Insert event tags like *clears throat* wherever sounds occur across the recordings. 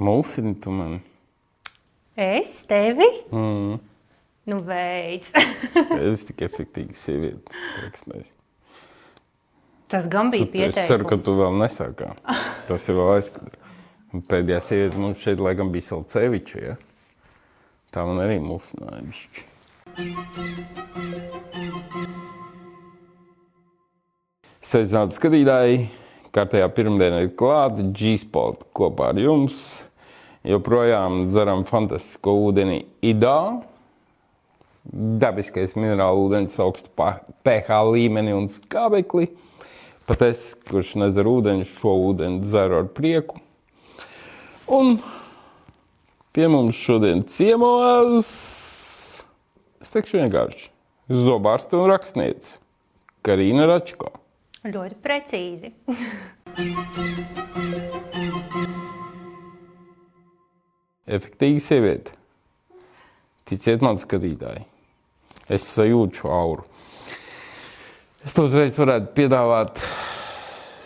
Mulsini tu mani. Es tevi? Mm. Nu, veids. *laughs* Es tik efektīvi sievieti. Treksnēs. Tas gan bija Tu- Es ceru, ka pieteikums. tu vēl nesākā. Tas ir vēl aizskatīt. Pēdējā sieviete mums šeit laikam bija Salceviča, ja? Tā man arī mulsināja bišķi. Sveicināti skatītāji! Kārtējā pirmdiena ir klāta, G-Spot kopā ar jums. Joprojām dzeram fantastisko ūdeni Idā. Dabiskais minerālu ūdens augstu pH līmeni un skābekli. Pat es, kurš nedzer ūdeni, šo ūdeni dzeru ar prieku. Un pie mums šodien ciemos, es teikšu vienkārši, zobārste un rakstniece Karina Račko. Ļoti precīzi. *laughs* Efektīva sieviete. Ticiet man, skatītāji, es sajūtu šo auru. Es to uzreiz varētu piedāvāt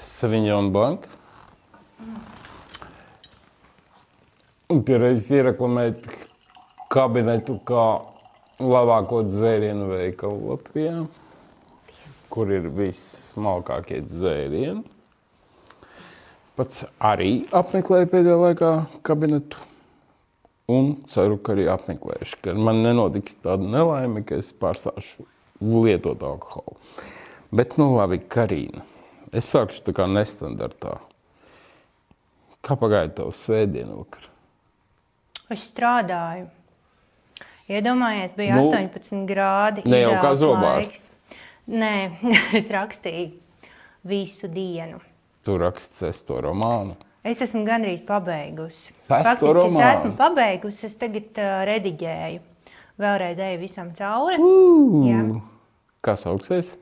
Saviņona Banka. Un pierreiz iereklamēt kabinetu kā labāko dzērienu veikalu Latvijā, kur ir vissmalkākie dzērieni. Pats arī apmeklēju pēdējā laikā kabinetu. Un ceru, ka arī apmeklēšu, ka man nenotiks tāda nelaime, ka es pārstāšu lietot alkoholu. Bet, nu, labi, Karina. Es sākšu tā kā nestandartā. Kā pagāja tavs svētdiena vakar? Es strādāju. Iedomājies, bija Nu, 18 grādi. ne jau kā laiks. Nē, *laughs* es rakstīju visu dienu. Tu raksts sesto romānu. Es esmu gandrīz pabeigusi. Faktiski es romānu? esmu pabeigusi, es tagad uh, rediģēju. Vēlreiz eju visam cauri. Jā. Kā sauksies?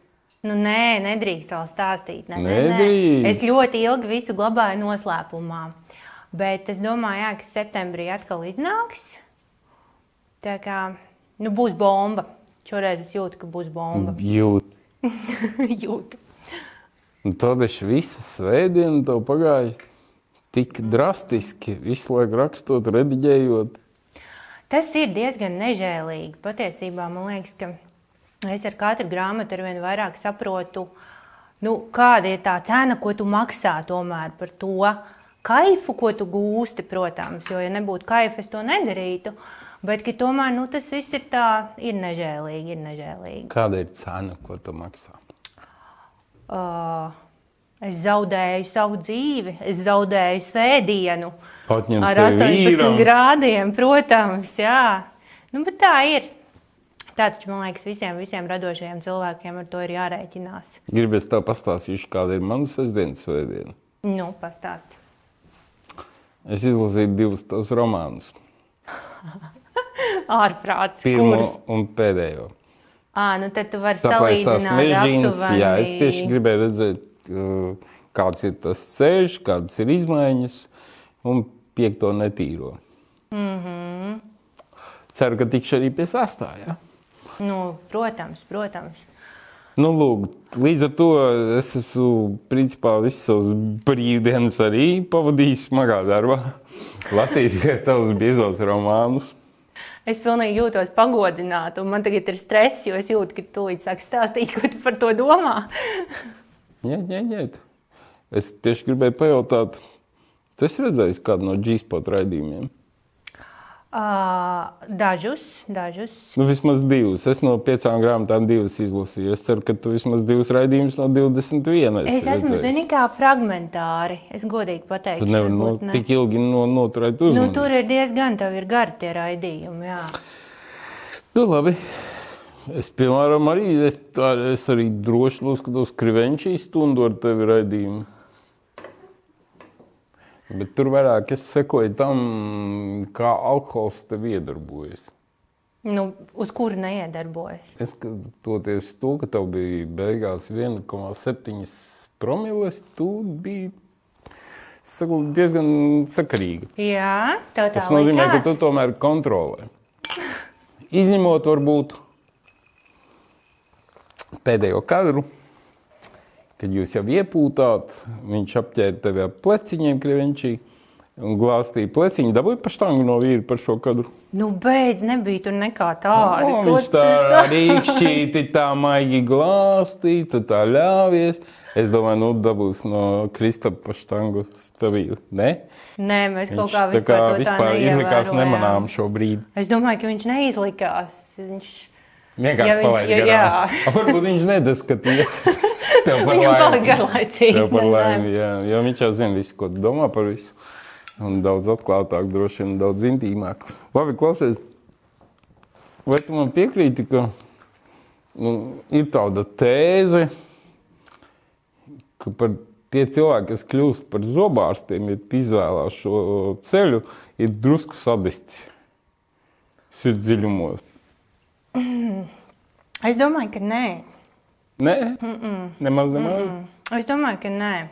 Nu, nē, nedrīkst vēl stāstīt. Nē, nē, nē. Nedrīkst. Es ļoti ilgi visu glabāju noslēpumā. Bet es domāju, jā, ka septembrī atkal iznāks. Tā kā nu, būs bomba. Šoreiz es jūtu, ka būs bomba. *laughs* Jūt. jūtu. Un tad es visu svētdienu tev pagāju tik drastiski, visu laiku rakstot, rediģējot. Tas ir diezgan nežēlīgi. Patiesībā man liekas, ka es ar katru grāmatu ar vien vairāk saprotu, nu, kāda ir tā cena, ko tu maksā tomēr par to kaifu, ko tu gūsti, protams. Jo, ja nebūtu kaifa, es to nedarītu. Bet tomēr nu, tas viss ir tā, ir nežēlīgi. Ir nežēlīgi. Kāda ir cena, ko tu maksā? Uh, es zaudēju savu dzīvi, es zaudēju svētdienu. Atņem Ar sevi 18 vīram. grādiem, protams, jā. Nu, bet tā ir. Tā taču, man liekas, visiem, visiem radošajiem cilvēkiem ar to ir jārēķinās. Gribēs tev pastāstīšu, kāda ir mana sestdienas svētdiena. Nu, pastāsti. Es izlasīju divus tavus romānus. *laughs* Ārprāts, Pirmo kurus. un pēdējo. Ā, nu tad tu vari Tāpēc tās salīdzināt mežģīnas, aptuveni. jā, es tieši gribēju redzēt, kāds ir tas ceļš, kādas ir izmaiņas un piekto netīro. Mm -hmm. Ceru, ka tikšu arī pie sastā, ja? Nu, protams, protams. Nu, lūk, līdz ar to es esmu principā visas savas brīvdienas arī pavadījis smagā darbā. Lasījis tavus biezos romānus. Es pilnīgi jūtos pagodināta, un man tagad ir stress, jo es jūtu, ka tu līdz sāki stāstīt, ko tu par to domā. Nē, nē, nē. Es tieši gribēju pajautāt, tu esi redzējis kādu no G-spot raidījumiem? Uh, dažus, dažus. Nu, vismaz divus. Es no piecām grāmatām divas izlasīju. Es ceru, ka tu vismaz divus raidījumus no 21. Es esi esmu zini, kā fragmentāri. Es godīgi pateikšu, Tad nevar no, ne. tik ilgi no, noturēt Nu, uzmanību. tur ir diezgan tev ir gari tie raidījumi. Jā. Nu, labi. Es, piemēram, arī, es, es arī droši noskatos Krivenčīs stundu ar tevi raidījumu. Bet tur vairāk es sekoju tam, kā alkohols tev iedarbojas. Nu, uz kuru neiedarbojas? Es skatoties to, ka tev bija beigās 1,7 promiles, tu biji saku, diezgan sakarīga. Jā, tā Tas nozīmē, ka likās? tu tomēr kontrolē. Izņemot varbūt pēdējo kadru, kad jūs jau iepūtāt, viņš apģērba tevi ap pleciņiem, krevenčī, un glāstīja pleciņu. Dabūja pa štangu no vīra par šo kadru. Nu, beidz, nebija tur nekā tāda. O, Ko viņš tā rīkšķīti, tā maigi glāstīja, tu tā ļāvies. Es domāju, nu, dabūs no Kristapa pa štangu stabili. Ne? Nē, mēs kaut Viņš kā tā kā vispār, tā vispār izlikās nemanām šobrīd. Es domāju, ka viņš neizlikās. Viņš Vienkārši Ja palaid ja- garām. jā. *laughs* Varbūt viņš nedaskatījās. *laughs* Tev par viņam laimi. palika garlaicīgi. Tev par laimi, jā. Jo viņš jau zina visu, ko tu domā par visu. Un daudz atklātāk, droši vien daudz intīmāk. Labi, klausies. Vai tu man piekrīti, ka nu, ir tāda tēze, ka par tie cilvēki, kas kļūst par zobārstiem, ir izvēlējuši šo ceļu, ir drusku sadisti sirds dziļumos. *clears throat* Es domāju, ka nē. Nē, mm -mm. nemaz, nemaz. Mm -mm. Es domāju, ka nē.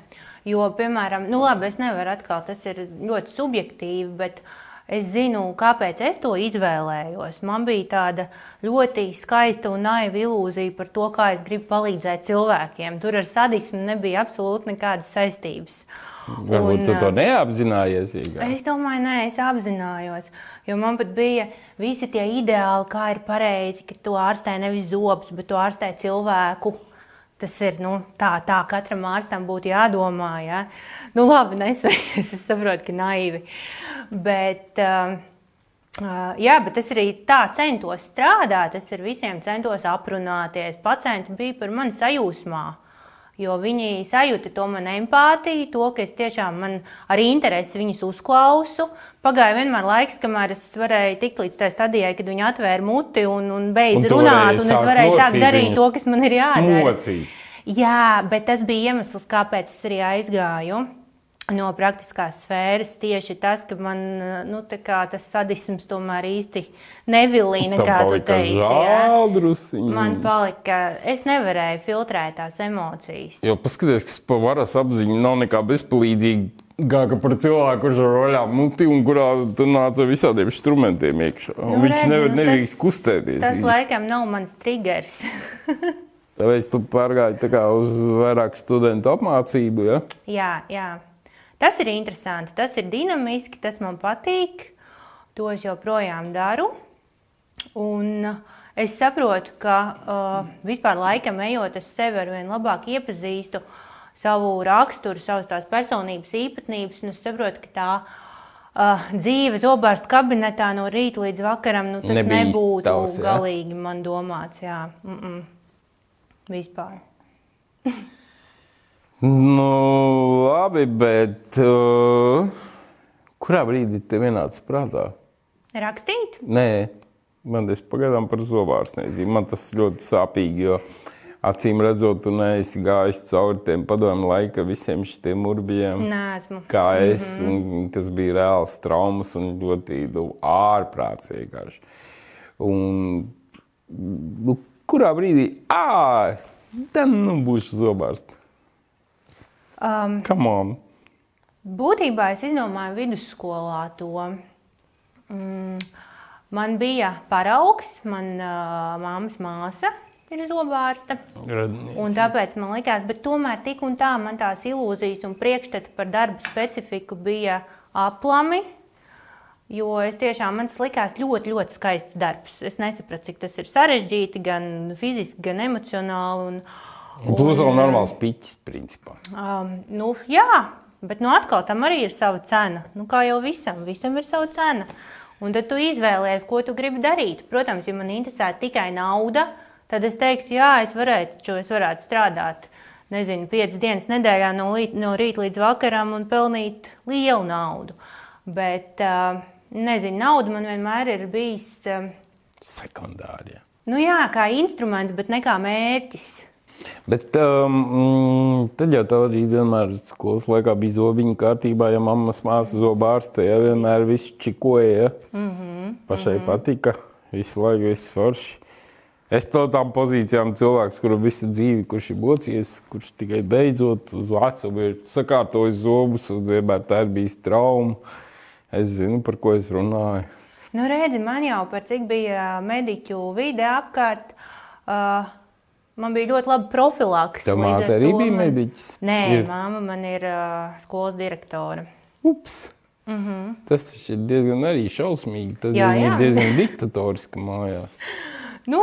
Jo, piemēram, nu labi, es nevaru atkal, tas ir ļoti subjektīvi, bet es zinu, kāpēc es to izvēlējos. Man bija tāda ļoti skaista un naiva ilūzija par to, kā es gribu palīdzēt cilvēkiem. Tur ar sadismu nebija absolūti nekādas saistības. Varbūt Un, tu to ā, neapzinājies. Īgā. Es domāju, nē, es apzinājos. Jo man pat bija visi tie ideāli, kā ir pareizi, ka tu ārstē nevis zobus, bet tu ārstē cilvēku. Tas ir nu, tā, tā katram ārstam būtu jādomā. Ja? Nu, labi, nesaies, *laughs* es saprotu, ka naivi. Bet, uh, uh, jā, bet es arī tā centos strādāt. Es ar visiem centos aprunāties. Pacienti bija par mani sajūsmā. Jo viņi sajūta to manu empātiju, to, ka es tiešām man arī interesi viņus uzklausu. Pagāja vienmēr laiks, kamēr es varēju tikt līdz tai stadijai, kad viņi atvēra muti un, un beidza Un runāt, un es varēju sākt darīt to, kas man ir jādara. Mocīt. Jā, bet tas bija iemesls, kāpēc es arī aizgāju no praktiskās sfēras. Tieši tas, ka man nu, tas sadisms tomēr īsti nevilīja, Tam kā tu teici. drusciņi. Man palika, es nevarēju filtrēt tās emocijas. Jo paskatieties, kas par varas apziņu nav nekā bezpalīdzīga. Gāka par cilvēku, kurš ar roļām muti un kurā tu nāc ar visādiem instrumentiem iekšā. Nu, Viņš redz, nevar nu, nedrīkst kustēties. Tas īsti. laikam nav mans triggers. Tāpēc tu pārgāji tā kā uz vairāk studentu apmācību. Ja? jā, jā. Tas ir interesanti, tas ir dinamiski, tas man patīk. To es joprojām daru. Un uh, es saprotu, ka uh, vispār laikam ejot, es sevi ar vien labāk iepazīstu, savu raksturu, savas tās personības īpatnības. Es saprotu, ka tā uh, dzīve zobārsta kabinetā no rīta līdz vakaram nu, tas Nebija nebūtu tavs, galīgi man domāts. Jā. Mm -mm. Vispār. *laughs* Nu, labi, bet uh, kurā brīdī tev ienāca prātā? Rakstīt? Nē, man tas pagaidām par zobārstniecību. Man tas ļoti sāpīgi, jo acīm redzot, tu neesi gājis cauri tiem padomu laika visiem šiem urbjiem. Nē, esmu. Kā es, mm -hmm. un tas bija reāls traumas un ļoti nu, ārprāts vienkārši. Un, nu, kurā brīdī, ah, tad nu būšu zobārsts. Um, Come on! Būtībā es izdomāju vidusskolā to. Mm, man bija paraugs, man uh, māmas māsa ir zobārsta. Un tāpēc man likās, bet tomēr tik un tā man tās ilūzijas un priekšstati par darba specifiku bija aplami. Jo es tiešām man tas likās ļoti, ļoti skaists darbs. Es nesapratu, cik tas ir sarežģīti, gan fiziski, gan emocionāli. Un, Un plus vēl normāls piķis, principā. Um, nu, jā, bet nu, atkal tam arī ir sava cena. Nu, kā jau visam, visam ir sava cena. Un tad tu izvēlējies, ko tu gribi darīt. Protams, ja man interesē tikai nauda, tad es teiktu, jā, es varētu, šo, es varētu strādāt. Nezinu, piecas dienas nedēļā no, līt, no rīta līdz vakaram un pelnīt lielu naudu. Bet, uh, nezinu, nauda man vienmēr ir bijis, uh, Sekundārie. nu jā, kā instruments, bet ne kā mērķis. Bet um, mm, tad jau tā arī vienmēr skolas laikā bija zobiņa kārtībā, ja mammas māsa zobārste, ja vienmēr viss čikoja. Ja? Mm -hmm, Pašai mm -hmm. patika, visu laiku viss forši. Es to tām pozīcijām cilvēks, kuru visu dzīvi, kurš ir bocies, kurš tikai beidzot uz vecumu ir sakārtojis zobus, un vienmēr tā ir bijis trauma. Es zinu, par ko es runāju. Nu, redzi, man jau par cik bija mediķu vide apkārt. Uh, man bija ļoti laba profilaks. Tev līdz ar māte arī bija man- mediķis? Nē, Ir. māma man ir uh, skolas direktore. Ups! Mm -hmm. Tas ir diezgan arī šausmīgi. Tas Jā, ir jā. diezgan *laughs* diktatoriski mājās. Nu,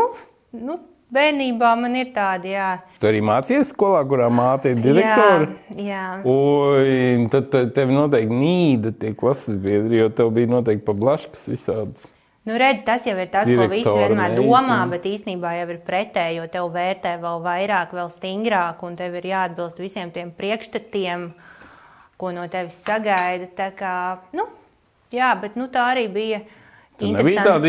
nu, bērnībā man ir tādi, jā. Tu arī mācījies skolā, kurā māte ir direktore? Jā, jā. Oi, tad te- tev noteikti nīda tie klases biedri, jo tev bija noteikti pablaškas visādas. Nu, redz, tas jau ir tas, ko visi Direktora vienmēr meitene. domā, bet īstenībā jau ir pretēji, jo tev vērtē vēl vairāk, vēl stingrāk, un tev ir jāatbilst visiem tiem priekšstatiem, ko no tevis sagaida. Tā kā, nu, jā, bet nu, tā arī bija. Tu nebija tāda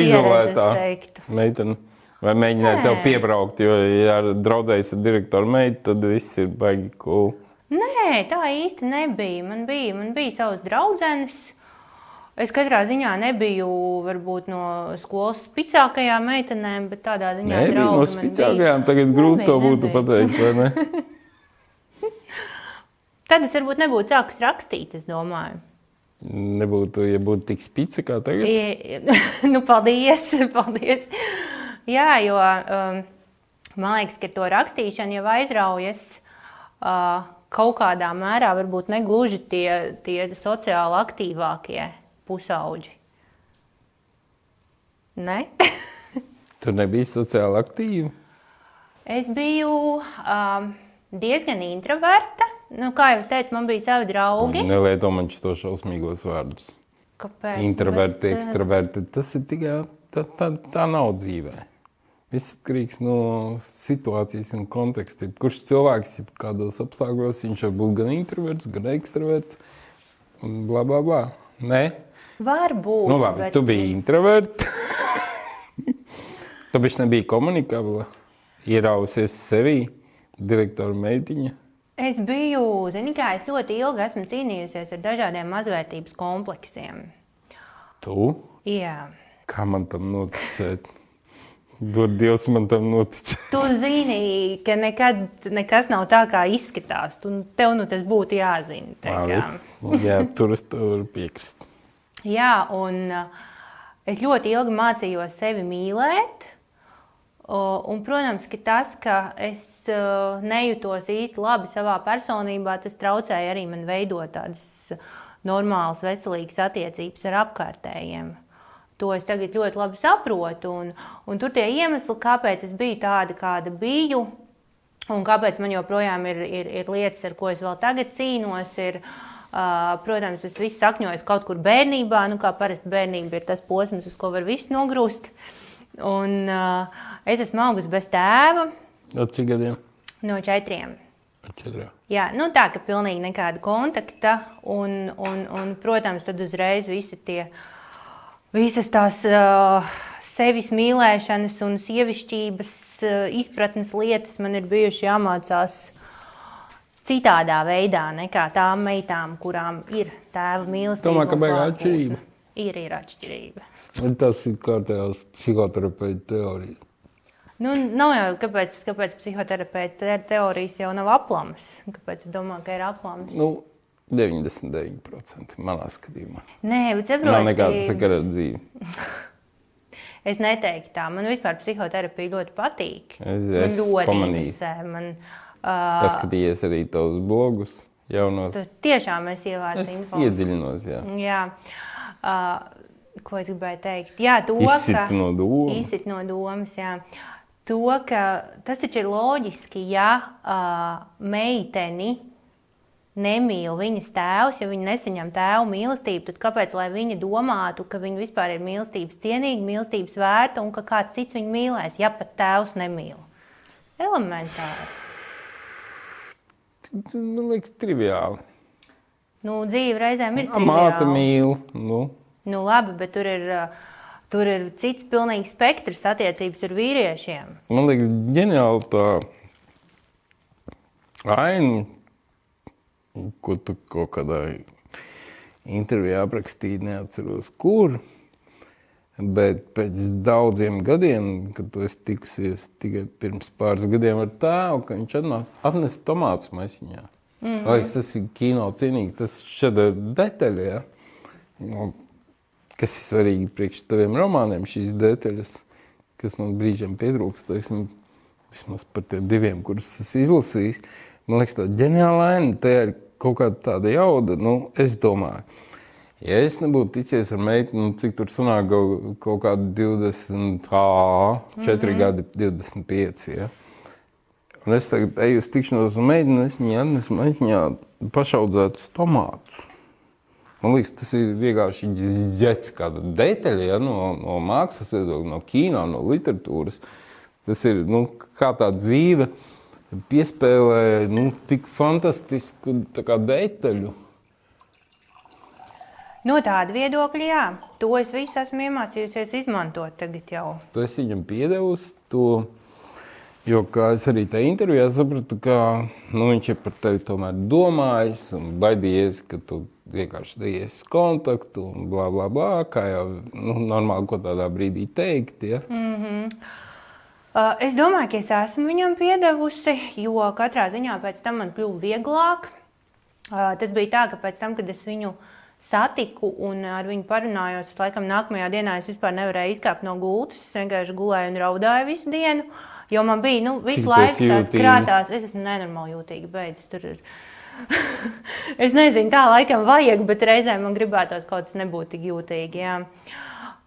teiktu. meitene. Vai mēģināji Nē. tev piebraukt, jo, ja draudzējies ar direktoru meitu, tad viss ir baigi cool. Nē, tā īsti nebija. Man bija, man bija savs draudzenes. Es katrā ziņā nebiju varbūt, no skolas spēcīgākajām meitenēm, bet tādā ziņā bija no spēcīgākajām. Tagad grūti to Nebija, būtu nebija. pateikt, vai ne? *laughs* Tad es varbūt nebūtu sākus rakstīt, es domāju. Nebūtu, ja būtu tik spīci kā tagad. I- *laughs* nu, paldies, *laughs* paldies. Jā, jo um, man liekas, ka to rakstīšanu jau aizraujas uh, kaut kādā mērā, varbūt ne gluži tie, tie sociāli aktīvākie pusauģi. Ne? *laughs* Tur nebija sociāli aktīvi. Es biju um, diezgan introverta. Nu, kā jau teicu, man bija savi draugi. Nelieto man šo šausmīgos vārdus. Kāpēc? Introverti, Bet, uh, ekstraverti. Tas ir tikai tā, tā, tā nav dzīvē. Viss atkarīgs no situācijas un konteksta. Kurš cilvēks ir kādos apstākļos, viņš var būt gan introverts, gan ekstraverts. Bla, bla, bla. Nē, Varbūt. nu, labi, bet- tu biji introverts. *laughs* tu biji nebija komunikabla, ierausies sevī, direktora meitiņa. Es biju, zini, kā es ļoti ilgi esmu cīnījusies ar dažādiem mazvērtības kompleksiem. Tu? Jā. Kā man tam noticēt? Dod Dievs man tam noticēt. Tu zini, ka nekad nekas nav tā, kā izskatās. Tu, tev nu tas būtu jāzina. tā. Jā, tur es tev varu piekrist. Jā, un uh, es ļoti ilgi mācījos sevi mīlēt. Un, protams, ka tas, ka es uh, nejūtos īsti labi savā personībā, tas traucēja arī man veidot tādas normālas, veselīgas attiecības ar apkārtējiem. To es tagad ļoti labi saprotu. Un, un tur tie iemesli, kāpēc es biju tāda, kāda biju, un kāpēc man joprojām ir, ir, ir lietas, ar ko es vēl tagad cīnos, ir, uh, protams, tas viss sakņojas kaut kur bērnībā. Nu, kā parasti bērnība ir tas posms, uz ko var visu nogrūst. Un, es esmu augusi bez tēva Ar cik gadiem? no četriem. Četriem. Jā, nu tā, ka pilnīgi nekāda kontakta. Un, un, un, protams, tad uzreiz visi tie, visas tās uh, sevis mīlēšanas un sievišķības uh, izpratnes lietas man ir bijušas jāmācās citādā veidā nekā tām meitām, kurām ir tēva mīlestība. Domāju, ka klātbūtne. atšķirība. Ir, ir atšķirība. Un Tas ir kārtējās psihoterapeita teorija. Nu, nav jau kāpēc, kāpēc psihoterapeita te- teorijas jau nav aplamas. Kāpēc es domāju, ka ir aplamas? Nu, 99% manā skatījumā. Nē, bet Nav saproti, nekāda sakara ar dzīvi. *laughs* Es neteiktu tā. Man vispār psihoterapija ļoti patīk. Es- man es ļoti pamanīju. interesē. Man, uh, Paskatījies arī tavus blogus jaunos. tu tiešām es ievācu Es info. iedziļinos, jā. Jā. Uh, ko es gribēju teikt? Jā, to, Izsit ka... no domas. Izsit no domas, jā. To, ka tas taču ir loģiski, ja uh, meiteni nemīl viņas tēvs, ja viņa nesaņem tēva mīlestību, tad kāpēc lai viņa domātu, ka viņa vispār ir mīlestības cienīga, mīlestības vērta un ka kāds cits viņu mīlēs, ja pat tēvs nemīl? Elementāri. Man liekas, triviāli. Nu, dzīve reizēm ir Māte triviāla. mīl. Nu, Nu, labi, bet tur ir, uh, tur ir cits pilnīgs spektrs attiecības ar vīriešiem. man liekas, ģeniāli tā aina, ko tu kaut kādā intervijā aprakstīji, neatceros, kur. Bet pēc daudziem gadiem, kad tu esi tikusies tikai pirms pāris gadiem ar tēvu, ka viņš atnesa tomātus maisiņā. Mm -hmm. Liekas, tas ir kino cienīgs, tas šāda detaļa, ja? nu, kas ir svarīgi priekš taviem romāniem, šīs detaļas, kas man brīžiem pietrūkst, teiksim, vismaz par tiem diviem, kurus esmu izlasījis. Man liekas, tā ģeniāla aina, tā ir kaut kāda tāda jauda, nu, es domāju. Ja es nebūtu ticies ar meiteni, nu, cik tur sanāk kaut, kaut kādi 20, ā, 4 mm -hmm. gadi, 25. Ja? Un es tagad eju uz tikšanos ar meiteni, es viņai atnesu maisiņā pašaudzētus tomātus. Man liekas, tas ir vienkārši ģērbs, kāda detaļa ja, no, no mākslas viedokļa, no kino, no literatūras. Tas ir nu, kā tā dzīve, piespēlē nu, tik fantastisku tā kā, detaļu. No tāda viedokļa, jā, to es visu esmu iemācījusies izmantot tagad jau. Tu esi viņam piedevusi to, jo, es arī tajā intervijā sapratu, ka nu, viņš ir par tevi tomēr domājis un baidījies, ka tu vienkārši dējies kontaktu un bla, bla, bla, kā jau nu, normāli, ko tādā brīdī teikt, ja? Mm -hmm. Uh, es domāju, ka es esmu viņam piedevusi, jo katrā ziņā pēc tam man kļuva vieglāk. Uh, tas bija tā, ka pēc tam, kad es viņu uh, satiku un ar viņu parunājos. Laikam nākamajā dienā es vispār nevarēju izkāpt no gultas. Es vienkārši gulēju un raudāju visu dienu. Jo man bija nu, visu laiku tās krātās. Es esmu nenormāli jūtīga. Beidz, tur ir. *laughs* es nezinu, tā laikam vajag, bet reizēm man gribētos kaut kas nebūt tik jūtīgi. Jā.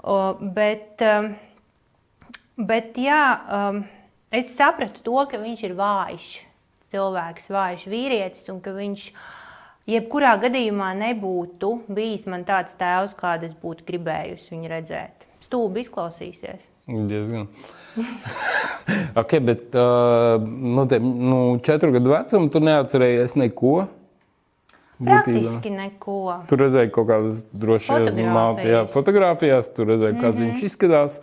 O, bet, um, bet jā, um, es sapratu to, ka viņš ir vājš cilvēks, vājš vīrietis un ka viņš ir jebkurā gadījumā nebūtu bijis man tāds tēvs, kādu es būtu gribējusi viņu redzēt. Stūbi izklausīsies. Diezgan. *laughs* ok, bet uh, nu, te, nu, četru gadu vecumā tu neatcerējies neko. Praktiski neko. Tur redzēji kaut kādas droši vien fotografijās, tur redzēji, kāds mm -hmm. viņš izskatās.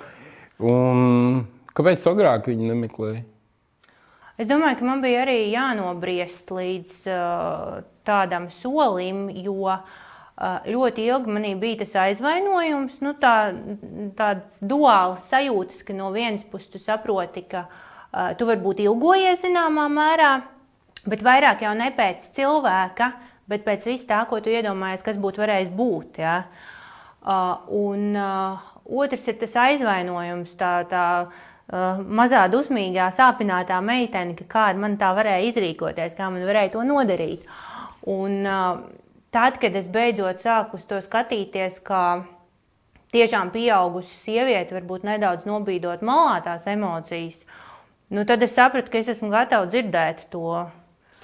Un kāpēc agrāk viņu nemeklēji? Es domāju, ka man bija arī jānobriest līdz uh, tādam solim, jo uh, ļoti ilgi manī bija tas aizvainojums, nu, tā, tāds duāls sajūtas, ka no vienas puses tu saproti, ka uh, tu varbūt ilgojies zināmā mērā, bet vairāk jau ne pēc cilvēka, bet pēc vis tā, ko tu iedomājies, kas būtu varējis būt. Ja? Uh, un uh, otrs ir tas aizvainojums, tā, tā uh, mazā dusmīgā, sāpinātā meitene, ka kāda man tā varēja izrīkoties, kā man varēja to nodarīt. Un tad, kad es beidzot sāku uz to skatīties, kā tiešām pieaugusi sieviete, varbūt nedaudz nobīdot malā tās emocijas, nu, tad es sapratu, ka es esmu gatava dzirdēt to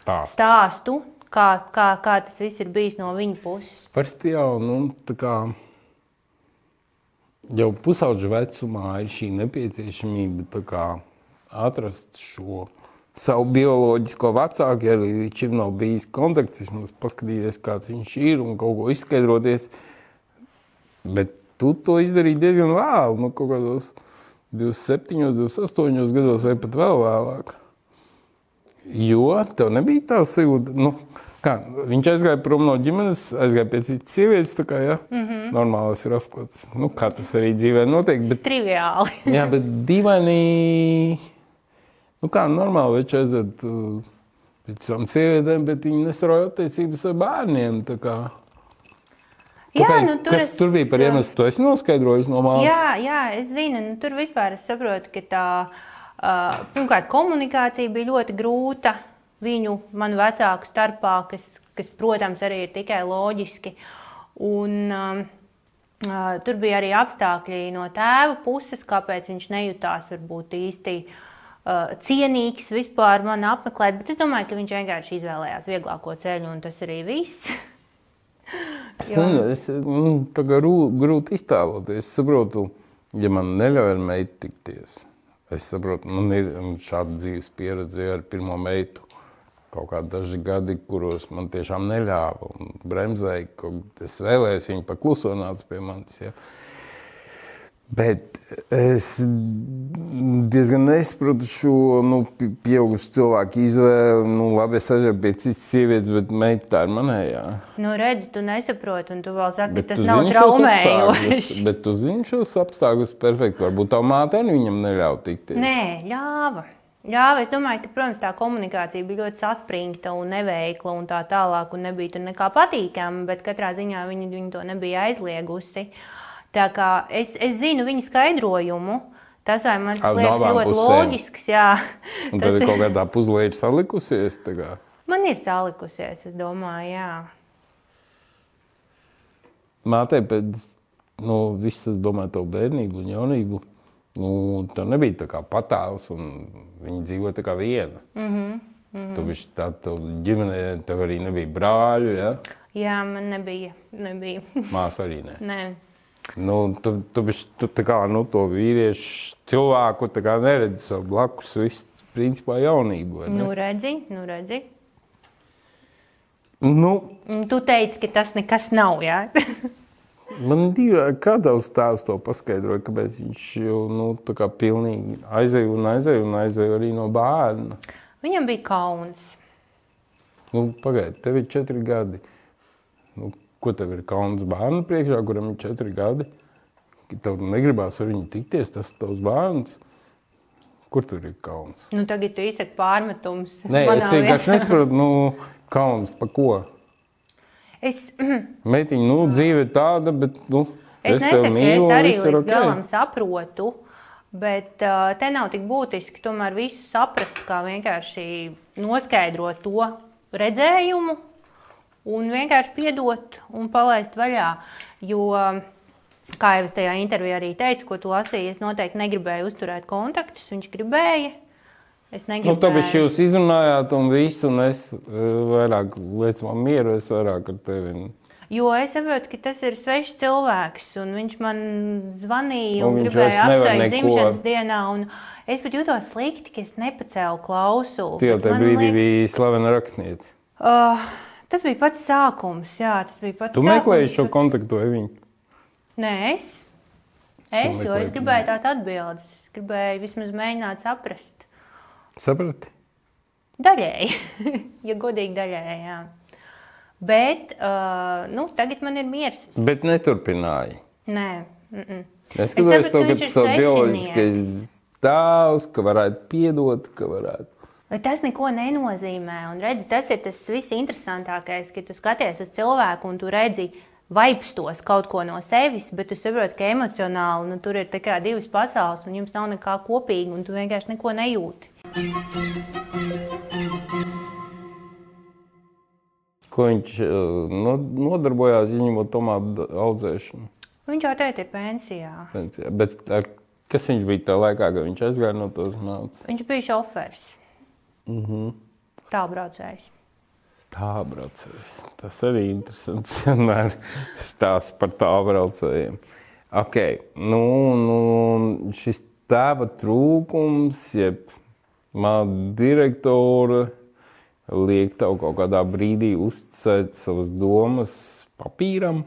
stāstu. stāstu kā, kā, kā tas viss ir bijis no viņa puses. Parasti jau nu, tā kā jau pusauģa vecumā ir šī nepieciešamība kā, atrast šo savu bioloģisko vecāku, ja līdz šim nav bijis kontakts, vismaz paskatīties, kāds viņš ir un kaut ko izskaidroties. Bet tu to izdarīji diezgan vēlu, nu, kaut kādos 27, 28 gados vai pat vēl vēlāk. Jo tev nebija tā sajūta, nu, Kā, viņš aizgāja prom no ģimenes, aizgāja pie citas sievietes. Kā, ja? mm -hmm. Normāls ir atklāts. Nu, kā tas arī dzīvē notiek. Bet, Triviāli. jā, bet dīvaini. Nu, kā normāli viņš aiziet uh, pēc savām sievietēm, bet viņi nesarauj attiecības ar bērniem. Jā, Kāpēc, nu, tur, es, tur bija par iemeslu, to es noskaidroju no mātes. Jā, jā, es zinu, nu, tur vispār es saprotu, ka tā uh, pirmkārt komunikācija bija ļoti grūta viņu, manu vecāku starpā, kas, kas protams, arī ir tikai loģiski. Un, um, uh, tur bija arī apstākļi no tēva puses, kāpēc viņš nejūtās varbūt īsti uh, cienīgs vispār man apmeklēt. Bet es domāju, ka viņš vienkārši izvēlējās vieglāko ceļu, un tas arī viss. *laughs* es nezinu, es nu, tā kā grūti iztēloties. Es saprotu, ja man neļauj ar meitu tikties. Es saprotu, man ir šāda dzīves pieredze ar pirmo meitu kaut kādi daži gadi, kuros man tiešām neļāva un bremzēja, ka es vēlējos viņu pakluso nāca pie manis. Ja. Bet es diezgan nesaprotu šo nu, pieaugušu cilvēku izvēli. Nu, labi, es aizēju pie citas sievietes, bet meita tā ir manējā. Nu, redzi, tu nesaproti, un tu vēl saki, bet ka tas nav traumējoši. Bet tu zini šos apstākļus perfekti. Varbūt tā māte arī viņam neļauj tikties. Nē, ļāva. Jā, es domāju, ka, protams, tā komunikācija bija ļoti saspringta un neveikla un tā tālāk, un nebija tur nekā patīkama, bet katrā ziņā viņi, viņi to nebija aizliegusi. Tā kā es, es zinu viņa skaidrojumu. Tas man liekas ļoti pusēm. loģisks. Jā, un tad ir kaut kādā puzlē salikusies. Tagad. Man ir salikusies, es domāju, jā. mātei pēc nu, visas, domāju, to bērnību un jaunību. Nu, tā nebija tā kā patāls, un viņa dzīvoja tā kā viena. Mm -hmm. Mm -hmm. Tu biji tā, tu ģimenē, tev arī nebija brāļu, ja? Jā, man nebija. nebija. Māsa arī ne. Nē. Nu, tu, tu, tu tā kā nu, to vīriešu cilvēku neredzi savu blakus, visu principā jaunību. Nu, redzi, nu, redzi. Nu, Un Tu teici, ka tas nekas nav. Jā? *laughs* Man divi, kā tavs tēvs to paskaidroja, kāpēc viņš nu, tā kā pilnīgi aizēja un aizēja un aizēja arī no bērna. Viņam bija kauns. Nu, Pagaidiet, tev ir četri gadi. Nu, ko tev ir kauns bērnu priekšā, kuram ir četri gadi? Tev negribās ar viņu tikties, tas ir tavs bērns. Kur tur ir kauns? Nu, tagad tu izsaki pārmetumus. Nē, es vienkārši nesaprotu, nu, kauns par ko. Es, Meitiņa, nu, dzīve ir tāda, bet, nu, es tevi nesaku, ka mīlu, es arī līdz ok. galam saprotu, bet uh, te nav tik būtiski tomēr visu saprast, kā vienkārši noskaidrot to redzējumu un vienkārši piedot un palaist vaļā. Jo, kā jau es tajā intervijā arī teicu, ko tu lasīji, es noteikti negribēju uzturēt kontaktus, viņš gribēja. Es Nu, negribēju. tāpēc jūs izrunājāt, un viss, un es eh, vairāk lieku man mieru, es vairāk ar tevi. Jo es saprotu, ka tas ir svešs cilvēks, un viņš man zvanīja Un un, gribēja apsveikt dzimšanas dienā. un Es pat jutos slikti, ka es nepacēlu klausu. Tu jau tajā brīdī liekas- biji slavena rakstniece. Uh, tas bija pats sākums. Jā, tas bija pats Tu sākums, meklēji šo bet- kontaktu ar viņu. Nē, es. Es, jo es gribēju tādas atbildes. Es gribēju vismaz mēģināt saprast. Saprati? Daļēji, *laughs* ja godīgi daļēji. Jā. Bet uh, nu, tagad man ir miers. Bet neturpināji. Nē, mm -mm. Es gribēju to, ka tas ir bioloģiskais tēvs, ka varētu piedot, ka varētu. Bet tas neko nenozīmē. Un, redzi, tas ir tas viss interesantākais, ka tu skaties uz cilvēku un tu redzi vaipstos kaut ko no sevis, bet tu saproti, ka emocionāli nu, tur ir kā divas pasaules un jums nav nekā kopīga un tu vienkārši neko nejūti. Ko viņš eh, no, nodarbojās, izņemot tomātu audzēšanu. Viņš jau teica, ir pensijā. Pensijā. Bet ar, kas viņš bija tajā laikā, kad viņš aizgāja no tos mācības? Viņš bija šofers. Mm. -hmm. Tālbraucējs. Tā braucējs. Tas arī ir interesants. *laughs* Vienmēr stāsta par tālbraucējiem. Okay. Nu, nu, šis tēva trūkums, jeb māte direktora, liek tev kaut kādā brīdī uzticēt savas domas papīram,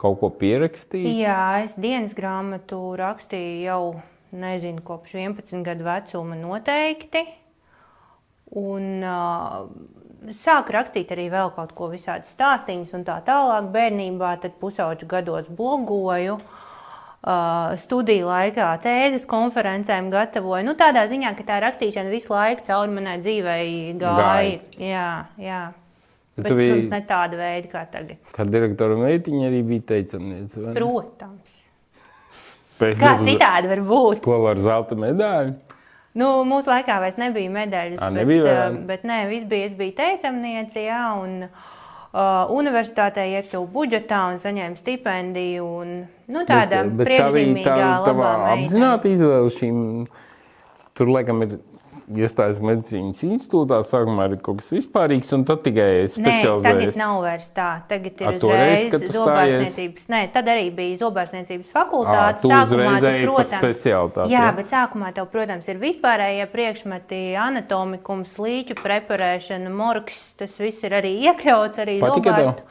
kaut ko pierakstīt. Jā, es dienas grāmatu rakstīju jau nezinu, kopš 11 gadu vecuma noteikti. Un uh, sāku rakstīt arī vēl kaut ko visādi stāstīņus un tā tālāk. Bērnībā, tad pusauģu gados blogoju. Uh, studiju laikā tēzes konferencēm gatavoju. Nu, tādā ziņā, ka tā rakstīšana visu laiku cauri manai dzīvei gāja. Jā, jā. Bet Bet, tu biji- protams, ne tāda veida kā tagad. Kā direktora meitiņa arī bija teicamniece. Protams. Pēc Kā citādi var būt? Skola ar zelta medaļu. Nu, mūsu laikā vairs nebija medaļas. Ā, bet, nebija vēl? ā, bet nē, viss bija, es biju teicamniece, jā, un uh, universitātē iekļuvu budžetā un saņēmu stipendiju. Un, nu, tāda bet, bet tā bija tā, priekšzīmīgā, tavā labā meitene. apzināta izvēle šīm. Tur, laikam, ir iestājas medicīnas institūtā. Sākumā ir kaut kas vispārīgs, un tad tikai Nē, tagad specializējies. nav vairs tā. Tagad ir uzreiz zobārstniecības. Nē, tad arī bija zobārstniecības fakultāte. pa protams, specialitāti, Jā, ja? bet sākumā tev, protams, ir vispārējie priekšmeti, anatomikums, līķu preparēšana, morgs. Tas viss ir arī iekļauts arī zobārstu.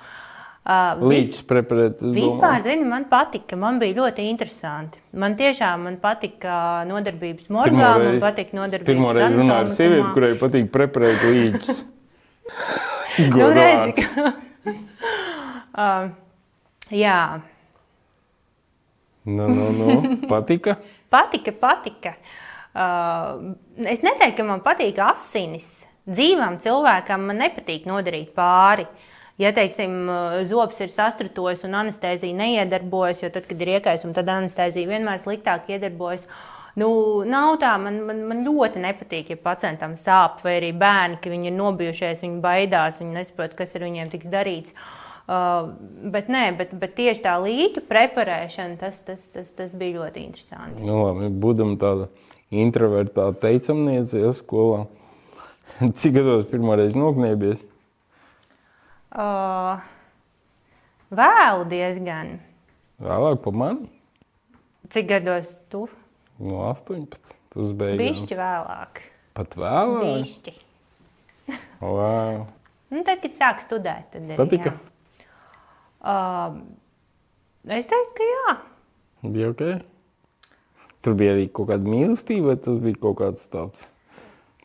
Uh, Līdz es Vispār, zini, man patika, man bija ļoti interesanti. Man tiešām man patika nodarbības morgā, man patika nodarbības Pirmo reizi runāju ar sievieti, kurai patīk preparēt līķus. *laughs* Nu, redzi, ka... *laughs* uh, jā, Nu, nu, nu. Patika. *laughs* patika, patika. Uh, es neteiktu, ka man patīk asinis. Dzīvam cilvēkam man nepatīk nodarīt pāri. Ja, teiksim, uh, zobs ir sastrutojis un anestezija neiedarbojas, jo tad, kad ir iekaisums, tad anestezija vienmēr sliktāk iedarbojas. Nu, nav tā, man, man, man ļoti nepatīk, ja pacientam sāp, vai arī bērni, ka viņi ir nobijušies, viņi baidās, viņi nesaprot, kas ar viņiem tiks darīts. Uh, bet, nē, bet, bet tieši tā līķa preparēšana, tas, tas, tas, tas bija ļoti interesanti. Nu, labi, būdam tāda introvertā teicamniece, ja skolā. *laughs* Cik gados pirmoreiz nokniebies? Uh, vēlu diezgan. Vēlāk par mani? Cik gados tu? No 18. Tas beigās. Bišķi vēlāk. Pat vēlāk? Bišķi. *laughs* Wow. Nu, tad, kad sāk studēt, tad ir. Patika? Uh, es teiktu, ka jā. Bija ok. Tur bija arī kaut kāda mīlestība, vai tas bija kaut kāds tāds.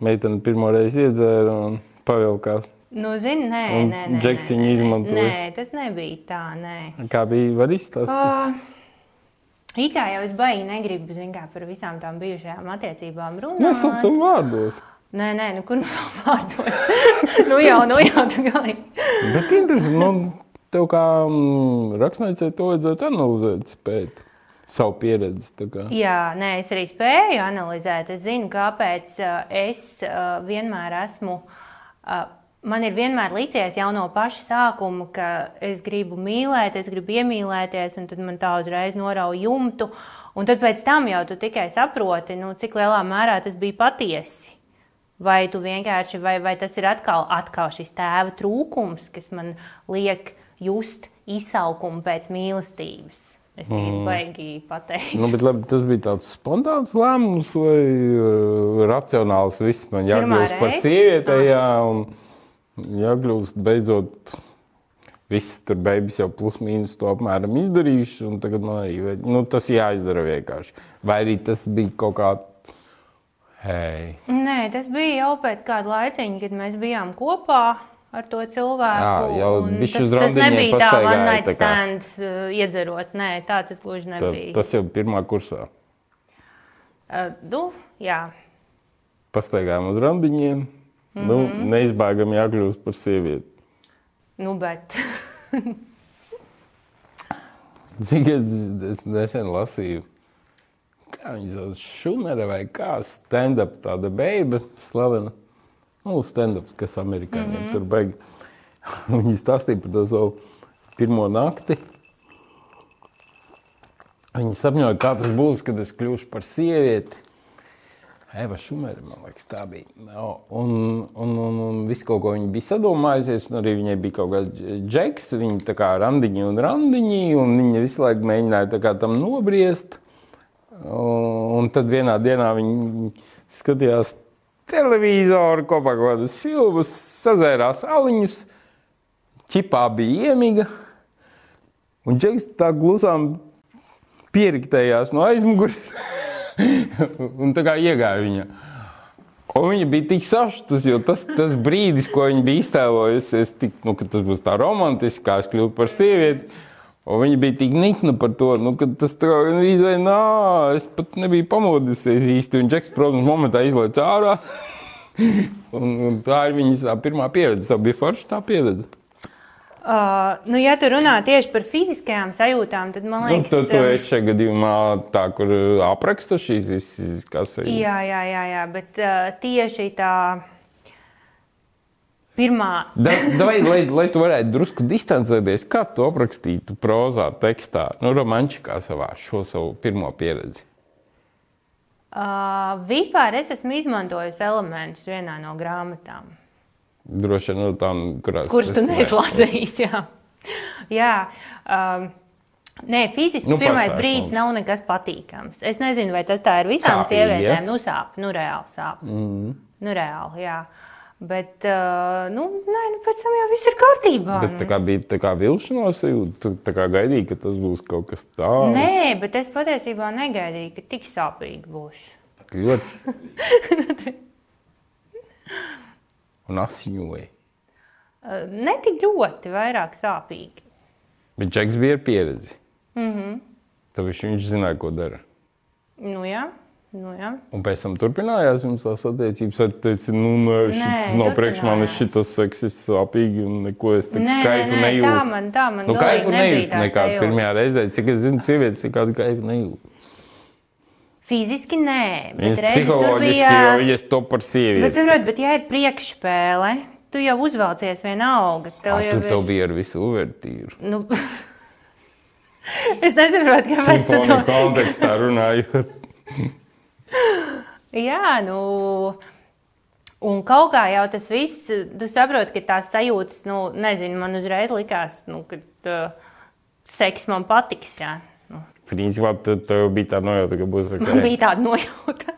Meitene pirmo reizi iedzēra un pavilkās. Nu, zini, nē, Un nē, nē. Džeks nē, viņu izmantoja. Nē, tas nebija tā, nē. Kā bija, var izstāstīt? Uh, it kā jau es baigi negribu, zin kā, par visām tām bijušajām attiecībām runāt. Nesauksim vārdos. Nē, nē, nu kur nu vēl vārdos? *laughs* nu jau, nu jau, tu galīgi. Bet interesanti, nu, tev kā mm, rakstniecei to vajadzētu analizēt, spēt savu pieredzi. tā. Jā, nē, es arī spēju analizēt. Es zinu, kāpēc uh, es uh, vienmēr esmu. Man ir vienmēr licies jau no paša sākuma, ka es gribu mīlēt, es gribu iemīlēties, un tad man tā uzreiz norauj jumtu. Un tad pēc tam jau tu tikai saproti, nu, cik lielā mērā tas bija patiesi. Vai tu vienkārši, vai, vai tas ir atkal, atkal šis tēva trūkums, kas man liek just izsaukumu pēc mīlestības. Es tikai mm. baigi pateikt. Nu, bet, labi, tas bija tāds spontāns lēmums vai uh, racionāls. Viss man jākļūst par reize? Jākļūst beidzot. Viss tur beigas jau plus mīnus to apmēram izdarījuši, un tagad man arī vajag- nu, tas jāizdara vienkārši. Vai arī tas bija kaut kā, hei, Nē, tas bija jau pēc kāda laiciņa, kad mēs bijām kopā ar to cilvēku. Jā, jau tas, tas nebija tā, one night tā stand, uh, iedzerot. Nē, tā tas gluži tā, nebija. tas jau pirmā kursā. Uh, nu, jā. Pastaigājām uz randiņiem, mm -hmm. nu, Mhm. neizbēgami jākļūst par sievieti. Nu, bet. *laughs* Cik es nesen lasīju, kā viņa sauc, Šumera vai kā stand-up tāda beiga, slavena. Nu, stand-up, kas amerikāņiem mm -hmm. tur beigas. *laughs* Viņa stāstīja par to savu pirmo nakti. Viņa sapņoja, kā tas būs, kad es kļūšu par sievieti. Eva Šumere, man liekas, tā bija. No, un, un, un, un viss kaut ko viņa bija sadomājusies, un arī viņai bija kaut kāds džeks, viņa tā kā randiņi un randiņi, un viņa visu laiku mēģināja kā tam nobriest. Un, un tad vienā dienā viņi skatījās televizoru, kopā kaut kādas filmas, sazērās aliņus, ķipā bija iemiga, un džeks tā klusām pieriktējās no aizmugures *laughs* un tā kā iegāja viņa. Un viņa bija tik sašutusi, jo tas, tas brīdis, ko viņa bija iztēlojusies, tik, nu, ka tas būs tā romantiski, kā es kļūtu par sievieti. Un viņa bija tik nikna par to, nu, ka tas tā kā izvēlējās, nā, es pat nebiju pamodusies īsti. Un Džeks, protams, momentā izlaiž ārā. *laughs* un, un tā ir viņas tā pirmā pieredze. Tā bija forša tā pieredze. Uh, nu, ja tu runā tieši par fiziskajām sajūtām, tad man Nu, liekas, tu, tu um, esi šajā gadījumā tā, kur uh, apraksta šīs kas ir. Jā, jā, jā, jā bet uh, tieši tā pirmā. Da, davai, lai, lai tu varētu drusku distancēties, kā tu aprakstītu prozā, tekstā, nu, romančikā savā šo savu pirmo pieredzi. Uh, vispār es esmu izmantojis elementus vienā no grāmatām, Droši vien no tām, kurās kuras tu es ne- neizlasīsi. Jā, jā um, nē, fiziski Nu, nu, pirmais pastāst brīdis mums. nav nekas patīkams. Es nezinu, vai tas tā ir visām Sāpīgi, sievietēm. ja? Nu, sāp, nu, reāli sāp. Mm. -hmm. Nu, reāli, jā. Bet, uh, nu, nē, nu, pēc tam jau viss ir kārtībā. Bet tā kā bija tā kā vilšanās, tā kā gaidīji, ka tas būs kaut kas tāds. Nē, bet es patiesībā negaidīju, ka tik sāpīgi būs. Ļoti. *laughs* Un asiņoja. Uh, ne tik ļoti, vairāk sāpīgi. Bet Džeks bija ar pieredzi. Mm -hmm. Tāpēc viņš zināja, ko dara. Nu, jā, nu, jā. Un pēc tam turpinājās jums tās attiecības. Vai tu teici, nu, nē, šis nav priekš manis, šis seksists sāpīgi un neko es tādu kaifu nejūtu. tā man, tā man Nu, kaifu nejūt sajūta. pirmajā reizē. Cik es zinu, sievietes nekādu kaifu nejūt. Fiziski nē, bet Viņas reizē tur bija. jo viņas to par Bet, sievieti. saprot, bet ja ir priekšspēle, tu jau uzvelcies vienalga. Tev Ah, jau tur tev bija ar visu uvertīru. Nu, *laughs* es nesaprotu, kāpēc tu to kontekstā runājot. *laughs* Jā, nu. Un kaut kā jau tas viss, tu saproti, ka tās sajūtas, nu, nezinu, man uzreiz likās, nu, ka uh, seks man patiks. Jā. Principā tu- tev bija tā nojauta, ka būs *laughs* ok. man bija tāda nojauta.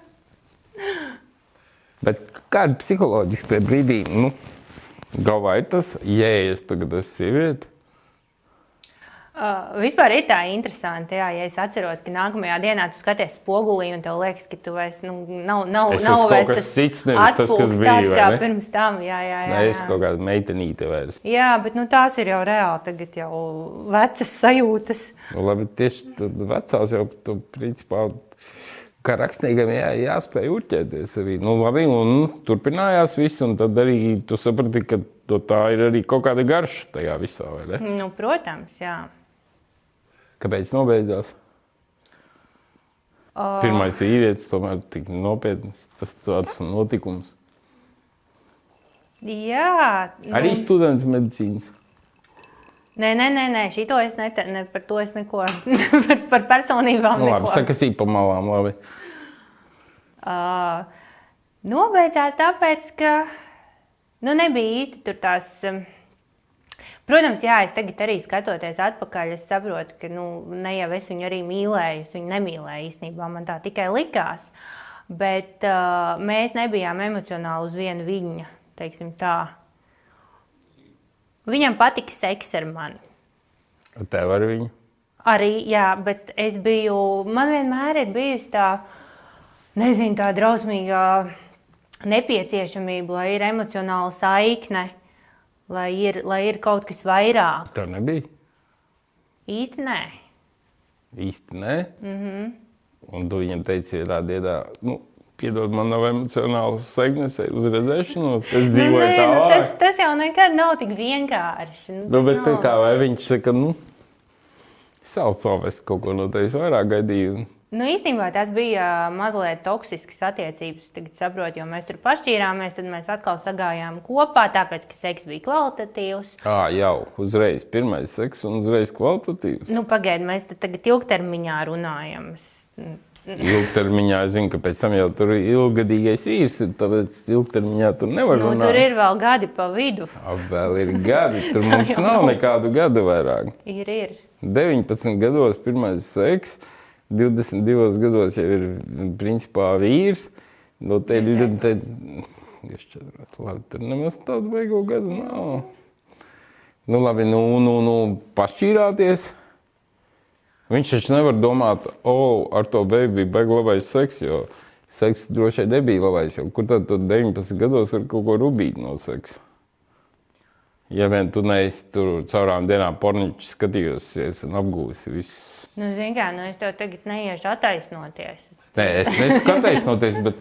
*laughs* Bet kāda psiholoģiski tajā brīdī, nu, galvā ir tas, ja es tagad esmu sieviete, Uh, vispār ir tā interesanti, jā, ja es atceros, ka nākamajā dienā tu skaties spogulī un tev liekas, ka tu vairs nu, nav, nav, Es nav kaut kas cits, nevis tas, kas bija, tāds kā ne? pirms tam. Jā, jā, jā, ne, es kaut kāda meitenīte vairs. jā, bet nu, tās ir jau reāli, tagad jau vecas sajūtas. Nu, labi, tieši tad vecās jau, tu, principā, kā rakstniekam jā, jāspēj urķēties arī. Nu, labi, un turpinājās viss, un tad arī tu saprati, ka to tā ir arī kaut kāda garša tajā visā, vai ne? Nu, protams, jā. Kāpēc nobeidzās? O, Pirmais vīrietis tomēr tik nopietns, tas tāds notikums. Jā, nu, Arī students medicīnas. Nē, nē, nē, nē šito es ne, ne par to es neko *laughs* par, par personībām. Nu, labi, neko. sakasīt pa malām, labi. Uh, nobeidzās tāpēc, ka nu, nebija īsti tur tās. Um, protams, jā, es tagad arī skatoties atpakaļ, es saprotu, ka nu, ne jau es viņu arī mīlēju, es viņu nemīlēju īstenībā, man tā tikai likās. Bet uh, mēs nebijām emocionāli uz vienu viņa, teiksim tā. Viņam patika seks ar mani. Tev ar viņu. Arī, jā, bet es biju, man vienmēr ir bijusi tā, nezinu, tā drausmīgā nepieciešamība, lai ir emocionāla saikne, lai ir, lai ir kaut kas vairāk. Tev nebija. Īsti nē. Īsti nē. Mm -hmm. Un tu viņam teici, tādā dienā, nu, piedod, man nav emocionāls segnes uz redzēšanu, es Nu, dzīvoju nu, tālāk. tas, tas jau nekad nav tik vienkārši. Nu, Nu, bet tā nav. kā vai viņš saka, nu, Salsovs kaut ko no tevis vairāk gaidīju. Nu, īstenībā tas bija mazliet toksisks attiecības. Tagad saprotu, jo mēs tur pašķīrāmies, tad mēs atkal sagājām kopā, tāpēc, ka seks bija kvalitatīvs. Ā, jau uzreiz pirmais seks un uzreiz kvalitatīvs. Nu, Pagaidiet, mēs tagad ilgtermiņā runājam. Ilgtermiņā es zinu, ka pēc tam jau tur ir ilgadīgais vīrs, tāpēc ilgtermiņā tur nevar Nu, runāt. tur ir vēl gadi pa vidu. Ap, vēl ir gadi, tur *laughs* mums nav nekādu gadu vairāk. Ir, ir. 19 gados pirmais seks, 22 gados jau ir principā vīrs. Nu, te ir ļoti, te, es četros, labi, tur nemaz tādu beigu gadu nav. Nu, labi, nu, nu, nu pašķīrāties. Viņš taču nevar domāt, o, oh, ar to beigtu bija beigu labais seks, jo seks droši vien nebija labais. Jo kur tad tu 19 gados var kaut ko rubīt no seksa? Ja vien tu neesi tur caurām dienām porniņš skatījusies un apgūsi visu. Nu, zini kā, nu, es tev tagad neiešu attaisnoties. Nē, es nesaku attaisnoties, bet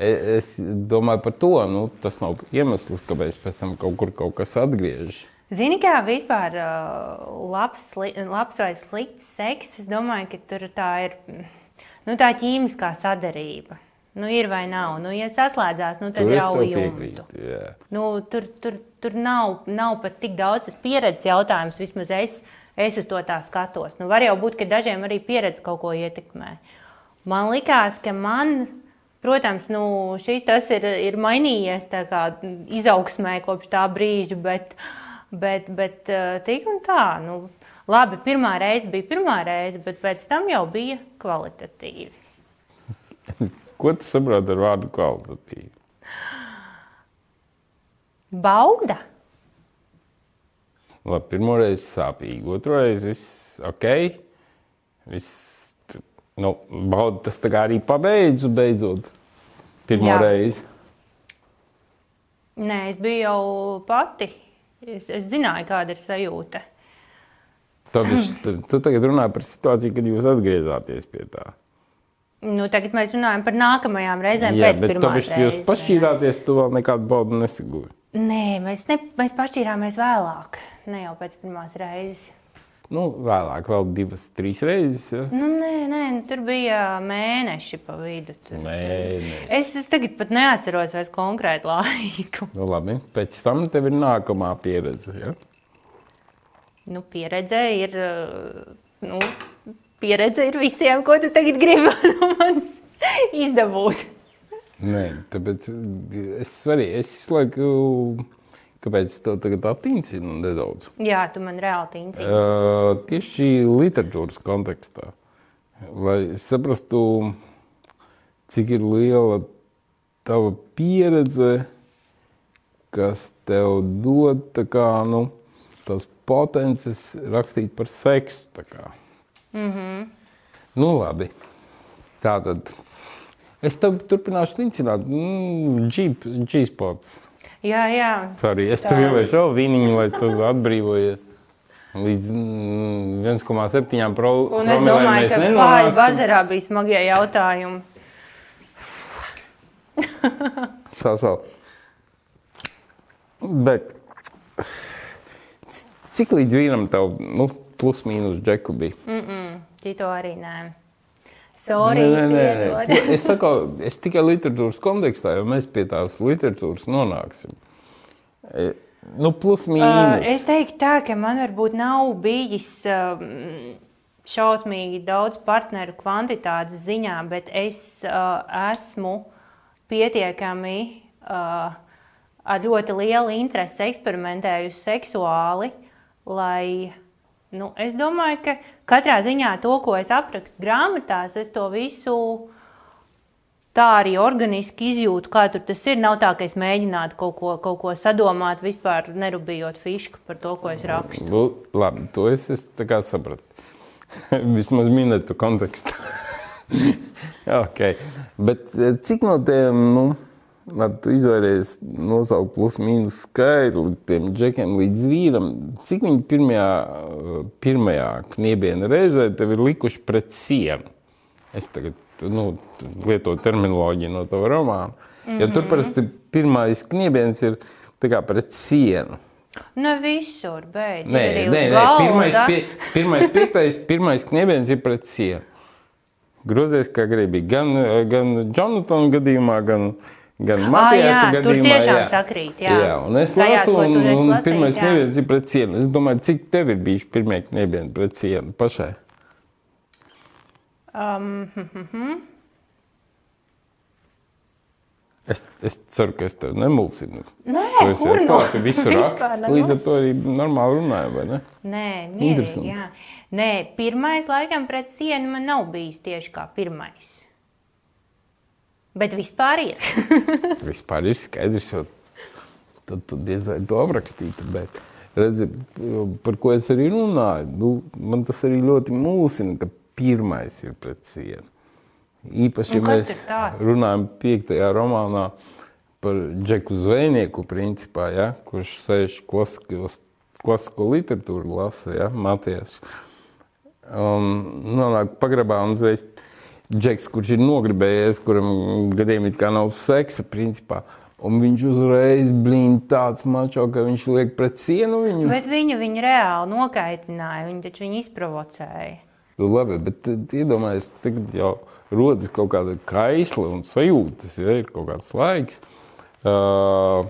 e- es domāju par to. Nu, tas nav iemesls, kāpēc pēc tam kaut kur kaut kas atgriežas. Zini, kā vispār uh, labs, labs vai slikts seks, es domāju, ka tur tā ir nu, tā ķīmiskā sadarība. Nu, ir vai nav. Nu, ja saslēdzās, nu, tad Tur jau jā. Nu, tur tur, tur nav, nav pat tik daudz pieredzes jautājums. Vismaz es, es uz to tā skatos. Nu, var jau būt, ka dažiem arī pieredze kaut ko ietekmē. Man likās, ka man, protams, nu, šis tas ir, ir mainījies tā kā izaugsmē kopš tā brīža, bet, bet, bet eh, tik un tā. Nu, labi, pirmā reize bija pirmā reize, bet pēc tam jau bija kvalitatīvi. *laughs* Ko tu saproti ar vārdu kvalitatīvi? Bauda! Labi, pirmo reizi sāpīgi, otru reizi viss ok. Viss, nu, bauda, tas tā kā arī pabeidzu beidzot. Pirmo Jā. reizi. Nē, es biju jau pati. Es, es zināju, kāda ir sajūta. Tad es, tu, tagad runā par situāciju, kad jūs atgriezāties pie tā. Nu, tagad mēs runājam par nākamajām reizēm. Jā, pēc bet pirmās tāpēc jūs pašķīrāties, tu vēl nekādu baudu nesigūri. Nē, mēs, ne, mēs pašķīrāmies vēlāk, ne jau pēc pirmās reizes. Nu, vēlāk, vēl divas, trīs reizes. Ja? Nu, nē, nē, nu, tur bija mēneši pa vidu. Tur. Nē. Es, es tagad pat neatceros vairs konkrētu laiku. Nu, labi. Pēc tam tev ir nākamā pieredze. Ja? Nu, pieredze ir. Nu, pieredze ir visiem, ko tu tagad gribi *laughs* no manis izdabūt. Nē, tāpēc es arī es visu laiku. Kāpēc tev tagad attīstīja nedaudz? Jā, tu man reāli tīci. Uh, tieši literatūras kontekstā, lai saprastu, cik ir liela tava pieredze, kas tev dod tā kā, nu, tās potences rakstīt par seksu. tā. Mm -hmm. Nu, labi. Tā tad es tev turpināšu lincināt. Mm, G-spots. Jā, jā. Sorry, es tev ielieku šo vīniņu, lai tu atbrīvojies. Līdz mm, 1,7 pro, Un es promilēm domāju, ka pāri bazarā bija smagie jautājumi. Savu. Bet cik līdz vīnam tev, nu, plus mīnus džeku bija? Mm, Cito arī nē. Sorry, Nē, nē, nē, nē. Es saku, es tikai literatūras kontekstā, jo mēs pie tās literatūras nonāksim. E, Nu, plus Uh, mīnus. es teiktu, tā, ka man varbūt nav bijis um, šausmīgi daudz partneru kvantitātes ziņā, bet es uh, esmu pietiekami uh, ar ļoti lielu interesi eksperimentējusi seksuāli, lai nu, es domāju, ka katrā ziņā to, ko es aprakstu grāmatās, es to visu tā arī organiski izjūtu, kā tur tas ir. Nav tā, ka es mēģinātu kaut ko, kaut ko sadomāt, vispār nerūpējot fišku par to, ko es rakstu. Nu, labi, to es, es sapratu. *laughs* Vismaz minētu kontekstu. *laughs* okay. Bet eh, cik no tiem, nu, labi, tu izvēlējies nosaukt plus mīnus skaitli tiem džekiem līdz vīram, cik viņi pirmajā, pirmajā kniebiena reizē tev ir likuši pret sienu? Es tagad nu, lietoju terminoloģiju no tava romāna. Mm -hmm. Ja tur parasti pirmais kniebiens ir pret sienu. Ne visur, beidz. Nē, arī nē, nē. Pirmais, pie, pirmais, piektais, pirmais kniebiens ir pret sienu. Grozies, kā gribi. Gan, gan Jonatana gadījumā, gan, gan Matijas jā, tur gadījumā. tiešām sakrīt, jā. jā un es Tajās, lasu, un, un lasījis, pirmais jā. kniebiens ir pret sienu. Es domāju, cik tev ir bijuši pirmie kniebieni pret sienu pašai? Um, hm, hm, hm. Es, es ceru, ka es tevi nemulsinu. Nē, ar no? to, ka visu Vispār rakstu. nemulsinu. Līdz ar to arī normāli runāju, vai ne? Nē, mierīgi, jā. Nē, pirmais laikam pret sienu man nav bijis tieši kā pirmais. Bet vispār ir. *laughs* Vispār ir skaidrs, jo tad tu diez vai to aprakstītu. Bet, redzi, par ko es arī runāju, nu, man tas arī ļoti mulsina, ka pirmais ir pret sienu. Īpaši, ja kas mēs runājam piektajā romānā par Džeku Zvejnieku, principā, ja, kurš sēž klasiskos, klasisko literatūru lasa, ja, Matijas. Um, nonāk pagrabā un uzreiz Džeks, kurš ir nogribējies, kuram gadiem it kā nav seksa, principā. Un viņš uzreiz blīna tāds mačo, ka viņš liek pret sienu viņu. Bet viņu viņa reāli nokaitināja, viņa taču viņu izprovocēja. Nu, labi, bet tad iedomājieties, tagad jau rodas kaut kāda kaisla un sajūtas, ja ir kaut kāds laiks, uh,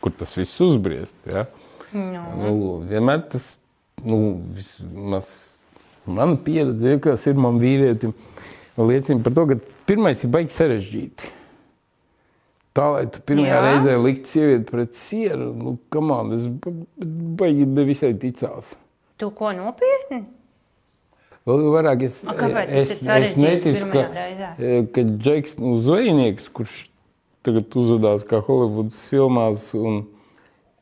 kur tas viss uzbriest. Ja? Nu. Nu, vienmēr tas, nu, vismaz mana pieredze, kas ir man vīrietim, liecina par to, ka pirmais ir baigi sarežģīti. Tā, lai tu pirmajā Jā. reizē liktu sievieti pret sienu, nu, kam man tas ba- baigi nevisai ticās. Tu ko nopietni? Vēl vairāk es, A, es, es neticu, ka, reizē? eh, ka Džeks, nu, zvejnieks, kurš tagad uzvedās kā Holivudas filmās, un,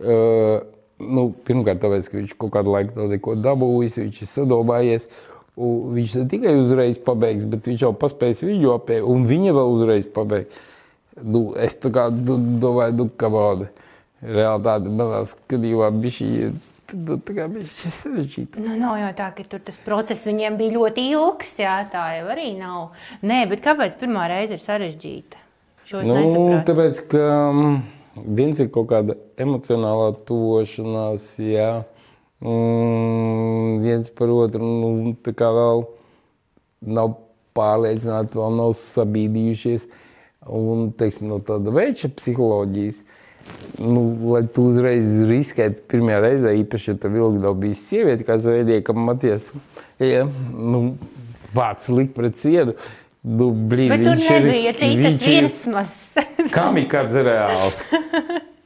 uh, nu, pirmkārt, tāpēc, ka viņš kaut kādu laiku to neko dabūjis, viņš ir sadobājies, un viņš ne tikai uzreiz pabeigs, bet viņš jau paspējis viņu apē, un viņa vēl uzreiz pabeigs. Nu, es tā kā domāju, nu, ka bauda. Realitāte manā skatījumā bija šī, nu, tā kā bija šī sarežģīta. Nu, nav jau tā, ka tur tas process viņiem bija ļoti ilgs. Jā, tā jau arī nav. Nē, bet kāpēc pirmā reize ir sarežģīta? Šo Nu, nesaprotu. tāpēc, ka mm, viens ir kaut kāda emocionālā tuvošanās, jā, un viens par otru nu, tā kā vēl nav pārliecināti, vēl nav sabīdījušies. Un, teiksim, no tāda veida psiholoģijas, nu, lai tu uzreiz riskētu pirmajā reizē, īpaši, ja tev ilgi nav bijis sieviete, kā zveidīja, ka Matijas, ja, nu, vārds likt pret sienu, nu, blīd, Bet tur nebija citas virsmas. Kamikadze reāls. *laughs*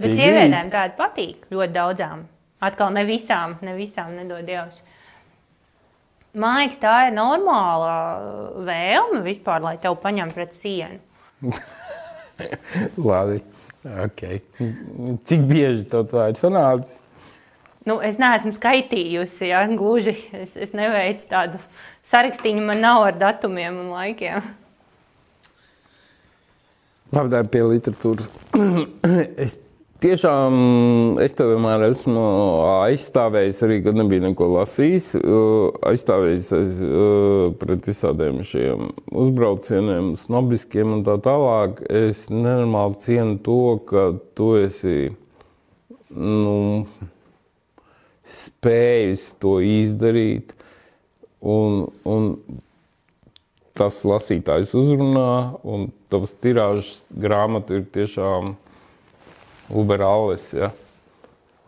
Bet sievietēm tāda patīk ļoti daudzām. Atkal ne visām, ne visām nedod Dievs. Man liekas, tā ir normāla vēlme vispār, lai tev paņem pret sienu. *laughs* Labi. Okay. Cik bieži tev tā ir sanācis? Nu, es neesmu skaitījusi, ja, gluži. Es, es neveicu tādu sarakstīnu, man nav ar datumiem un laikiem. Labi, tā ir pie literatūras. *coughs* es tiešām, es tev vienmēr esmu aizstāvējis, arī kad nebija neko lasījis, aizstāvējis aiz, pret visādiem šiem uzbraucieniem, snobiskiem un tā tālāk. Es nenormāli cienu to, ka tu esi, nu, spējis to izdarīt. Un, un tas lasītājs uzrunā, un tavs tirāžas grāmata ir tiešām uberālis. Ja?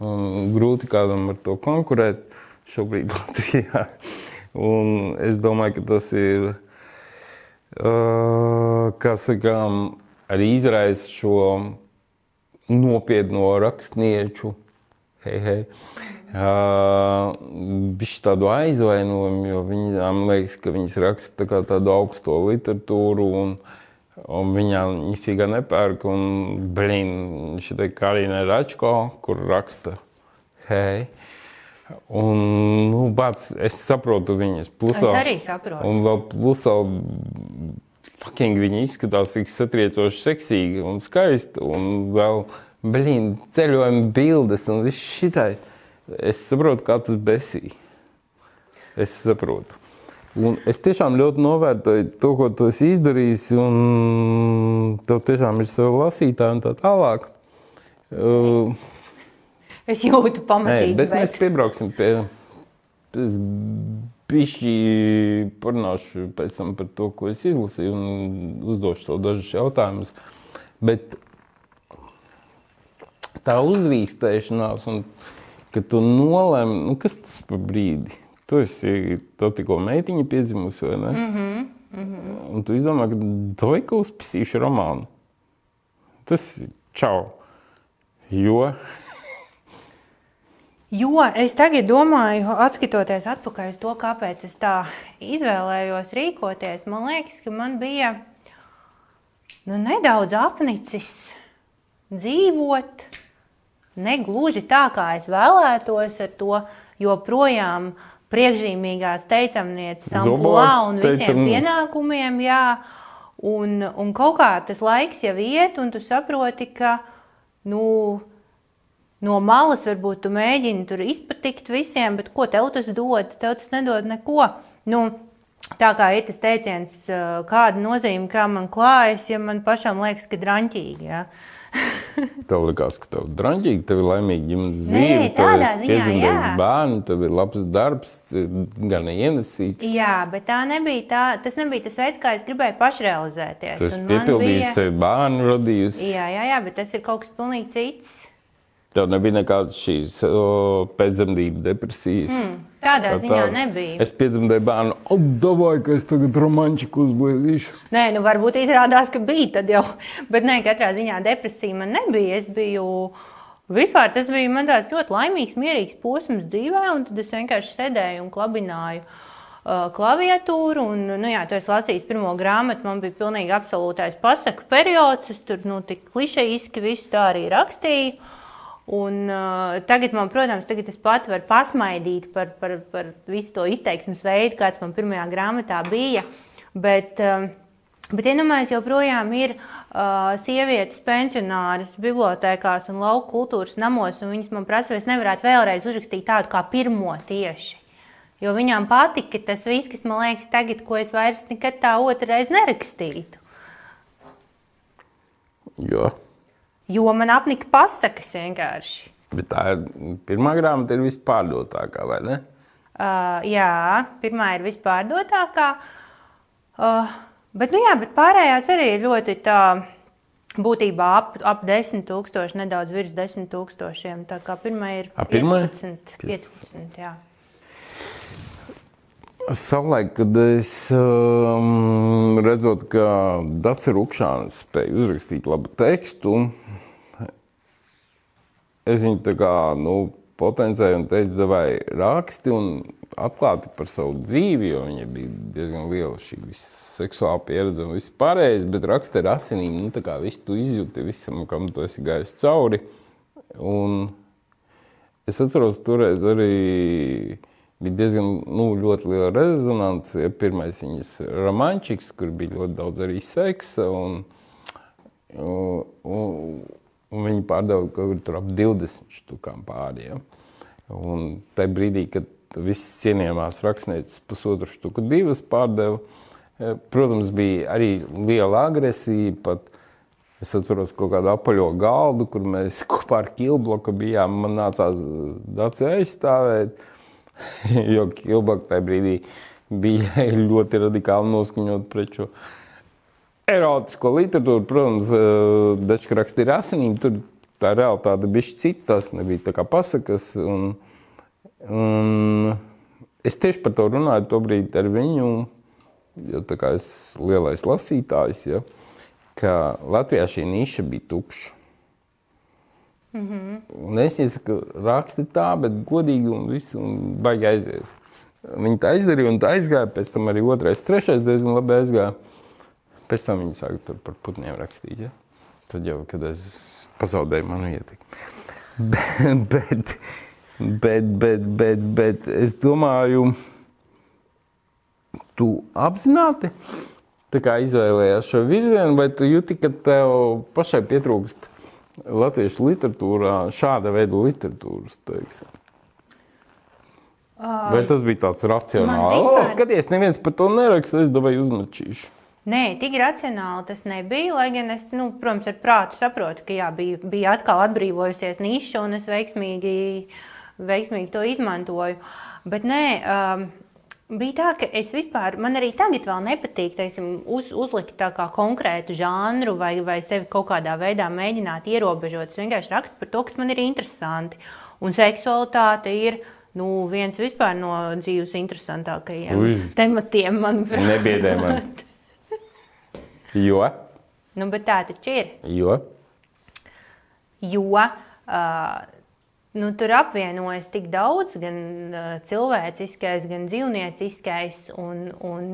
Un grūti kādam ar to konkurēt šobrīd *laughs* Latvijā. Un es domāju, ka tas ir, uh, kā sakām, arī izraisa šo nopietno rakstnieču. Hei, hei. Uh, tādu aizvainojumu, jo viņām liekas, ka viņas raksta tā tādu augsto literatūru, un, un viņām nifiga nepērk. Un, blin, šitai Karina Račko, kur raksta, hei. Un, nu, bāc, es saprotu viņas Es plusā. arī saprotu. Un vēl plusā fucking viņi izskatās tik satriecoši seksīgi un skaisti. Un vēl, blīn, ceļojuma bildes un viss šitai. Es saprotu, kā tas besī. Es saprotu. Un es tiešām ļoti novērtēju to, ko tu esi izdarījis, un tev tiešām ir savi lasītāji un tā tālāk. Uh, Es jūtu Nē, pamatīgi. bet mēs piebrauksim pie. Es bišķi parunāšu pēc tam par to, ko es izlasīju, un uzdošu tev dažus jautājumus. Bet tā uzrīkstēšanās, un ka tu nolēmi, nu, kas tas par brīdi? Tu esi to tikko meitiņa piedzimusi, vai ne? Mm -hmm, mm -hmm. Un tu izdomā, ka Doika uzpisīšu romānu. Tas ir čau. Jo Jo es tagad domāju, atskatoties atpakaļ uz to, kāpēc es tā izvēlējos rīkoties, man liekas, ka man bija nu, nedaudz apnicis dzīvot ne gluži tā, kā es vēlētos, ar to joprojām priekšzīmīgās teicamnieces Zobās un visiem teicam- pienākumiem. Jā. Un, un kaut kā tas laiks jau iet, un tu saproti, ka nu, no malas varbūt tu mēģini tur izpatikt visiem, bet ko tev tas dod? Tev tas nedod neko. Nu, tā kā ir tas teiciens, kāda nozīme, kā man klājas, ja man pašam liekas, ka draņķīgi. Ja? *laughs* Tev likās, ka tev ir drāmīgi, tev ir laimīga ģimenes dzīve, tev ir jā. bērns, tev ir labs darbs, gan ienesīgs. Jā, bet tā nebija tā, tas nebija tas veids, kā es gribēju pašrealizēties. Man piepildījis bija- sevi bērnu, radījusi. Jā, jā, jā, bet tas ir kaut kas pilnīgi cits. Tev nebija nekādas šīs pēcdzemdību depresijas. Mm. Tādā ziņā nebija. Es piedzemdēju bērnu, apdavāju, ka es tagad romantiku uzblēzīšu. Nē, nu varbūt izrādās, ka bija tad jau. *laughs* Bet nē, katrā ziņā depresija man nebija. Es biju. Vispār tas bija man tāds ļoti laimīgs, mierīgs posms dzīvē, un tad es vienkārši sēdēju un klabināju uh, klaviatūru. Un, nu, jā, tu esi lasījis pirmo grāmatu, man bija pilnīgi absolūtais pasaku periods. Es tur nu, tik klišejiski visu tā arī rakstīju. Un, uh, tagad, man, protams, tagad es pati varu pasmaidīt par, par, par visu to izteiksmes veidu, kāds man pirmajā grāmatā bija. Bet, uh, bet iedomājieties, joprojām ir uh, sievietes pensionāras bibliotekās un lauku kultūras namos, un viņas man prasa, vai es nevarētu vēlreiz uzrakstīt tādu kā pirmo tieši. Jo viņām patika tas viss, kas man liekas, tagad, ko es vairs nekad tā otrreiz nerakstītu. Jo Jo man apnika pasakas vienkārši. Bet tā ir pirmā grāmata, ir vispārdotākā, vai ne? Uh, jā, pirmā ir vispārdotākā. Uh, bet, nu jā, bet pārējās arī ir ļoti tā. Būtībā ap, ap 10,000, nedaudz virs 10,000. Tā kā pirmā ir A, pirmā? 15. 15 jā. Savulaik, kad es um, redzot, ka Dārsa Rukšāns spēja uzrakstīt labu tekstu, es viņu tā kā nu, potenciēju un teicu, vai raksti un atklāti par savu dzīvi, jo viņai bija diezgan liela šī seksuāla pieredze un viss pārējais, bet raksta ar asinīm, nu tā kā visu tu izjūti visam, kam tu esi gājis cauri. Un es atceros toreiz arī bija diezgan nu, liela rezonance. Ir pirmais viņas romančiks, kur bija ļoti daudz arī seksa. Un, un, un, un viņi pārdeva kaut kur ap 20 štukām pāriem. Un tajā brīdī, kad viss cienījamās rakstnieces pusotru štuku divas pārdeva, protams, bija arī liela agresija. Pat Es atceros kaut kādu apaļo galdu, kur mēs *laughs* kopā ar Kilbloku bijām. Man nācās Dācijā aizstāvēt. *laughs* jo Kilbaka tajā brīdī bija *laughs* ļoti radikāli noskaņot pret šo erotisko literatūru. Protams, Dečka rakstīja asinīm, tur tā realitāte bija cita, tas nebija tā kā pasakas. Un, un es tieši par to runāju tobrīd ar viņu, jo tā kā es lielais lasītājs, ja, ka Latvijā šī niša bija tukša. Mm -hmm. Un es nesaku, raksti tā, bet godīgi un viss, un baigi aizies. Viņi tā izdarīja, un tā aizgāja. Pēc tam arī otrais, trešais diezgan labi aizgāja. Pēc tam viņi sāka par putniem rakstīt. Ja? Tad jau, kad es pazaudēju manu ietekmi. bet, *laughs* bet, bet, bet, bet, bet es domāju, tu apzināti izvēlējies šo virzienu, vai tu jūti, ka tev pašai pietrūkst latviešu literatūrā šāda veida literatūras? Teiksim? Vai tas bija tāds racionāls? Vispār... O, skaties, neviens par to neraksta, es dabūju uzmačīšu. Nē, tik racionāli tas nebija. Lai gan es, nu, protams, ar prātu saprotu, ka jā, bija, bija atkal atbrīvojusies niša, un es veiksmīgi, veiksmīgi to izmantoju. Bet nē, um, bija tā, ka es vispār, man arī tagad vēl nepatīk teiksim, uz, uzlikt konkrētu žanru vai, vai sevi kaut kādā veidā mēģināt ierobežot. Es vienkārši rakstu par to, kas man ir interesanti. Un seksualitāte ir nu, viens no dzīves interesantākajiem Ui. tematiem, manuprāt. Nebiedē man. *laughs* jo? Nu, bet tā taču ir. Jo? Jo uh, nu, tur apvienojas tik daudz, gan uh, cilvēciskais, gan dzīvnieciskais. Un, un,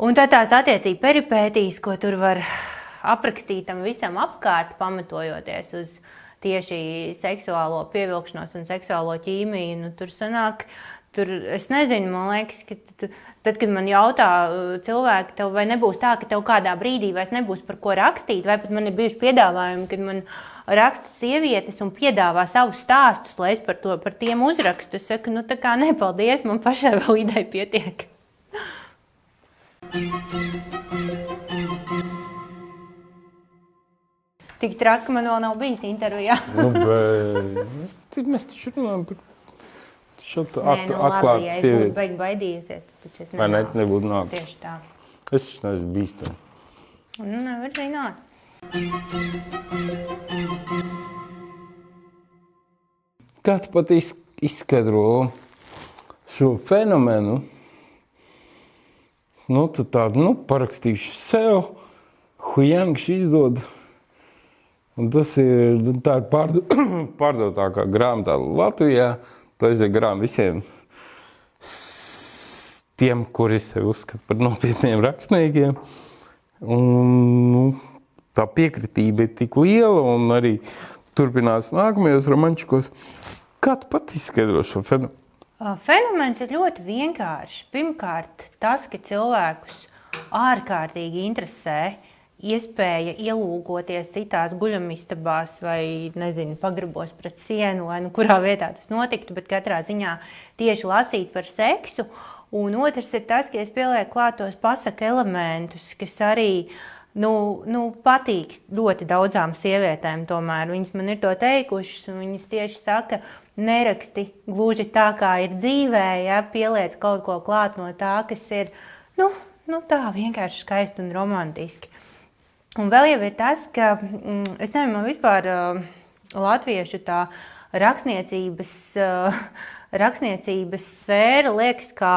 un tā tās attiecīgi peripētīs, ko tur var aprakstīt tam visam apkārt, pamatojoties uz tieši seksuālo pievilkšanos un seksuālo ķīmiju. Nu, tur sanāk, tur es nezinu, man liekas, ka tad, tad kad man jautā uh, cilvēki, tev, vai nebūs tā, ka tev kādā brīdī vairs nebūs par ko rakstīt, vai pat man ir bijuši piedāvājumi, kad man raksta sievietes un piedāvā savus stāstus, lai es par, to, par tiem uzrakstu. Es saku, nu tā kā nepaldies, man pašai vēl ideja pietiek. Tik traki man vēl nav bijis intervijā. nu, bet, mēs taču runājam par šo atklātu atklātu ja sievieti. Ja es baidījusies, tad es Vai ne, nebūtu nāc. Tieši tā. Es neesmu bīstami. Nu, nevar zināt. Kā tu pat izskaidro šo fenomenu? Nu, tu tādu nu, parakstīšu sev, huijāngs izdod. Un tas ir, nu, tā ir pārdo, *clears throat* pārdotākā grāmata Latvijā. Tā aiziet garām visiem tiem, kuri sevi uzskata par nopietniem rakstniekiem. Un, nu, tā piekritība ir tik liela un arī turpinās nākamajos romančikos. Kā tu pat izskaidro šo fenomenu? Fenomens ir ļoti vienkāršs. Pirmkārt, tas, ka cilvēkus ārkārtīgi interesē uh, iespēja ielūgoties citās guļamistabās vai, nezinu, pagrabos pret sienu, vai nu kurā vietā tas notiktu, bet katrā ziņā tieši lasīt par seksu. Un otrs ir tas, ka es pielieku klāt tos pasaka elementus, kas arī nu, nu, patīk ļoti daudzām sievietēm. Tomēr viņas man ir to teikušas, un viņas tieši saka, neraksti gluži tā, kā ir dzīvē, ja pieliec kaut ko klāt no tā, kas ir nu, nu, tā vienkārši skaisti un romantiski. Un vēl jau ir tas, ka mm, es nezinu, vispār uh, latviešu tā rakstniecības, uh, rakstniecības sfēra liekas kā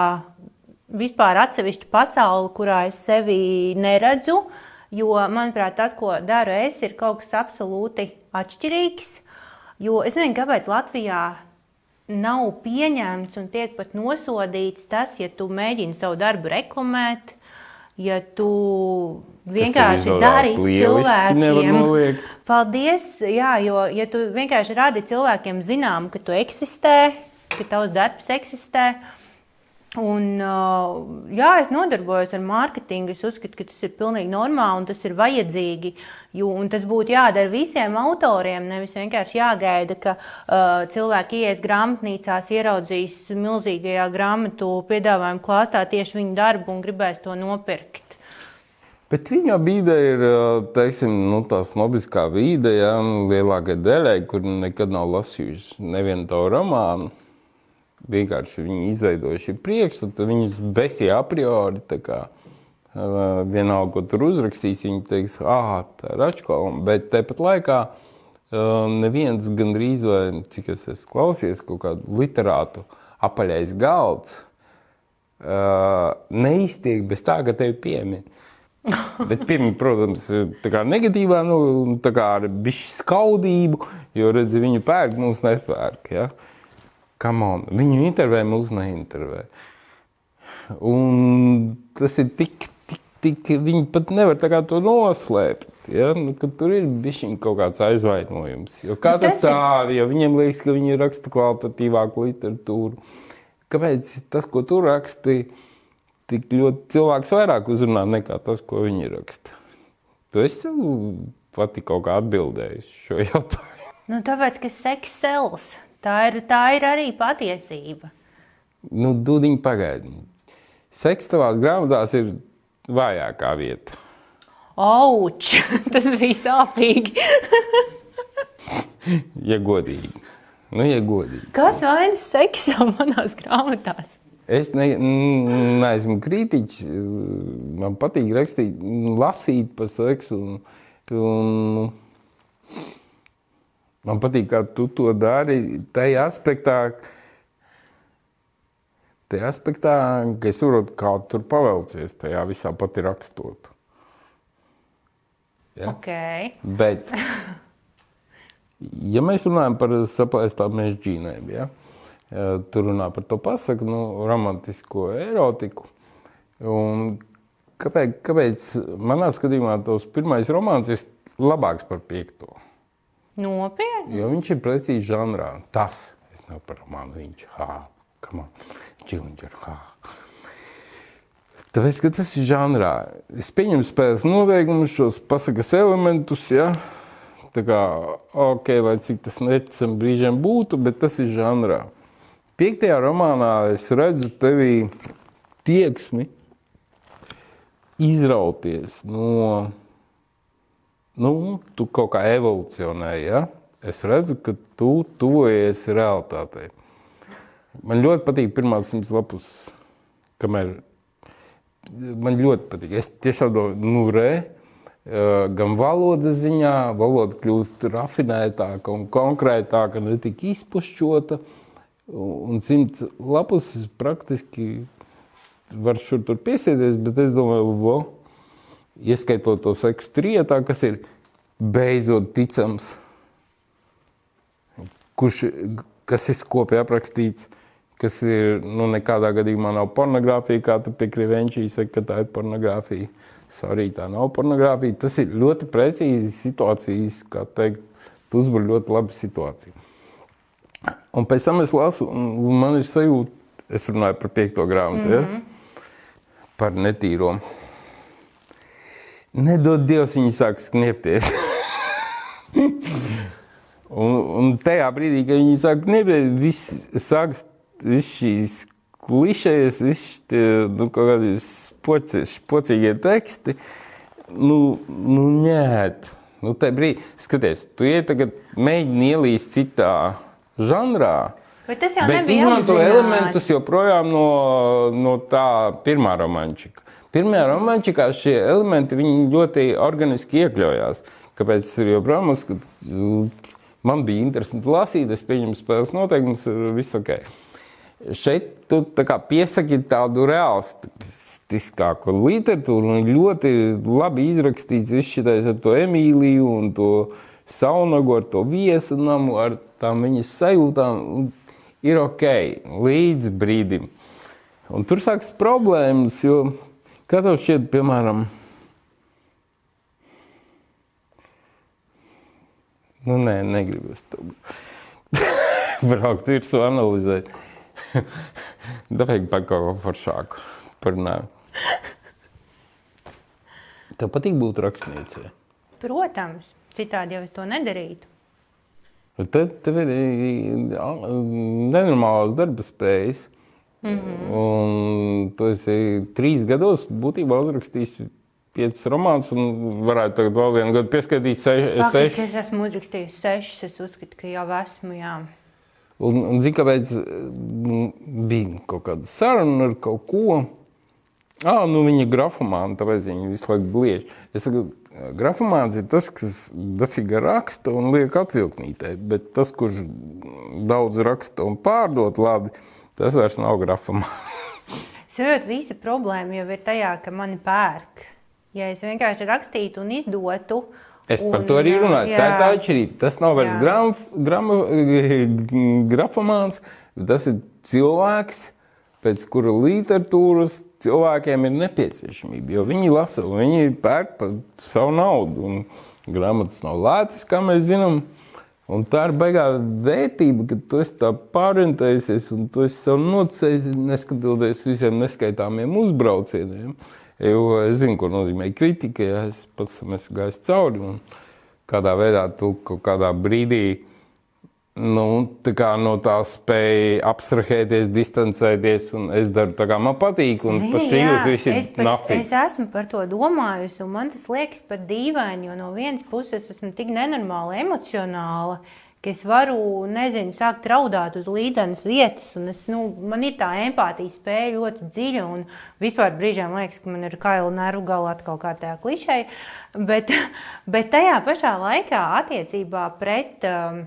vispār atsevišķa pasaule, kurā es sevi neredzu. Jo, manuprāt, tas, ko daru es, ir kaut kas absolūti atšķirīgs. Jo es nezinu, kāpēc Latvijā nav pieņemts un tiek pat nosodīts tas, ja tu mēģini savu darbu reklamēt, ja tu vienkārši dari cilvēkiem. Paldies, jā, jo ja tu vienkārši rādi cilvēkiem zinām, ka tu eksistē, ka tavs darbs eksistē, Un, jā, es nodarbojos ar mārketingu. Es uzskatu, ka tas ir pilnīgi normāli un tas ir vajadzīgi. Jo, tas būtu jādara visiem autoriem. Nevis vienkārši jāgaida, ka uh, cilvēki ies grāmatnīcās, ieraudzīs milzīgajā grāmatu piedāvājumu klāstā tieši viņu darbu un gribēs to nopirkt. Bet viņa vide ir teiksim, nu, tā snobiskā vide, ja lielākajai daļai, kur nekad nav lasījusi nevienu to romānu vienkārši viņi izveidojuši priekšstatu, viņus besīja a priori. Kā, vienalga, ko tur uzrakstīs, viņi teiks, ah, tā ir Račko. Bet tāpat laikā neviens gandrīz, vai cik es esmu klausies, kaut kādu literātu apaļais galds neiztiek bez tā, ka tevi piemin. Bet, piemēram, protams, tā kā negatīvā, nu, tā kā ar bišķi skaudību, jo, redzi, viņu pērk, mums nepērk, ja? Uh, Viņu intervē, mūs neintervē. Un tas ir tik, tik, tik viņi pat nevar to noslēpt. Ja? Nu, tur ir bijis kaut kāds aizvainojums. Jo kā tas tā, ja viņiem liekas, ka viņi raksta kvalitatīvāku literatūru, kāpēc tas, ko tu raksti, tik ļoti cilvēks vairāk uzrunā nekā tas, ko viņi raksta? Tu esi pati kaut kā atbildējis šo *laughs* jautājumu. Nu, tāpēc, ka seks sels. Tā ir, tā ir arī patiesība. Nu, Dūdiņa pagaidi. Seks tavās grāmatās ir vājākā vieta. Auč! *laughs* Tas bija sāpīgi. *laughs* ja godīgi. Nu, ja godīgi. Kas vainas seksā manās grāmatās? Es ne, neesmu kritiķis. Man patīk rakstīt, lasīt par seksu. Un, un, Man patīk, kā tu to dari. Tajā aspektā, tajā aspektā ka es saprotu, kā tur pavelcies tajā visā pati rakstot. Ja? Okay. Bet, ja mēs runājam par saplēstām mežģīnēm, ja? Tur runā par to pasaku, nu, romantisko erotiku. Un kāpēc, kāpēc manā skatījumā tos pirmais romāns ir labāks par piekto? Nopietni. Jo viņš ir precīzi žanrā. Tas es nav par romānu. Viņš ir Džungļs. Tāpēc, ka tas ir žanrā. Es pieņemu spēles noteikumus, šos pasakas elementus. Ja? Tā kā, ok, lai cik tas neticami brīžiem būtu, bet tas ir žanrā. Piektajā romānā es redzu tevi tieksmi izrauties no nu, tu kaut kā evolūcionēji. Ja? Es redzu, ka tu tuvojies realitātei. Man ļoti patīk pirmās simts lapus, kamēr man ļoti patīk. Es tiešām domāju, nu, re, gan valodas ziņā, valoda kļūst rafinētāka un konkrētāka, ne tik izpušķota. Un simts lapus praktiski var šur tur piesēties, bet es domāju, vo, ieskaitot to seksu trietā, kas ir beidzot ticams, kurš, kas ir kopīgi aprakstīts, kas ir, nu, nekādā gadījumā nav pornogrāfija, kā tu pie Krivenčijas saki, ka tā ir pornogrāfija. Sorry, tā nav pornogrāfija. Tas ir ļoti precīzi situācijas, kā teikt, tu uzbur ļoti labi situāciju. Un pēc tam es lasu, un man ir sajūta, es runāju par piekto grāmatu, mm -hmm. ja? Mhm. par netīro. Nedod Dievs, viņi sāk kniepties. *laughs* un, un tajā brīdī, kad viņi sāk kniepties, viss sāk viss šīs klišejas, viss tie, nu, kaut kādi spocīgie teksti. nu, nu ņēt. Nu, tā brīdī, skaties, tu iet tagad mēģini ielīst citā žanrā. Bet tas jau Bet izmanto apzināti. elementus joprojām no, no tā pirmā romančika. Pirmajā romančikā šie elementi ļoti organiski iekļaujās. Kāpēc es joprojām uzskatu, ka man bija interesanti lasīt, es pieņemu spēles noteikumus, ir viss ok. Šeit tu tā kā piesaki tādu realistiskāku literatūru un ļoti labi izrakstīts viss šitais ar to Emīliju un to Saunagu, ar to viesu namu, ar tām viņas sajūtām. Ir ok, līdz brīdim. Un tur sākas problēmas, jo kā tev šķiet, piemēram, nu, nē, negribu es to *laughs* braukt virsū analizēt. *laughs* Davai par kaut ko foršāku parunājumu. Tev patīk būt rakstniecei. Protams, citādi jau es to nedarītu. Tad tev ir ā, nenormālās darba spējas. Mm -hmm. Un tu esi trīs gados būtībā uzrakstījis piecus romānus, un varētu tagad vēl vienu gadu pieskaitīt seši. Faktiski es esmu uzrakstījis sešus, es uzskatu, ka jau esmu, jā. Un, un zini, kāpēc bija kaut kāda saruna ar kaut ko? Ah, nu viņa grafomāna, tāpēc viņa visu laiku bliež. Es saku, grafomāns ir tas, kas dafiga raksta un liek atvilknītē, bet tas, kurš daudz raksta un pārdot labi, tas vairs nav grafomāns. Saprotu, visa problēma jau ir tajā, ka mani pērk. Ja es vienkārši rakstītu un izdotu, Es par un, to arī runāju. Tā ir jā. tā atšķirība. Tas nav vairs Jā. gram, gram, grafomāns, tas ir cilvēks, pēc kura literatūras cilvēkiem ir nepieciešamība. Jo viņi lasa, viņi pērk par savu naudu. Un grāmatas nav lētas, kā mēs zinām. Un tā ir baigā vērtība, ka tu esi tā pārorientējies un tu esi sev nocējis, neskatoties visiem neskaitāmiem uzbraucieniem. Jo es zinu, ko nozīmē kritika, ja es pats esmu gājis cauri. Un kādā veidā tu kaut kādā brīdī nu, tā no tā spēja abstrahēties, distancēties. un Es daru tā, kā man patīk, un Zini, par šī jā, jūs visi es, nafīgi. es esmu par to domājusi, un man tas liekas pat dīvaini, jo no vienas puses esmu tik nenormāli emocionāla, es varu, nezinu, sākt raudāt uz līdzenas vietas, un es, nu, man ir tā empātijas spēja ļoti dziļa, un vispār brīžiem liekas, ka man ir kaila nervu galā atkal kā tajā klišē, bet, *laughs* bet tajā pašā laikā attiecībā pret um,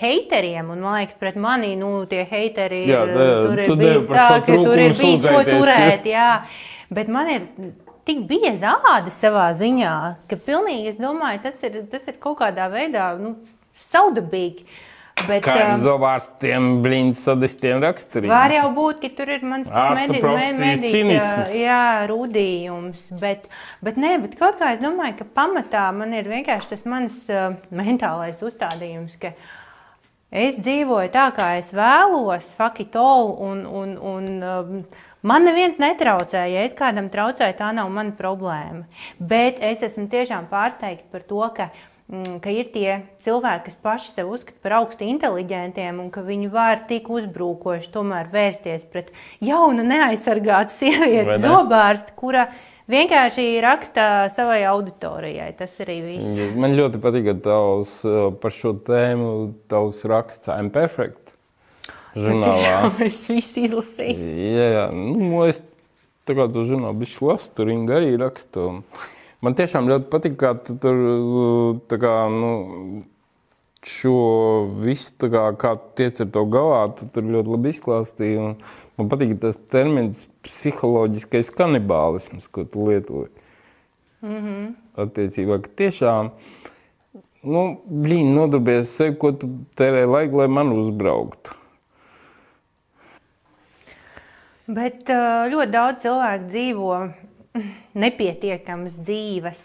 heiteriem, un man liekas, pret mani, nu, tie heiteri Jā, ir, tā, tur ir bijis tā, ka tur ir bijis ko turēt, *laughs* jā. Bet man ir tik bieza āda savā ziņā, ka pilnīgi, es domāju, tas ir, tas ir kaut kādā veidā, nu, saudabīgi. Bet, Kā ar um, zobārstiem, blīņas sadistiem raksturiem. Var jau būt, ka tur ir mans medi, me, profesijas mediķa, cinisms. jā, rudījums, bet, bet, nē, bet kaut kā es domāju, ka pamatā man ir vienkārši tas mans uh, mentālais uzstādījums, ka es dzīvoju tā, kā es vēlos, fakitolu, un, un, un um, man neviens netraucē. Ja es kādam traucēju, tā nav mana problēma. Bet es esmu tiešām pārsteigta par to, ka mm, ka ir tie cilvēki, kas paši sev uzskata par augstu inteliģentiem un ka viņi var tik uzbrukoši tomēr vērsties pret jaunu, neaizsargātu ne? zobārstu, kura vienkārši raksta savai auditorijai. Tas arī viss. Man ļoti patīk tavs uh, par šo tēmu, tavs raksts I'm Perfect. Žurnālā. *laughs* Es visu izlasīju. Jā, jā. Nu, es tā kā to žurnālu bišķi lasu, tur viņi arī raksta. Man tiešām ļoti patīk, kā tu tur uh, tā kā, nu, šo visu, kā, kā tu tiec ar to galā, tu tur ļoti labi izklāstīji. un Man patīk tas termins psiholoģiskais kanibālisms, ko tu lietoji. Mm -hmm. Attiecībā, ka tiešām, nu, blīn, nodarbies sevi, ko tu tērē laiku, lai man uzbrauktu. Bet uh, ļoti daudz cilvēku dzīvo *laughs* nepietiekamas dzīves,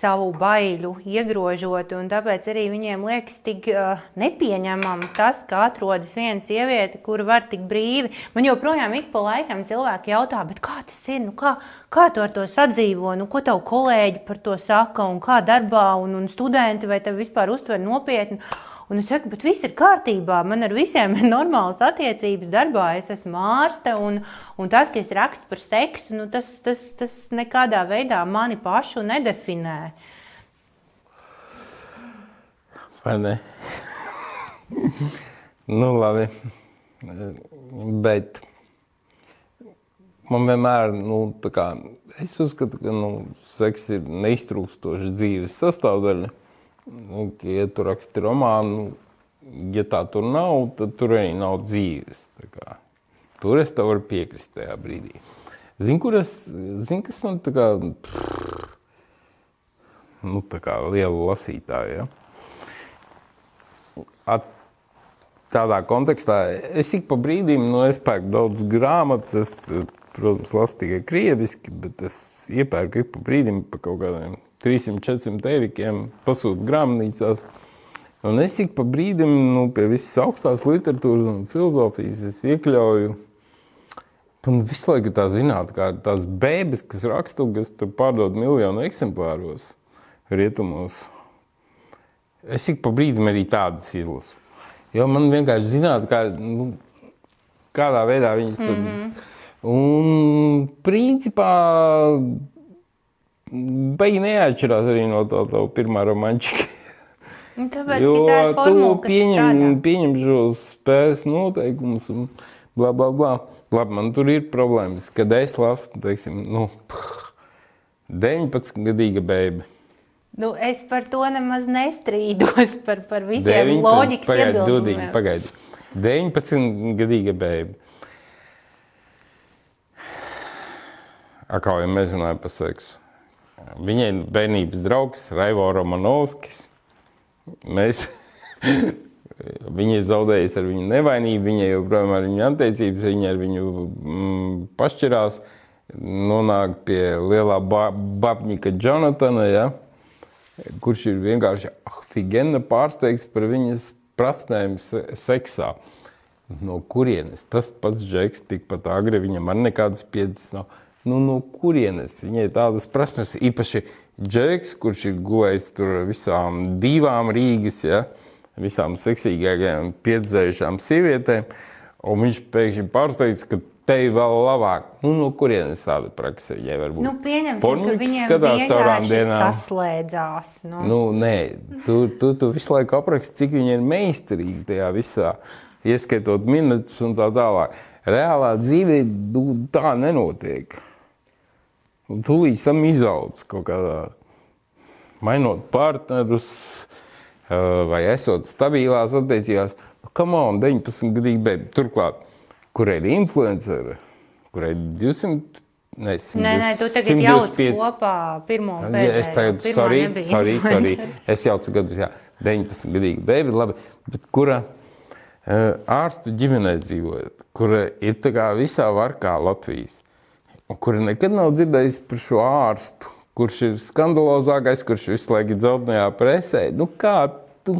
savu baiļu iegrožot, un tāpēc arī viņiem liekas tik uh, nepieņemami tas, ka atrodas viena sieviete, kura var tik brīvi. Man joprojām ik pa laikam cilvēki jautā, bet kā tas ir, nu kā, kā tu ar to sadzīvo, nu ko tavu kolēģi par to saka, un kā darbā, un, un studenti vai tevi vispār uztver nopietni. Un es saku, bet viss ir kārtībā. Man ar visiem ir normālas attiecības darbā. Es esmu ārste, un, un tas, ka es rakstu par seksu, nu, tas, tas, tas nekādā veidā mani pašu nedefinē. Vai ne? nu, labi. Bet man vienmēr, nu, tā kā es uzskatu, ka nu, seks ir neiztrūkstoša dzīves sastāvdaļa. Nu, ja tu raksti romānu, ja tā tur nav, tad tur arī nav dzīves. Tur es tev varu piekrist tajā brīdī. Zini, kur es, zini, kas man tā kā, pff, nu, tā kā liela lasītāja. Ja? Tādā kontekstā es ik pa brīdim, nu, es pērku daudz grāmatas, es, protams, lasu tikai krieviski, bet es iepērku ik pa brīdim pa kaut kādiem 300-400 eirikiem, pasūtu grāmatnīcās. Un es ik pa brīdim nu, pie visas augstās literatūras un filozofijas iekļauju. Un visu laiku tā zināt, kā tās bēbes, kas raksta, kas tur pārdod miljonu eksemplāros rietumos. Es ik pa brīdim arī tādas izlasu. Jo man vienkārši zināt, kā, nu, kādā veidā viņas tur. Mm -hmm. Un principā beigās neatšķirās arī no tā, tā pirmā romantika. Nu, tāpēc, jo tu pieņem, pieņem šos spēles noteikumus un bla, bla, bla. Labi, man tur ir problēmas, kad es lasu, teiksim, nu, 19 gadīga beiga. Nu, es par to nemaz nestrīdos par, par visiem 19, loģikas pagaidi, iebildumiem. Pagaidi, 19 gadīga beiga. Atkal, ja mēs runājam par seksu. Viņai bērnības draugs Raivo Romanovskis. Mēs, *laughs* viņa ir zaudējusi ar viņu nevainību, viņai joprojām ar viņu attiecības, viņa ar viņu mm, pašķirās, nonāk pie lielā ba babņika Jonatana, ja, kurš ir vienkārši ahfigena pārsteigts par viņas prasmēm seksā. No kurienes tas pats Džeks tikpat agri, viņam ar nekādas pieredzes nav. Nu, no kurienes viņai tādas prasmes, īpaši Džeks, kurš ir gulējis tur visām divām Rīgas, ja, visām seksīgākajām, pieredzējušām sievietēm, un viņš pēkšņi pārsteidz, ka te ir vēl labāk. Nu, no kurienes tāda praksa viņai var būt? Nu, pieņemsim, ka viņiem skatās caurām dienām. Saslēdzās. Nu. nu, nē, tu, tu, tu visu laiku apraksti, cik viņi ir meistarīgi tajā visā, ieskaitot minūtes un tā tālāk. Reālā dzīvē nu, tā nenotiek. Un tūlīt tam izaudz kaut kādā, mainot partnerus vai esot stabilās attiecībās. Nu, come on, 19 gadīgi bērni. Turklāt, kur ir influenceri, kur ir 200. Nē, 100, nē, nē, tu tagad jauc kopā pirmo pēdējo. Es tagad, sorry, sorry, sorry, es jaucu gadus, jā, 19 gadīgi bērni, labi, bet kura ārstu ģimenē dzīvojot, kura ir tā kā visā varkā Latvijas kuri nekad nav dzirdējusi par šo ārstu, kurš ir skandalozākais, kurš visu laiku ir dzeltenajā presē. Nu, kā tu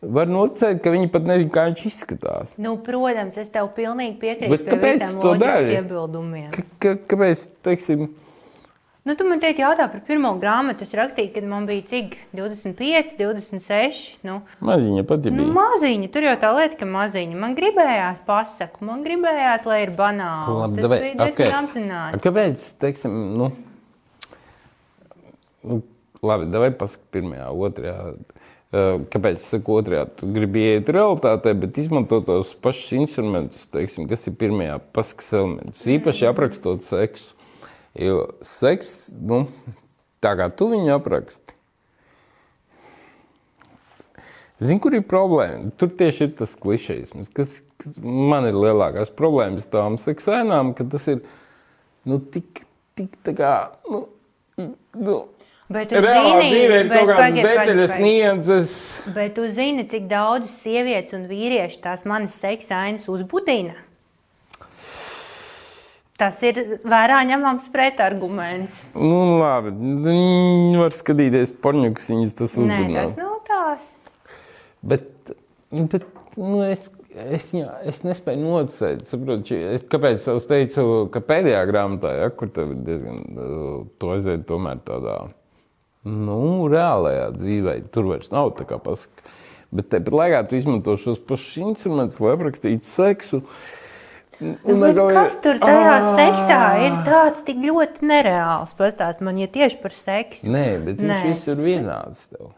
vari nocēt, ka viņi pat nezina, kā viņš izskatās? Nu, protams, es tev pilnīgi piekrītu. Bet kāpēc to dara? Kāpēc, teiksim, Nu, tu man teici, jautā par pirmo grāmatu. Es rakstīju, kad man bija cik 25, 26. Nu, maziņa pati nu, bija. Nu, maziņa, tur jau tā lieta, ka maziņa. Man gribējās pasaku, man gribējās, lai ir banāli. Labi, Tas bija diezgan okay. apzināti. Kāpēc, teiksim, nu, nu labi, davai pasak pirmajā, otrajā. Kāpēc es saku, otrajā, tu gribi iet realitātē, bet izmanto tos pašus instrumentus, teiksim, kas ir pirmajā pasakas elementus, īpaši aprakstot seksu. Jo seks, nu, tā kā tu viņu apraksti, Zini, kur ir problēma? Tur tieši ir tas klišejs, kas, kas man ir lielākās problēmas tām seksainām, ka tas ir nu, tik, tik tā kā. Nu, nu, Bet Reālā dzīvē ir kaut kādas detaļas, nianses. Bet tu zini, cik daudz sievietes un vīrieši tās manas seksainas uzbudina? Tas ir vērā ņemams pretarguments. Nu, labi, viņi var skatīties porņukas, viņas tas uzbudinās. Nē, tas nav tās. Bet, bet nu, es, es, jā, es nespēju nocēt, saprotu, es, kāpēc es teicu, ka pēdējā grāmatā, ja, kur tev ir diezgan, to aiziet tomēr tādā, nu, reālajā dzīvē, tur vairs nav tā kā pasaka. Bet tāpat laikā tu izmanto šos pašus instrumentus, lai aprakstītu seksu. Nu, bet kas tur tajā seksā ir tāds tik ļoti nereāls? Pastāst man, ja tieši par seksu. Nē, bet viņš Nē. viss ir vienāds tev.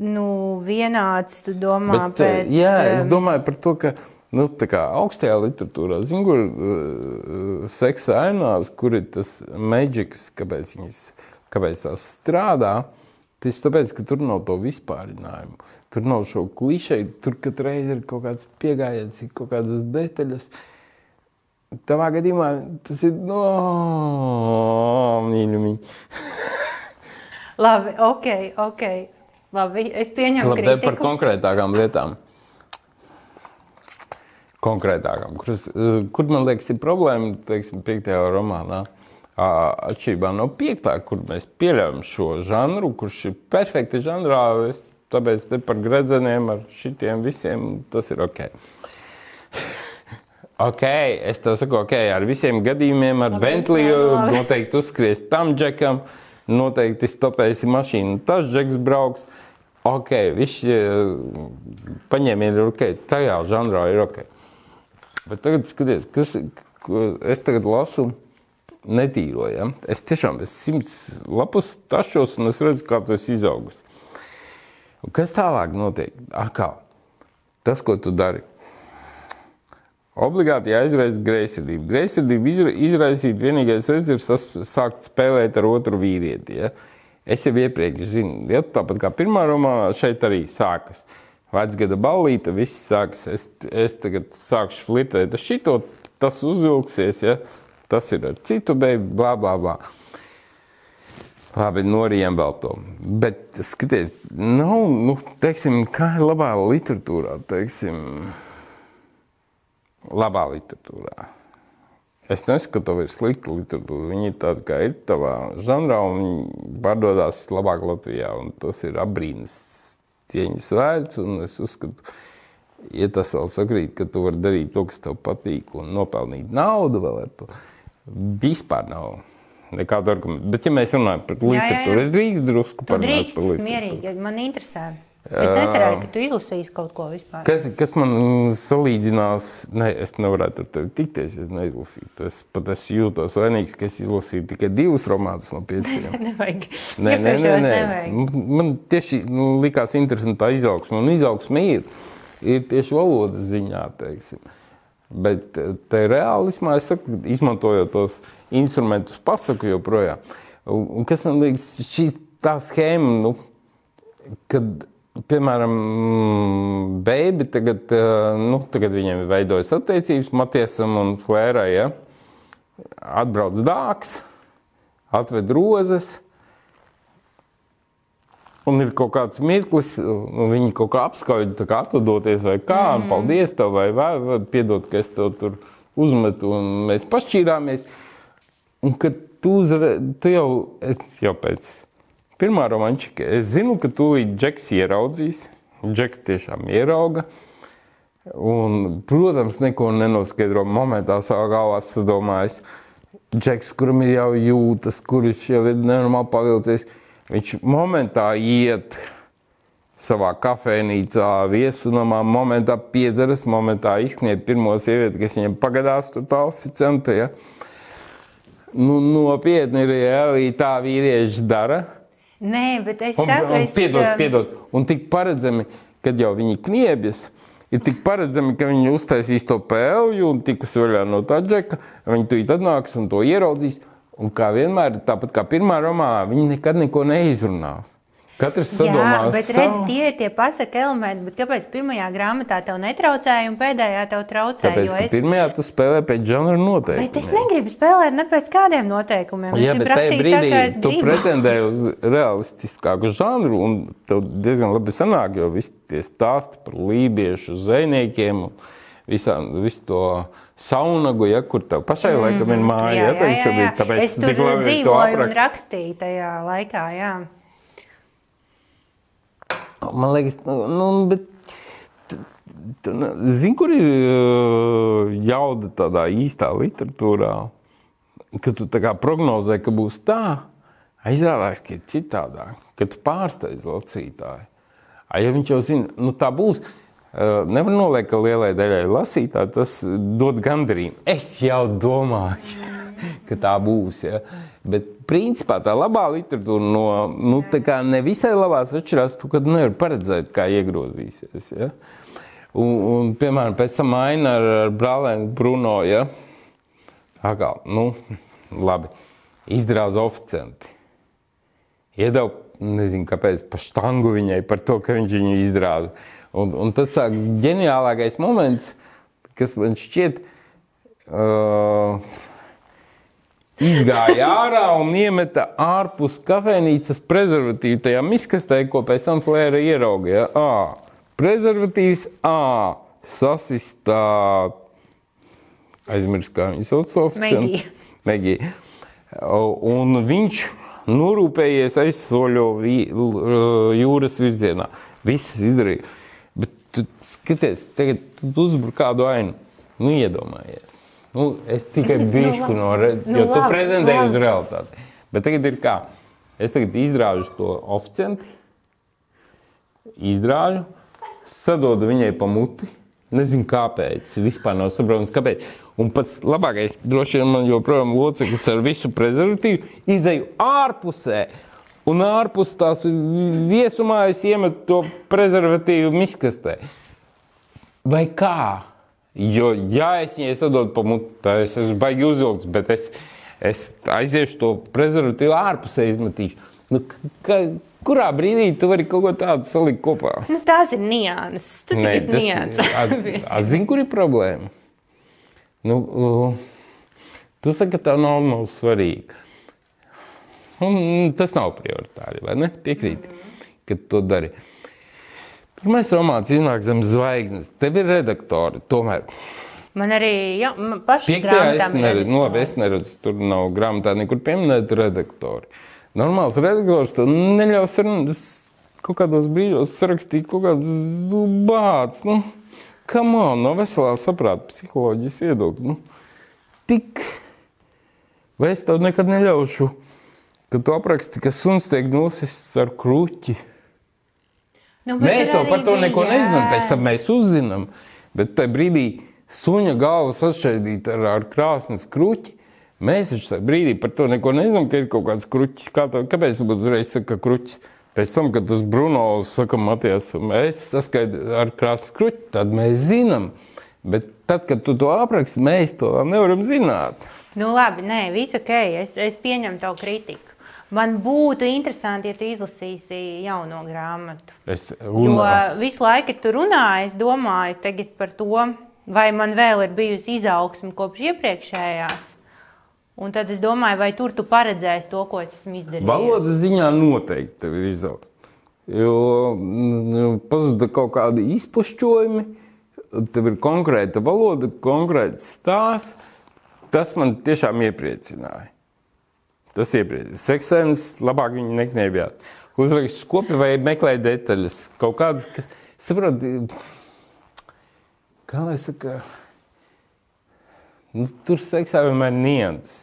Nu, vienāds, tu domā, Bet, eh, pēc... jā, es um, domāju par to, ka nu, tā kā augstajā literatūrā, zinu, kur uh, seksa ainās, kur ir tas maģiks, kāpēc, viņas, kāpēc tās strādā. Tieši tāpēc, ka tur nav to vispārinājumu. Tur nav šo klišeju, tur katru reizi ir kaut kāds pieejams, ir kaut kādas detaļas. Tavā gadījumā tas ir no mīļumi. *laughs* Labi, ok, ok. Labi, es pieņemu Labi, te par kritiku. konkrētākām lietām. Konkrētākām, kuras, eh, kur man liekas, ir problēma, teiksim, piektajā romānā. Atšķirībā no piektā, kur mēs pieļaujam šo žanru, kurš ir perfekti žanrā, es, tāpēc te par gredzeniem ar šitiem visiem tas ir ok. *laughs* Ok, es to saku, ok, ar visiem gadījumiem, ar Bentliju noteikti uzskries tam džekam, noteikti stopēsi mašīnu, tas džeks brauks. Ok, viss paņēmieni ir ok, tajā žanrā ir ok. Bet tagad skaties, kas, es tagad lasu netīro, ja? Es tiešām es simts lapus tašos un es redzu, kā tas izaugus. Un kas tālāk notiek? Akā, tas, ko tu dari. Obligāti jāizraisa greizsirdība. Greizsirdība izra- izraisīt vienīgais veids ir sākt spēlēt ar otru vīrieti. Ja? Es jau iepriekš zinu, ja? tāpat kā pirmā romānā, šeit arī sākas. Vecgada ballīte, viss sākas. Es, es tagad sākšu flirtēt ar šito, tas uzvilksies, ja? tas ir ar citu beigu, bla, bla, bla. Labi, norijām vēl to. Bet, skaties, nav, nu, teiksim, kā ir labā literatūrā, teiksim, labā literatūrā. Es nesaku, ka tev ir slikta literatūra. Viņa ir tāda, kā ir tavā žanrā, un viņi pārdodas labāk Latvijā. Tas ir apbrīnas cieņas vērts, un es uzskatu, ja tas vēl sakrīt, ka tu vari darīt to, kas tev patīk, un nopelnīt naudu vēl ar to, vispār nav nekādu argumentu. Bet, ja mēs runājam par literatūru, es drīkstu drusku parunāt drīkst par literatūru. mierīgi, man interesē. Es necerēju, ka tu izlasīsi kaut ko vispār. Kas, kas man salīdzinās, ne, es nevarētu ar tevi tikties, ja es neizlasītu. Es pat esmu jūtos vainīgs, ka es izlasīju tikai divus romānus no pieciem. *laughs* Nevajag. Nē, nē, nē, nē. nevajag. Man tieši nu, likās interesanti tā izaugsme. Un izaugsme ir, ir tieši valodas ziņā, teiksim. Bet eh, te reālismā es saku, izmantojot tos instrumentus, pasaku joprojām. Un, un kas man liekas, šī tā schēma, nu, kad, piemēram, Bēbi tagad, eh, nu, tagad viņiem veidojas attiecības Matiesam un Flērai, ja? atbrauc dāks, atved rozes, un ir kaut kāds mirklis, un viņi kaut kā apskauj, tā kā atvadoties, vai kā, mm. paldies tev, vai, vai, vai piedod, ka es tev tur uzmetu, un mēs pašķīrāmies. Un kad tu, uzre, tu jau, jau pēc pirmā romančika, es zinu, ka tu Džeks ieraudzīs, Džeks tiešām ierauga, un, protams, neko nenoskaidro momentā savā galvā sadomājis. Džeks, kuram ir jau jūtas, kurš jau ir nenormāli pavilcies, viņš momentā iet savā kafejnīcā, viesunamā, momentā piedzeras, momentā izsniedz pirmo sievieti, kas viņam pagadās, tur tā oficiante. Ja? Nu, nopietni ir, ja arī tā vīrieši dara. Nē, bet es un, es, piedod, um, piedod. Un tik paredzami, kad jau viņi kniebjas, ir tik paredzami, ka viņi uztaisīs to pēļu un tiks vaļā no tā džeka. Viņi tur atnāks un to ieraudzīs. Un kā vienmēr, tāpat kā pirmā romānā, viņi nekad neko neizrunās. Katrs Jā, sadomās bet redz, tie ir tie pasaka elementi, bet kāpēc pirmajā grāmatā tev netraucēja un pēdējā tev traucēja? Tāpēc, es... pirmajā tu spēlē pēc žanra noteikumiem. Bet es negribu spēlēt ne pēc kādiem noteikumiem. Jā, es gribu bet tajā tā, brīdī es tu gribu. pretendēji uz realistiskāku žanru, un tev diezgan labi sanāk, jo visi tie stāsti par lībiešu zvejniekiem un visām, visu to saunagu, ja, kur tev pašai mm laikam ir māja. Jā, ja, jā, jā, jā. Tāpēc Es tu tur tik labi to dzīvoju un apraksti. rakstīju tajā laikā. Jā. Man liekas, nu, nu bet. Zini, kur ir jauda tādā īstā literatūrā, ka tu prognozē, ka būs tā, Izrādās, ka ir citādāk, kad tu pārsteidz lasītāju. A, ja viņš jau zina, nu tā būs. Nevar noliekt, ka lielai daļai lasītāji tas dod gandarījumu. Es jau domāju, *laughs* ka tā būs. Ja? Bet, principā, tā labā literatūra no nu, ne visai labās atšķirās. Tu nevari paredzēt, kā iegrozīsies. Ja? Un, un, piemēram, pēc tam aina ar, ar brālēnu Bruno. Ja? Atkal, nu, labi, izdrauza oficianti. Iedeva, nezinu, kāpēc, pa štangu viņai par to, ka viņš viņu izdrauza. Un, un tas sāk ģeniālākais moments, kas man šķiet. Uh, izgāja ārā un iemeta ārpus kafejnīcas prezervatīvu tajā miskastē, ko pēc tam flēra ieraudzīja. À, prezervatīvs, à, sasistā, aizmirst, kā viņas sauc oficiāli. Megija. Un viņš norūpējies aizsoļo jūras virzienā. Viss izdarīja. Bet tu skaties, tagad tu uzbruki kādu ainu. Nu, iedomājies. Nu, es tikai *laughs* bijuši no redzes, nu, jo tu pretendēji uz realitāti. Bet tagad ir kā? Es tagad izrāžu to oficianti, izrāžu, sadodu viņai pa muti. Nezinu, kāpēc. Vispār nav saprotams, kāpēc. Un pats labākais, droši vien, man joprojām loceklis ar visu prezervatīvu, izēju ārpusē. Un ārpus tās viesumā es iemetu to prezervatīvu miskastē. Vai kā? Jo, ja es viņai sadodu pa mutu, tad es esmu baigi uzvilkts, bet es, es aiziešu to prezervatīvu ārpusē izmetīšu. Nu, ka, kurā brīdī tu vari kaut ko tādu salikt kopā? Nu, tās ir nianses. Tu Nē, tas nianses. *laughs* Zini, kur ir problēma? Nu, tu saki, ka tā nav, nav svarīga. Un tas nav prioritāri, vai ne? Piekrīt, mm -hmm. ka to dari. Uh, Pirmais romāns iznāk zem zvaigznes. Tev ir redaktori tomēr. Man arī jā, pašai grāmatām ir. Neredzu, nu, labi, es neredzu, tur nav grāmatā nekur pieminēt redaktori. Normāls redaktors to neļaus kaut kādos brīžos sarakstīt kaut kādas bāts. Nu, kam on, no veselā saprāta psiholoģijas viedokļa. Nu, tik, vai es tev nekad neļaušu, ka tu apraksti, ka suns tiek nosists ar kruķi. Nu, mēs jau par to neko jā. nezinām, pēc tam mēs uzzinām. Bet tajā brīdī suņa galva sašķaidīta ar, ar krāsnes kruķi. Mēs taču tajā brīdī par to neko nezinām, ka ir kaut kāds kruķis. Kā tā, kāpēc mums uzreiz saka kruķis? Pēc tam, kad tas Bruno saka, Matijas, mēs saskaidrojam ar krāsnes kruķi, tad mēs zinām. Bet tad, kad tu to apraksti, mēs to nevaram zināt. Nu, labi, nē, viss ok, es, es pieņemu tavu kritiku. Man būtu interesanti, ja tu izlasīsi jauno grāmatu. Es, un... Jo visu laiku, kad tu runā, es domāju par to, vai man vēl ir bijusi izaugsme kopš iepriekšējās. Un tad es domāju, vai tur tu paredzēsi to, ko es esmu izdarījis. Valodas ziņā noteikti ir izaugsme. Jo nu, pazuda kaut kādi izpušķojumi, tev ir konkrēta valoda, konkrēts stāsts. Tas man tiešām iepriecināja. Tas iepriekš. Seksēns labāk viņu nekņēbjāt. Uzrakst skopi vai meklē detaļas. Kaut kādas, ka, saprot, kā lai saka, nu, tur seksā vienmēr nianses.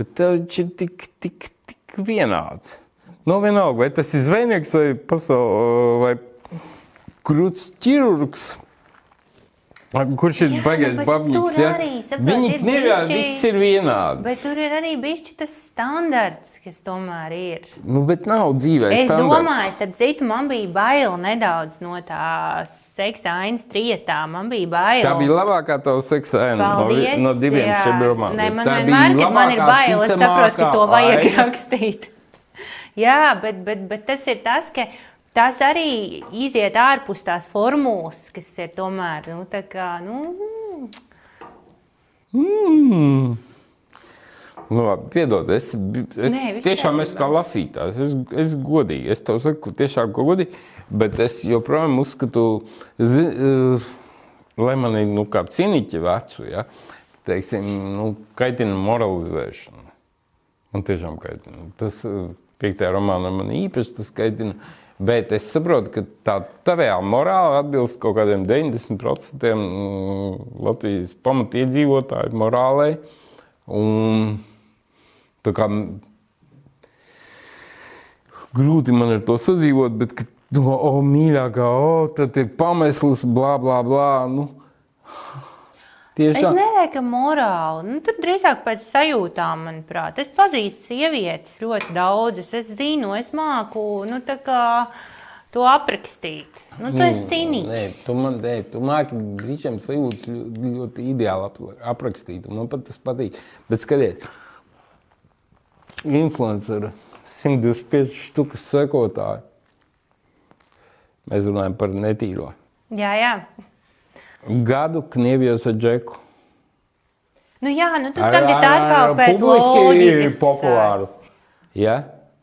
Bet tev viņš ir tik, tik, tik vienāds. Nu, vienalga, vai tas ir zvejnieks vai, pasaul, vai krūts ķirurgs. Kurš ir baigais babņīgs? Ja? Viņi nevienā viss ir vienādi. Bet tur ir arī bišķi tas standarts, kas tomēr ir. Nu, bet nav dzīvē Es standarts. domāju, starp citu, man bija bail nedaudz no tās seksa ainas trietā. Man bija bail. Tā bija labākā tava seksa aina Paldies, no, no diviem šiem romām. Nē, man vienmēr, kad man ir bail, es saprotu, ka to vajag aina. *laughs* rakstīt. jā, bet, bet, bet tas ir tas, ka tas arī iziet ārpus tās formulas, kas ir tomēr nu, tā kā. Nu, mm. Nu, labi, piedod, es, es Nē, tiešām esmu kā lasītājs. Es, es godīgi, es tev saku, tiešām godīgi, bet es joprojām uzskatu, zi, uh, lai man ir nu, kā cīniķi vecu, ja, teiksim, nu, kaitina moralizēšana. Man tiešām kaitina. Tas uh, piektajā romānā man īpaši tas kaitina. Uh, Bet es saprotu, ka tā tavējā morāla atbilst kaut kādiem 90% mm, Latvijas pamatiedzīvotāju morālei. Un, kā, grūti man ar to sadzīvot, bet, ka, nu, o, mīļākā, o, tad ir pamesls, blā, blā, blā. Nu, Es tiešām. nedomāju, ka morāli. Nu, tur drīzāk pēc sajūtām, manuprāt. Es pazīstu sievietes ļoti daudzas. Es zinu, es māku nu, tā to aprakstīt. Nu, tu esi Nē, cīnīgs. tu man nē, tu māki brīžiem sajūtas ļoti, ļoti ideāli ap- aprakstīt. Man pat tas patīk. Bet skatiet, influenceri 125 štukas sekotāji. Mēs runājam par netīro. Jā, jā. Gadu Knievijos ar Džeku. Nu, jā, nu, tu tagad atkal pēc publiski loģikas populāru. Ja?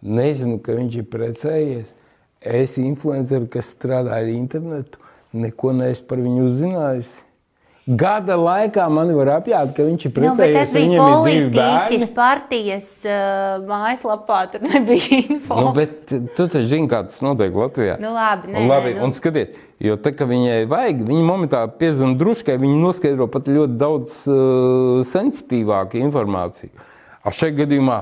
Nezinu, ka viņš ir precējies. Es influenceru, kas strādā ar internetu, neko neesmu par viņu uzzinājusi. Gada laikā man var apjāt, ka viņš ir Nu, precējies. tas bija politiķis partijas uh, mājaslapā, tur nebija *laughs* info. Nu, bet tu taču zini, kā tas notiek Latvijā. Nu, labi, nē, un, labi nē, nu. un skatiet, jo tā, ka viņai vajag, viņa momentāli piezvanīja druskai, viņa noskaidro pat ļoti daudz uh, sensitīvāku informāciju. Ar šajā gadījumā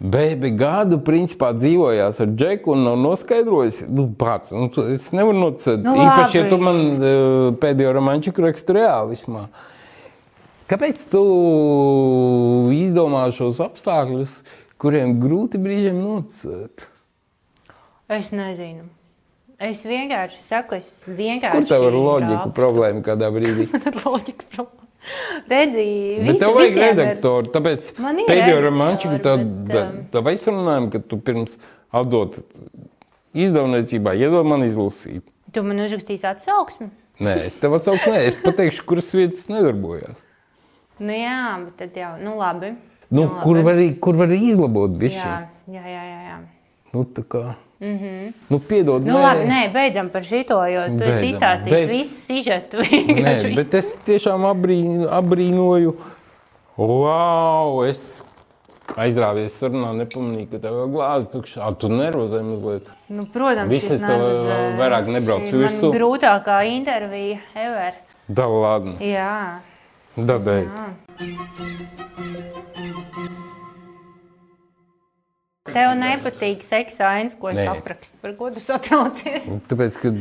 Beibi gadu principā dzīvojās ar džeku un nav noskaidrojis, nu, pats. Nu, es nevaru noticēt, Nu, īpaši, ja tu man uh, pēdējo romančiku raksti reālismā. Kāpēc tu izdomā šos apstākļus, kuriem grūti brīžiem noticēt? Es nezinu. Es vienkārši saku, es vienkārši. Kur tev ir loģika rakstu. problēma kādā brīdī? *laughs* Ar loģiku problēmu. Redzi, visi, tev vajag visiem ir- redaktoru, tāpēc pēdējo romančiku mēs runājam, ka tu pirms atdot izdevniecībā iedod man izlasīt. Tu man uzrakstīsi atsauksmi. Nē, es tev atsaukšu, nē, es pateikšu, kuras vietas nedarbojās. Nu, jā, bet tad jau, nu, labi. Nu, labi. kur var, kur var izlabot Jā, bišķi? jā, jā. jā, jā. Nu, tā kā. Mm -hmm. Nu, piedod, Nu, nē. labi, nē, beidzam par šito, jo tu esi Beidzam, izstāstījis beidz. visu sižetu. Nē, *laughs* visu. bet es tiešām abrīnu, abrīnoju. Wow, es aizrāvies sarunā, nepamanīju, ka tev ir glāze tukša. Ah, tu nervozē mazliet. Nu, protams, Visas es tev nervozēju. vairāk nebrauc Šī man virsū? grūtākā intervija ever. Da, ladni. Jā. Da, beidz. Tev nepatīk seksa ainas, ko es aprakstu. Par ko tu satraucies? Tāpēc, ka.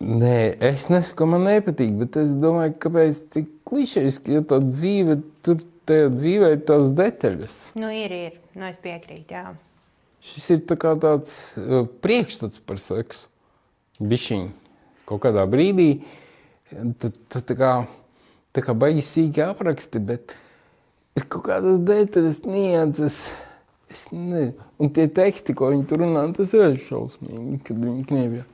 Nē, es nesaku, ka man nepatīk, bet es domāju, kāpēc tik klišejiski, jo tā dzīve, tur tajā dzīvē ir tās detaļas. Nu, ir, ir. Nu, es piekrītu, jā. Šis ir tā kā tāds uh, priekšstats par seksu. Bišķiņ. Kaut kādā brīdī tu, tu tā kā, tā kā baigi sīki apraksti, bet ir kaut kādas detaļas, nianses. Es nezinu. Un tie teksti, ko viņi tur runā, tas ir šausmīgi, kad viņi knievjā.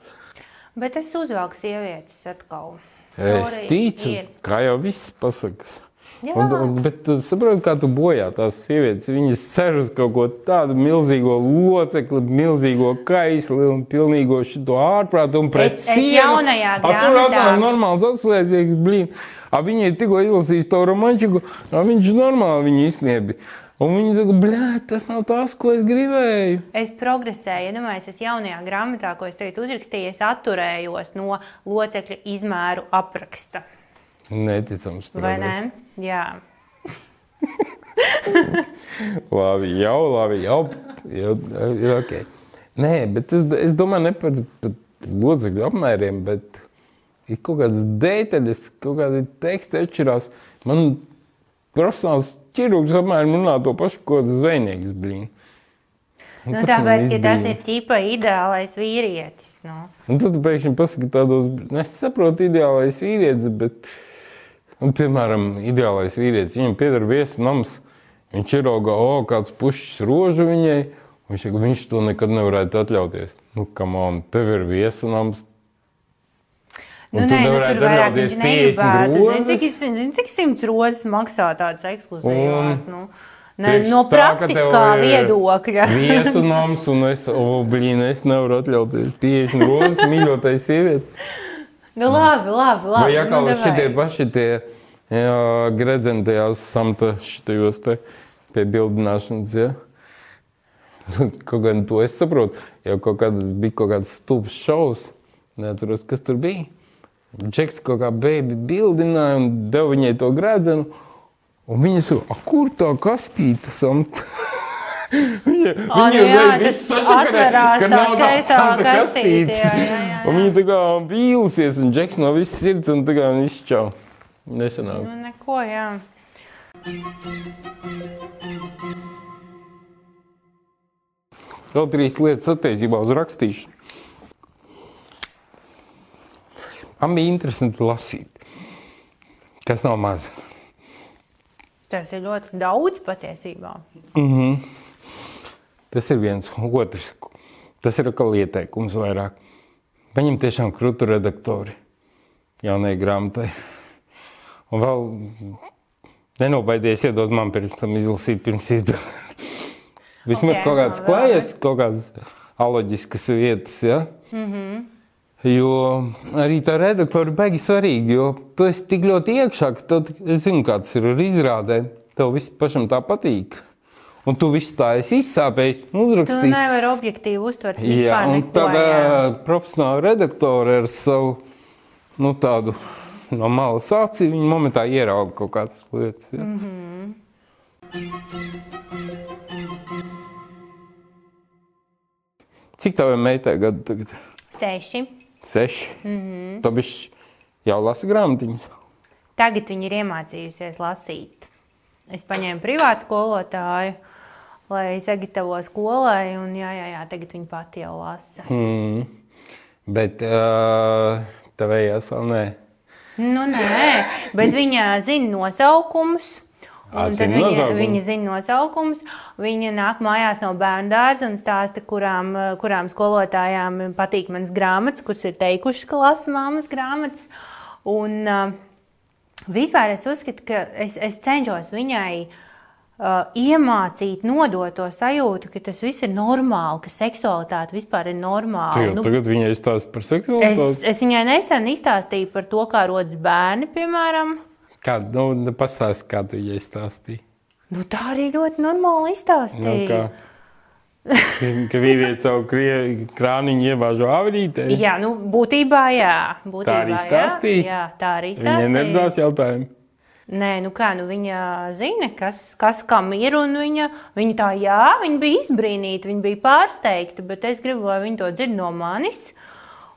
Bet es uzvelku sievietes atkal. Es Sorry, ticu, ir. kā jau viss pasakas. Jā. Un, un, bet tu saproti, kā tu bojā tās sievietes. Viņas cer uz kaut ko tādu milzīgo locekli, milzīgo kaisli un pilnīgo šo ārprātu un pret Es- es jaunajā A, Tur grāmatā- atkal normāls atslēdzies, blīn. A, viņi ir tikko izlasījis to romančiku, a, viņš normāli viņu izkniebi. Un viņi saka, blē, tas nav tas, ko es gribēju. Es progresēju, iedomājieties, es jaunajā grāmatā, ko es tagad uzrakstīju, es atturējos no locekļa izmēru apraksta. Neticams. Vai ne? progress. Jā. *laughs* Labi, jau, labi, jau. jau ir ok. Nē, bet es, es domāju ne par, par locekļu apmēriem, bet ir kaut kādas detaļas, kaut kādi teksti atšķirās. Man profesionāls ķirurgs apmēram runā to pašu, ko zvejnieks blīn. Nu, man tāpēc, ka tas ir tipa ideālais vīrietis. Nu. Un tad pēkšņi pasaki tādos, nu, es saprotu, ideālais vīrietis, bet, un, piemēram, ideālais vīrietis, viņam pieder viesu nams, viņš ir auga, o, kāds pušķis rožu viņai, un viņš viņš to nekad nevarētu atļauties. Nu, kam on, tev ir viesu nams. Un Nu, nē, nu, tur vairāk viņš 50 negribētu. Zini? Cik, zini, cik simts rozes maksā tādas ekskluzīvās? Nu, ne, no tā, praktiskā ir viedokļa. *laughs* Viesu nams, un es, o, blīn, es nevaru atļauties 50 rozes *laughs* mīļotai sievieti. nu, labi, labi. labi Vai nu, jākal davai. šitie paši tie jā, gredzeni tajās samta šitajos te pie bildināšanas, ja? *laughs* Kaut gan to es saprotu, jau kaut kādas bija kaut kāds stulbs šovs, neatceros, kas tur bija. Džeks kaut kā bēbi bildināja un deva viņai to gredzenu, un viņa saka, kur tā kastīte samta? *laughs* Viņa, viņa nu jā, tas viss atverās ka nav tā skaistā santa kastīte, jā, jā, jā, Un viņa tā kā vīlusies, un Džeks no visas sirds, un tā kā viņš izčau. Nesanāk. Nu, neko, jā. Vēl trīs lietas attiecībā uz rakstīšanu. Man bija interesanti lasīt. Tas nav maz. Tas ir ļoti daudz patiesībā. Tas ir viens. Otrs. Tas ir atkal ieteikums vairāk. Paņem tiešām krūtu redaktori jaunai grāmatai. Un vēl nenobaidies iedot man pirms tam izlasīt, pirms izdot. Vismaz Ok, kaut kāds vēl klājas, kaut kādas aloģiskas vietas. Ja? Mm -hmm. Jo arī tā redaktori baigi svarīgi, jo tu esi tik ļoti iekšā, ka tev, tik- es zinu, kā tas ir ar izrādēm. Tev viss pašam tā patīk. Un tu visu tā esi izsāpējis, Tu uzrakstījis. nevari objektīvi uztvert Jā, vispār un neko. tāda jā. profesionāla redaktore ar savu nu, tādu no malas acīm, viņa momentā ierauga kaut kādas lietas. Ja. Mm -hmm. Cik tev ir meitai gadu tagad? Seši. Seši. Mm -hmm. Tu bišķi jau lasi grāmatiņas. Tagad viņa ir iemācījusies lasīt. Es paņēmu privātu skolotāju, lai sagatavo skolai, un jā, jā, jā tagad viņa pati jau lasa. Mm. Bet uh, tavējās vēl nē. Nu, nē, bet viņa zina nosaukumus. Un tad viņa, viņa zina nosaukumus. Viņa nāk mājās no bērnu dārza un stāsta, kurām, eh, kurām skolotājām patīk manas grāmatas, kuras ir teikušas, ka lasa māmas grāmatas. Un uh, vispār es uzskatu, ka es, es cenšos viņai uh, iemācīt, nodot to sajūtu, ka tas viss ir normāli, ka seksualitāte vispār ir normāla. jau nu, tagad viņai stāsta par seksualitāti. Es, es viņai nesen izstāstīju par to, kā rodas bērni, piemēram. Kā, nu, pastāsti, kā tu viņai stāstīji. Nu, tā arī ļoti normāli Nu, izstāstīja. kā, ka vīrietis savu krie- krāniņu iebāžo avrītē. Jā, nu, būtībā jā. Būtībā, Tā arī stāstīja? Jā, tā arī Viņai stāstīja. neradās jautājumu. Nē, nu kā, nu viņa zina, kas, kas kam ir, un viņa, viņa tā, jā, viņa bija izbrīnīta, viņa bija pārsteigta, bet es gribu, lai viņa to dzird no manis.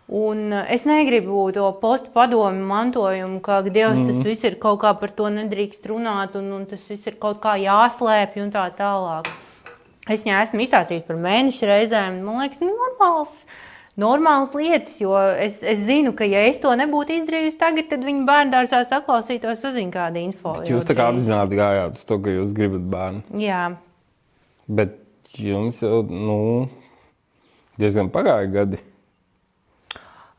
Un eh, es negribu to postu padomu mantojumu, ka Dievs mm. tas viss ir kaut kā par to nedrīkst runāt, un, un tas viss ir kaut kā jāslēpj un tā tālāk. Es viņai esmu izstāstījis par mēnešu reizēm. Man liekas, normāls, normāls lietas, jo es, es zinu, ka, ja es to nebūtu izdarījusi tagad, tad viņa bērnu dārzā saklausītos, uzzina kādu info. Jūs tā kā apzināti gājāt uz to, ka jūs gribat bērnu. Jā, Bet jums jau nu, diezgan pagāja gadi.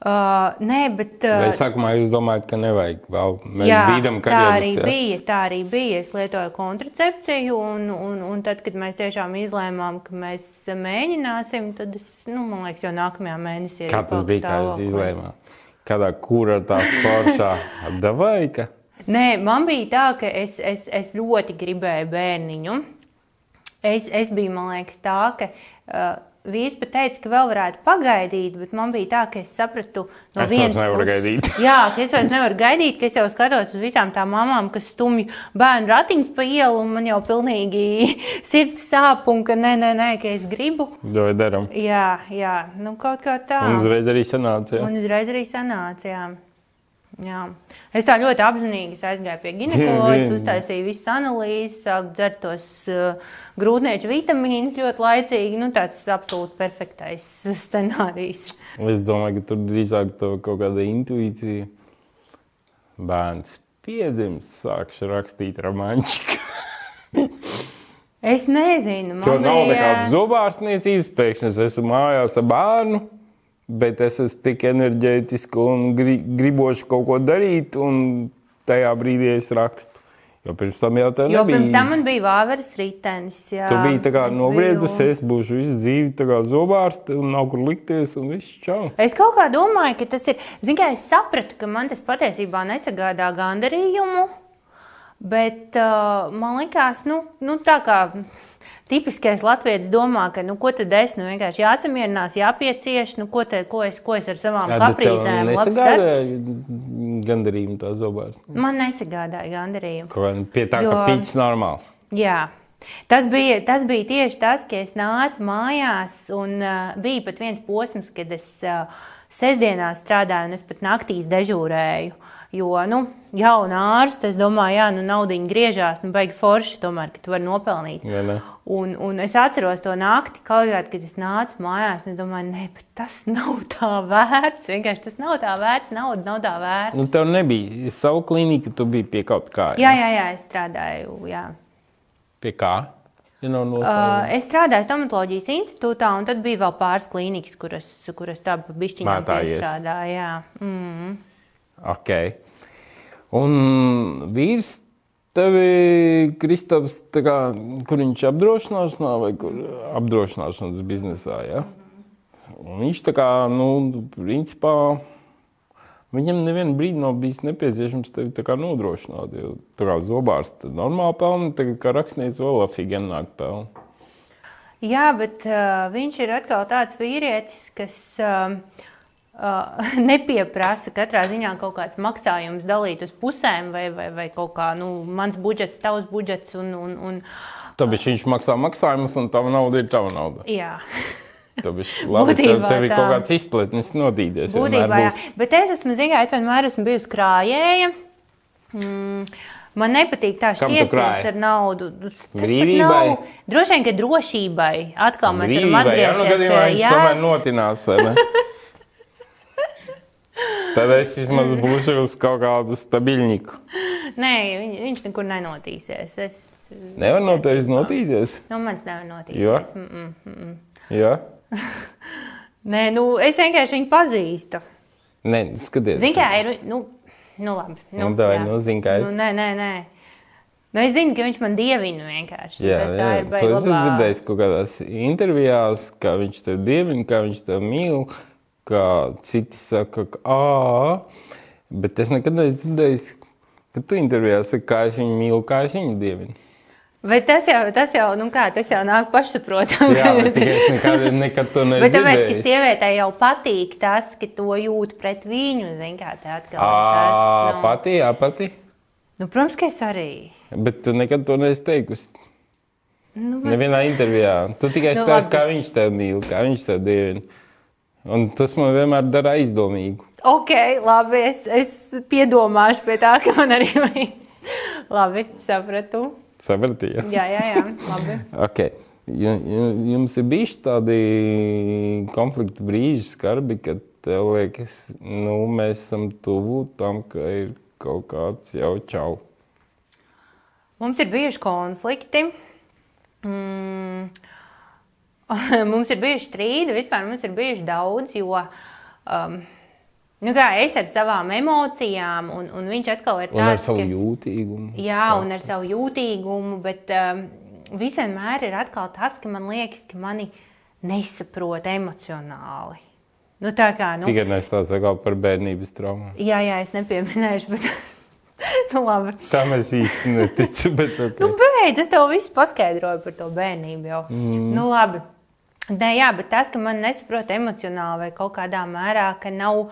Uh, nē, bet. Vai Uh, sākumā jūs domājat, ka nevajag vēl? Mēs Jā, bīdam tā arī karjeras. Ja? bija. Tā arī bija. Es lietoju kontracepciju, un, un, un tad, kad mēs tiešām izlēmām, ka mēs mēģināsim, tad es, nu, man liekas, jau nākamajā mēnesī arī Kā tas bija, kā jūs izlēmāt? Kādā kura tā foršā *laughs* apdevāja? Nē, man bija tā, ka es, es, es ļoti gribēju bērniņu. Es, es biju, man liekas, tā, ka uh, vīrs teica, ka vēl varētu pagaidīt, bet man bija tā, ka es sapratu, no Es vienas puses- gaidīt. *laughs* Jā, ka es vairs nevaru gaidīt, ka es jau skatos uz visām tām mamām, kas stumj bērnu ratiņus pa ielu, un man jau pilnīgi *laughs* sirds sāp, un ka nē, nē, nē, ka es gribu. Vai darām? Jā, jā, nu kaut kā tā. Un uzreiz arī sanāca. Ja? Un uzreiz arī sanāca. Jā. Jā. Es tā ļoti apzinīgi aizgāju pie ginekoloģijas, uztaisīju visas analīzes, sāku dzert tos uh, grūtnieču vitamīnus ļoti laicīgi. Nu, tāds absolūti perfektais *laughs* scenārijs. Es domāju, ka tur drīzāk tev kaut kāda intuīcija. Bērns piedzimis, sākšu rakstīt romančiku. Es nezinu, man nav bija... nekādas zobārstniecības, pēkšņi es esmu mājās ar bērnu, bet es esmu tik enerģētiski un gri, gribošu kaut ko darīt, un tajā brīdī es rakstu. Jo pirms tam jau tā Jo nebija. pirms tam man bija vāveres ritenis. Jā, Tu biji tā kā Es nobriedusi, biju- es būšu visu dzīvi tā kā zobārste un nav kur likties un viss čau. Es kaut kā domāju, ka tas ir. Zinu, kā es sapratu, ka man tas patiesībā nesagādā gandarījumu, bet uh, man likās, nu, nu tā kā tipiskais latviečs domā, ka, nu, ko tad es, nu, vienkārši jāsamierinās, jāpiecieš, nu, ko, te, ko, es, ko es ar savām kaprīzēm, labs darbs. gandarījumu tā zobārste. Man nesagādāja gandarījumu. Kaut kā Pie tā, Jo- ka pīķis normāls. Jā, Tas bija, tas bija tieši tas, ka es nācu mājās, un uh, bija pat viens posms, kad es uh, sestdienās strādāju, un es pat naktīs dežūrēju. Jo, nu, jauna ārsta, es domāju, jā, nu, naudiņa griežās, nu, baigi forši, tomēr, ka tu vari nopelnīt. Ja ne? Un, un es atceros to nakti, kaut kādā, kad es nācu mājās, un es domāju, ne, bet tas *laughs* nav tā vērts. Vienkārši tas nav tā vērts, nauda nav tā vērts. Nu, tev nebija savu klīniku, tu biji pie kaut kā. Jā, jā, jā, es strādāju, jā. Pie kā? Ja nav Uh, es strādāju stomatoloģijas institūtā, un tad bija vēl pāris klīnikas, kuras, kuras tā Mētājies. strādāja. Jā. Mm. Ok. Un vīrs tevi, Kristaps, kā, kur viņš apdrošināšanā vai kur apdrošināšanas biznesā, ja? Un viņš tā kā, nu, principā, viņam nevienu brīdi nav bijis nepieciešams tevi tā kā nodrošināt, jo tā kā zobārs tad normāli pelna, tagad kā rakstnieks vēl afigenāk pelna. Jā, bet uh, viņš ir atkal tāds vīrietis, kas uh, uh, *laughs* nepieprasa katrā ziņā kaut kāds maksājums dalīt uz pusēm, vai, vai, vai kaut kā nu, mans budžets, tavs budžets. Un, un, un, Tāpēc viņš maksā maksājumus, un tava nauda ir tava nauda. jā, Tāpēc labi, tev, Būtībā tev ir tā. kaut kāds izpletnis nodīdies. būtībā jā. Bet es esmu, zināmā es vienmēr esmu bijusi krājēja. Mm. Man nepatīk tā krāji? ar naudu. Brīvībai? Droši vien, ka drošībai. Atkal mēs varam Brīvībai, jā, nu, atgriezties gadījumā viņš tomēr notinās. *laughs* Tad es vismaz būšu uz kaut kādu stabiļņiku. Nē, viņ, viņš nekur nenotīsies. Es, Nevar no tevis notīties. nu, mans nevar notīties. Jo? Mm -mm. Jā, Nē, nu, es vienkārši viņu pazīstu. Nē, skaties. Zini, kā ir. Nu, nu labi. Nu, davai, jā. nu, zini, kā ir. Nu, nē, nē, nē. Nu, es zinu, ka viņš man dievina vienkārši. Jā, tas jā, ir to baigi es esmu dzirdējis kaut kādās intervijās, kā viņš te dievina, kā viņš te mīl, kā citi saka, ka ā, bet es nekad neesmu dzirdējis, ka tu intervijā saki, kā es viņu mīlu, kā es viņu dievinu. Bet tas jau, tas jau, nu kā, tas jau nāk pašsaprotami. Jā, bet es nekad, nekad to neesmu Bet tāpēc, ka sievietei jau patīk tas, ka to jūt pret viņu, zin kā tā atkal. Ā, nu, pati, jā, pati. nu, protams, ka es arī. Bet tu nekad to neesi teikusi. Nu, bet, Nevienā intervijā. Tu tikai Nu, stāsti, kā viņš tevi mīl, kā viņš tevi dievina. Un tas man vienmēr dara aizdomīgu. ok, labi, es, es piedomāšu pie tā, *laughs* ka man arī vajag. labi, sapratu. Sapratīja? Jā, jā, jā, labi. *laughs* Okay. Ju- ju- Jums ir bijuši tādi konflikta brīži, skarbi, kad tev liekas, nu, mēs esam tuvu tam, ka ir kaut kāds jau čau. Mums ir bijuši konflikti. Mm. *laughs* Mums ir bijuši strīdi, vispār mums ir bijuši daudz, jo um, nu kā, es ar savām emocijām, un, un viņš atkal ir Un ar tāds, savu ka, jūtīgumu. jā, un ar savu jūtīgumu, bet um, vienmēr ir atkal tas, ka man liekas, ka mani nesaprot emocionāli. Nu, tā kā, nu, Tikai nestāstā kā par bērnības traumu. jā, jā, es nepieminēšu, bet *laughs* nu, labi. Tā mēs īsti neticam, bet okay. Nu, beidz, es tev visu paskaidroju par to bērnību. Jau. Mm. Nu, labi. Nē, jā, bet tas, ka man nesaprot emocionāli vai kaut kādā mērā, ka nav,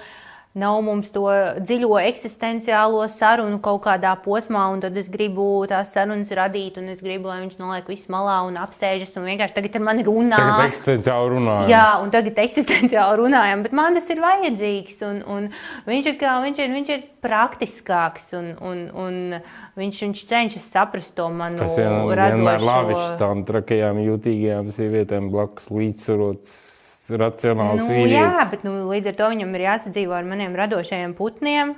nav mums to dziļo eksistenciālo sarunu kaut kādā posmā, un tad es gribu tās sarunas radīt, un es gribu, lai viņš noliek visu malā un apsēžas un vienkārši tagad ar mani runā. Tagad eksistenciāli runājam. Jā, un tagad eksistenciāli runājam, bet man tas ir vajadzīgs. Un, un viņš, ir, kā, viņš, ir, viņš ir praktiskāks, un, un, un viņš, viņš cenšas saprast to manu Tas vien, vienmēr labi radošo. tām trakajām, jutīgajām sievietēm blakus līdzsvarots, racionāls Nu, vīrietis. jā, bet nu, līdz ar to viņam ir jāsadzīvo ar maniem radošajiem putniem.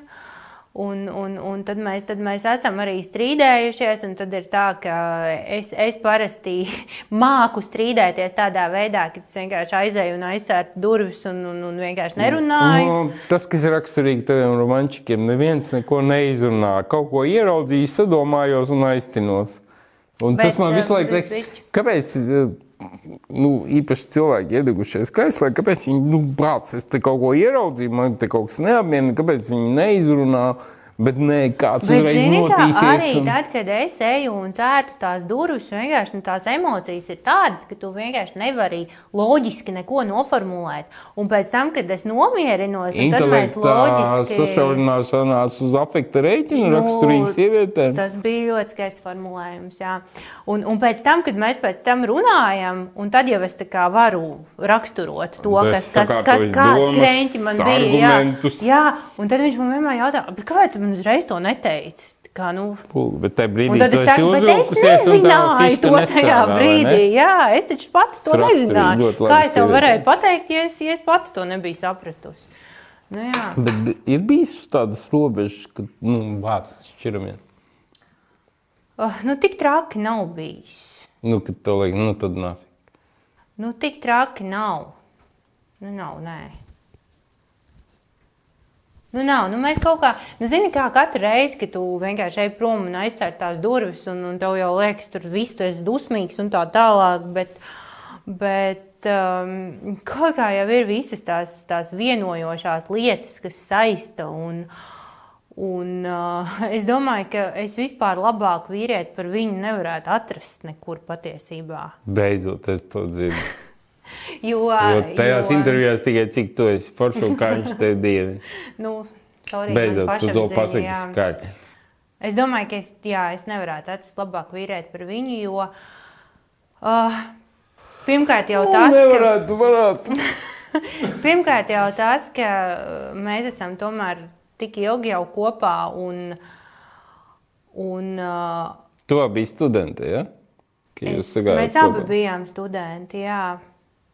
Un, un, un tad, mēs, tad mēs esam arī strīdējušies. un Tad ir tā, ka es, es parasti *laughs* māku strīdēties tādā veidā, ka es vienkārši aizēju un aizcērtu durvis un, un, un vienkārši nerunāju. Nu, tas, kas ir raksturīgi taviem romantikiem, neviens neko neizrunā. Kaut ko ieraudzīju, sadomājos un aiztinos. Un Bet, tas man visu eh, laiku liekas, kāpēc eh, nu, īpaši cilvēki iedegušies skaistā, kāpēc viņi nu, brāc, es te kaut ko ieraudzīju, man te kaut kas neapmiena, kāpēc viņi neizrunā. Bet nē, kāds kā notīsies. arī un- tad, kad es eju un cērtu tās durvis, vienkārši nu, tās emocijas ir tādas, ka tu vienkārši nevari loģiski neko noformulēt. Un pēc tam, kad es nomierinos, tad mēs loģiski. sašaurināšanās uz afekta rēķina Nu, raksturīga sievietēm. Tas bija ļoti skaists formulējums. Jā. Un, un pēc tam, kad mēs pēc tam runājam, un tad jau es tā kā varu raksturot to, kas, kas, kas sakārtojis kādi krēķi man bija. Jā, jā, un tad viņš man vienmēr jautā, "Bet kāpēc tu man uzreiz to neteici? Tā Kā, nu, Fū, Bet tajā brīdī Un tad es saku, bet es un nezināju to tajā brīdī. ne? Jā, es taču pati to Tas raksturīgi, nezināju. Kā es tev varēju pateikt, ja es, ja es pati to nebiju sapratusi? Nu, jā. Bet ir bijis tādas robežas, ka nu, vārds šķiramies. Oh, nu, tik traki nav bijis. Nu, kad to liek, nu tad nāc. Nu, tik traki nav. Nu, nav, nē. Nu, nav. Nu, mēs kaut kā, nu, zini, kā katru reizi, kad tu vienkārši ej prom un aizcer tās durvis, un, un tev jau liekas, tur viss tu esi dusmīgs un tā tālāk. Bet, bet um, kaut kā jau ir visas tās, tās vienojošās lietas, kas saista. Un, un, uh, *laughs* es domāju, ka es vispār labāku vīrieti par viņu nevarētu atrast nekur patiesībā. Beidzot, es to dzirdu. *laughs* *laughs* Jo, Jo tajās jo- intervijās tikai cik tu esi foršs un kā viņš tev dievi. Nu, sorry, Beidzot, tu to pasaki skaļi. Es domāju, ka es, jā, es nevarētu atrast labāk vīrieti par viņu, jo uh, pirmkārt jau Nu, tas, ka, nevarētu, varētu. *laughs* pirmkārt jau tas, ka mēs esam tomēr tik ilgi jau kopā un, un uh, Tu biji studente, ja? Ka Es, mēs abi kopā. bijām studenti. Jā.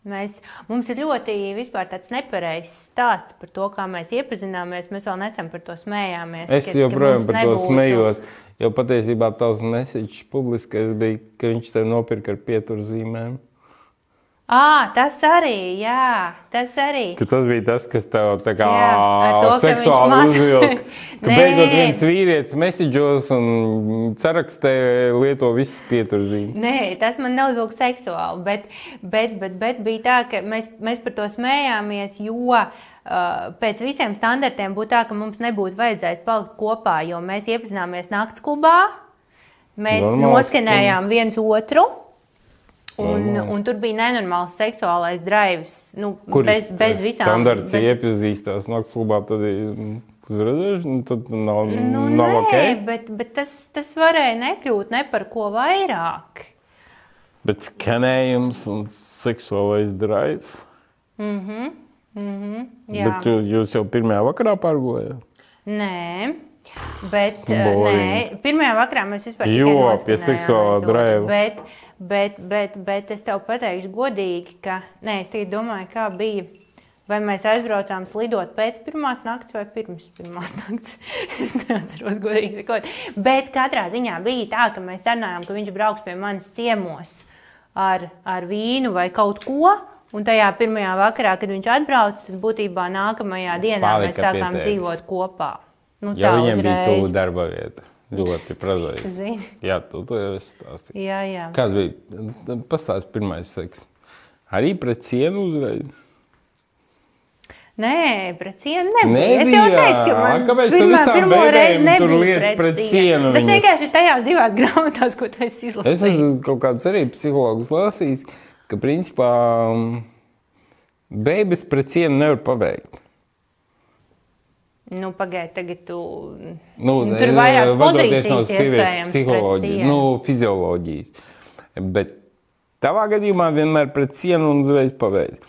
Mēs, mums ir ļoti vispār tāds nepareizs stāsts par to, kā mēs iepazināmies. Mēs vēl nesen par to smējāmies. Es ka- ka joprojām mums par to nebūtu- smējos. Jo patiesībā tavs mesiķis publiskais bija, ka viņš tev nopirka ar pieturzīmēm. À, tas arī, jā, tas arī. Ka tas bija tas, kas tev tā kā Jā, to, seksuāli māca- uzvilka. *laughs* Ka beidzot viens vīrietis mesiģos un sarakstē lieto visas pieturzīmes. Nē, tas man neuzvilka seksuāli, bet, bet, bet, bet bija tā, ka mēs, mēs par to smējāmies, jo uh, pēc visiem standartiem būtu tā, ka mums nebūtu vajadzējis palikt kopā, jo mēs iepazināmies nakts klubā, mēs Normāls noskanējām viens otru. Un, Normāli. un tur bija nenormāls seksuālais drives. Nu, Kur bez, bez visām standarts bez- iepazīstās naktas klubā, tad ir uzredzējuši, nu, tad nav, Nu, nav nē, ok. bet, bet tas, tas varēja nekļūt ne par ko vairāk. Bet skanējums un seksuālais drive. Jā. Bet jūs, jūs jau pirmajā vakarā pārgājāt. Nē, bet Boring. nē, pirmajā vakarā mēs vispār Jo, tikai pie seksuālā drive. Bet, bet, bet, bet es tev pateikšu godīgi, ka nē, es tikai domāju, kā bija. Vai mēs aizbraucām slidot pēc pirmās nakts vai pirms pirmās *laughs* nakts? es neatceros, godīgi sakot. Bet katrā ziņā bija tā, ka mēs sarunājām, ka viņš brauks pie manis ciemos ar, ar vīnu vai kaut ko. Un tajā pirmajā vakarā, kad viņš atbrauca, būtībā nākamajā dienā Palika mēs sākām pie tevis. dzīvot kopā. Nu, Ja tā viņam bija uzreiz. tuvu darba vieta, ļoti. Zini. Jā, tu to jau esi stāstījis. Jā, jā. Kāds bija? Pastāst pirmais seks. Arī pret sienu uzreiz. Nē, pret sienu nebija. Es Nebija. jau teicu, ka man Kāpēc pirmā- pirmo reizi nebija liec pret sienu Tas viņas? vienkārši ir tajās divās *laughs* grāmatās, ko tu esi Es izlasījis. esmu kaut kādus arī psihologus lasījis, ka principā mm, beigas pret sienu nevar pabeigt. Nu, pagaidi, tagad tu. Nu, tur vadoties no pozīcijas iespējams pret psiholoģijas, nu, fizioloģijas. Bet tavā gadījumā vienmēr pret sienu un uzreiz pabeigt.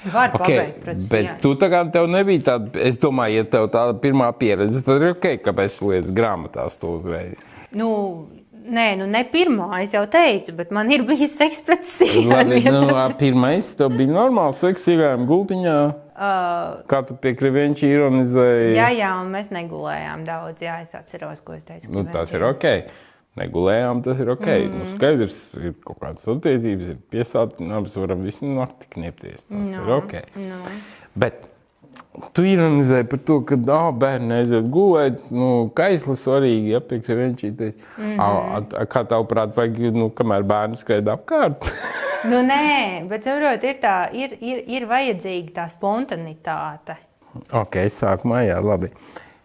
Var Okay, pabeigt bet sienu. tu tā kā tev nebija tāda, es domāju, ja tev tāda pirmā pieredze, tad ir ok, kāpēc tu lietas grāmatās to uzreiz. Nu, nē, nu ne pirmā, es jau teicu, bet man ir bijis seks pret sienu. Labi, nu, pirmais, tev bija normāls seks, iegājām gultiņā, Uh, kā tu pie krivienča ironizēji. jā, jā, un mēs negulējām daudz. Jā, es atceros, ko es teicu. Nu, tas ir ok. Negulējām, tas ir ok. Mm. Nu, skaidrs, ir kaut kādas attiecības, ir piesāti, nu, varam visu nakti kniepties. Tas no, ir ok. Nu. Bet tu ironizēji par to, ka oh, bērni aiziet gulēt, nu, kaisli svarīgi, ja pie krivienčītei. Mm -hmm. Kā tavuprāt, vajag, nu, kamēr bērni skraida apkārt? *laughs* Nu, nē, bet saprot, ir, tā, ir, ir, ir vajadzīga tā spontanitāte. ok, sākumā, jā, labi.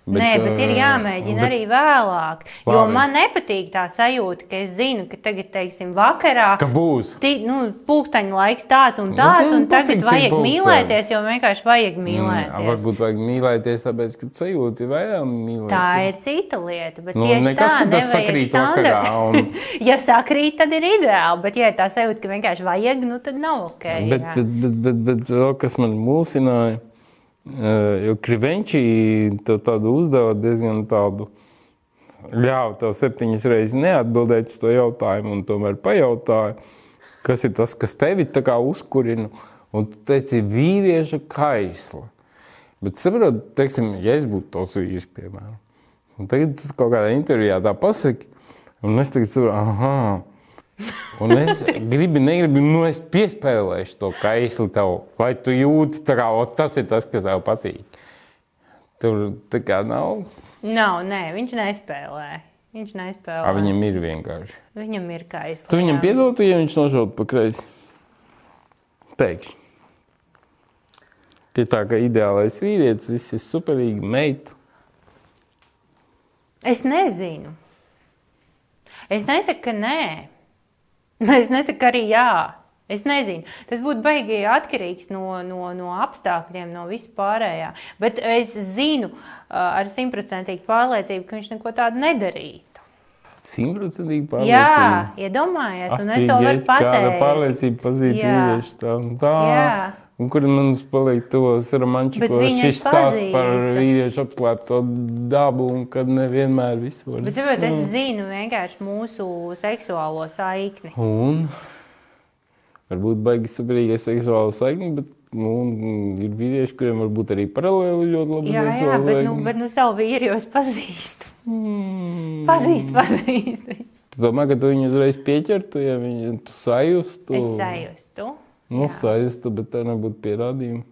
Bet, Nē, bet ir jāmēģina bet, arī vēlāk. Jo labi. man nepatīk tā sajūta, ka es zinu, ka tagad, teiksim, vakarā ka būs. Tī, nu, pūkstoņa laiks tāds un tāds, nu, un tagad vajag pulksteņi. mīlēties, jo vienkārši vajag mm, mīlēties. Mm, varbūt vajag mīlēties, tāpēc, ka sajūta ir vēl mīlēties. Tā ir cita lieta, bet nu, tieši nekas, tā nevajag standarta. Un... *laughs* ja sakrīt, tad ir ideāli, bet ja tā sajūta, ka vienkārši vajag, nu tad nav ok. Bet, jā. bet, bet, bet, bet, bet kas man mulsināja? Jo Krivenčī tev tādu uzdeva diezgan tādu, ļāva tev septiņas reizes neatbildēt uz to jautājumu, un tomēr pajautāja, kas ir tas, kas tevi uzkurina, un tu teici vīrieša kaisla. Bet saprot, teiksim, ja es būtu tos vīrs, piemēram, un tagad tu kaut kādā intervijā tā pasaki, un es tagad saprotu, aha, Un es *laughs* gribu, negribu, nu es piespēlēšu to kaisli tev, lai tu jūti, kā, o, tas ir tas, kas tev patīk. Tur tā kā nav. Nav, nē, viņš nespēlē. Viņš nespēlē. A, viņam ir vienkārši. Viņam ir kaisli. Tu viņam piedotu, ja viņš nošautu pa kreisi? Pēkšņi. Tie tā kā ideālais vīrietis, viss ir superīgi, meita. Es nezinu. Es nesaku, ka nē. *laughs* Es nesaku arī jā. Es nezinu, tas būtu baigi atkarīgs no, no, no apstākļiem, no vispārējā. Bet es zinu ar simtprocentīgu pārliecību, ka viņš neko tādu nedarītu. Simtprocentīgi pārliecība. Jā, iedomājies, un es to varu pateikt. Kāda pārliecība pazīt vīrieši tā un tā. Jā. Un kur man paliek tos romančikos, šis stāsts par vīriešu apslēpto dabu un kad nevienmēr viss var. Bet, bet es mm. zinu vienkārši mūsu seksuālo saikni. Un varbūt baigi saprīgai seksuālo saikni, bet nu, ir vīrieši, kuriem varbūt arī paralēli ļoti labi jā, jā, bet, nu, bet nu savu vīri jau es pazīstu. Mm. Pazīst, pazīst. Tu domā, ka tu viņu uzreiz pieķertu, ja viņu tu sajustu? Es sajustu. Nu, sajūta, bet tā nebūtu pierādījuma.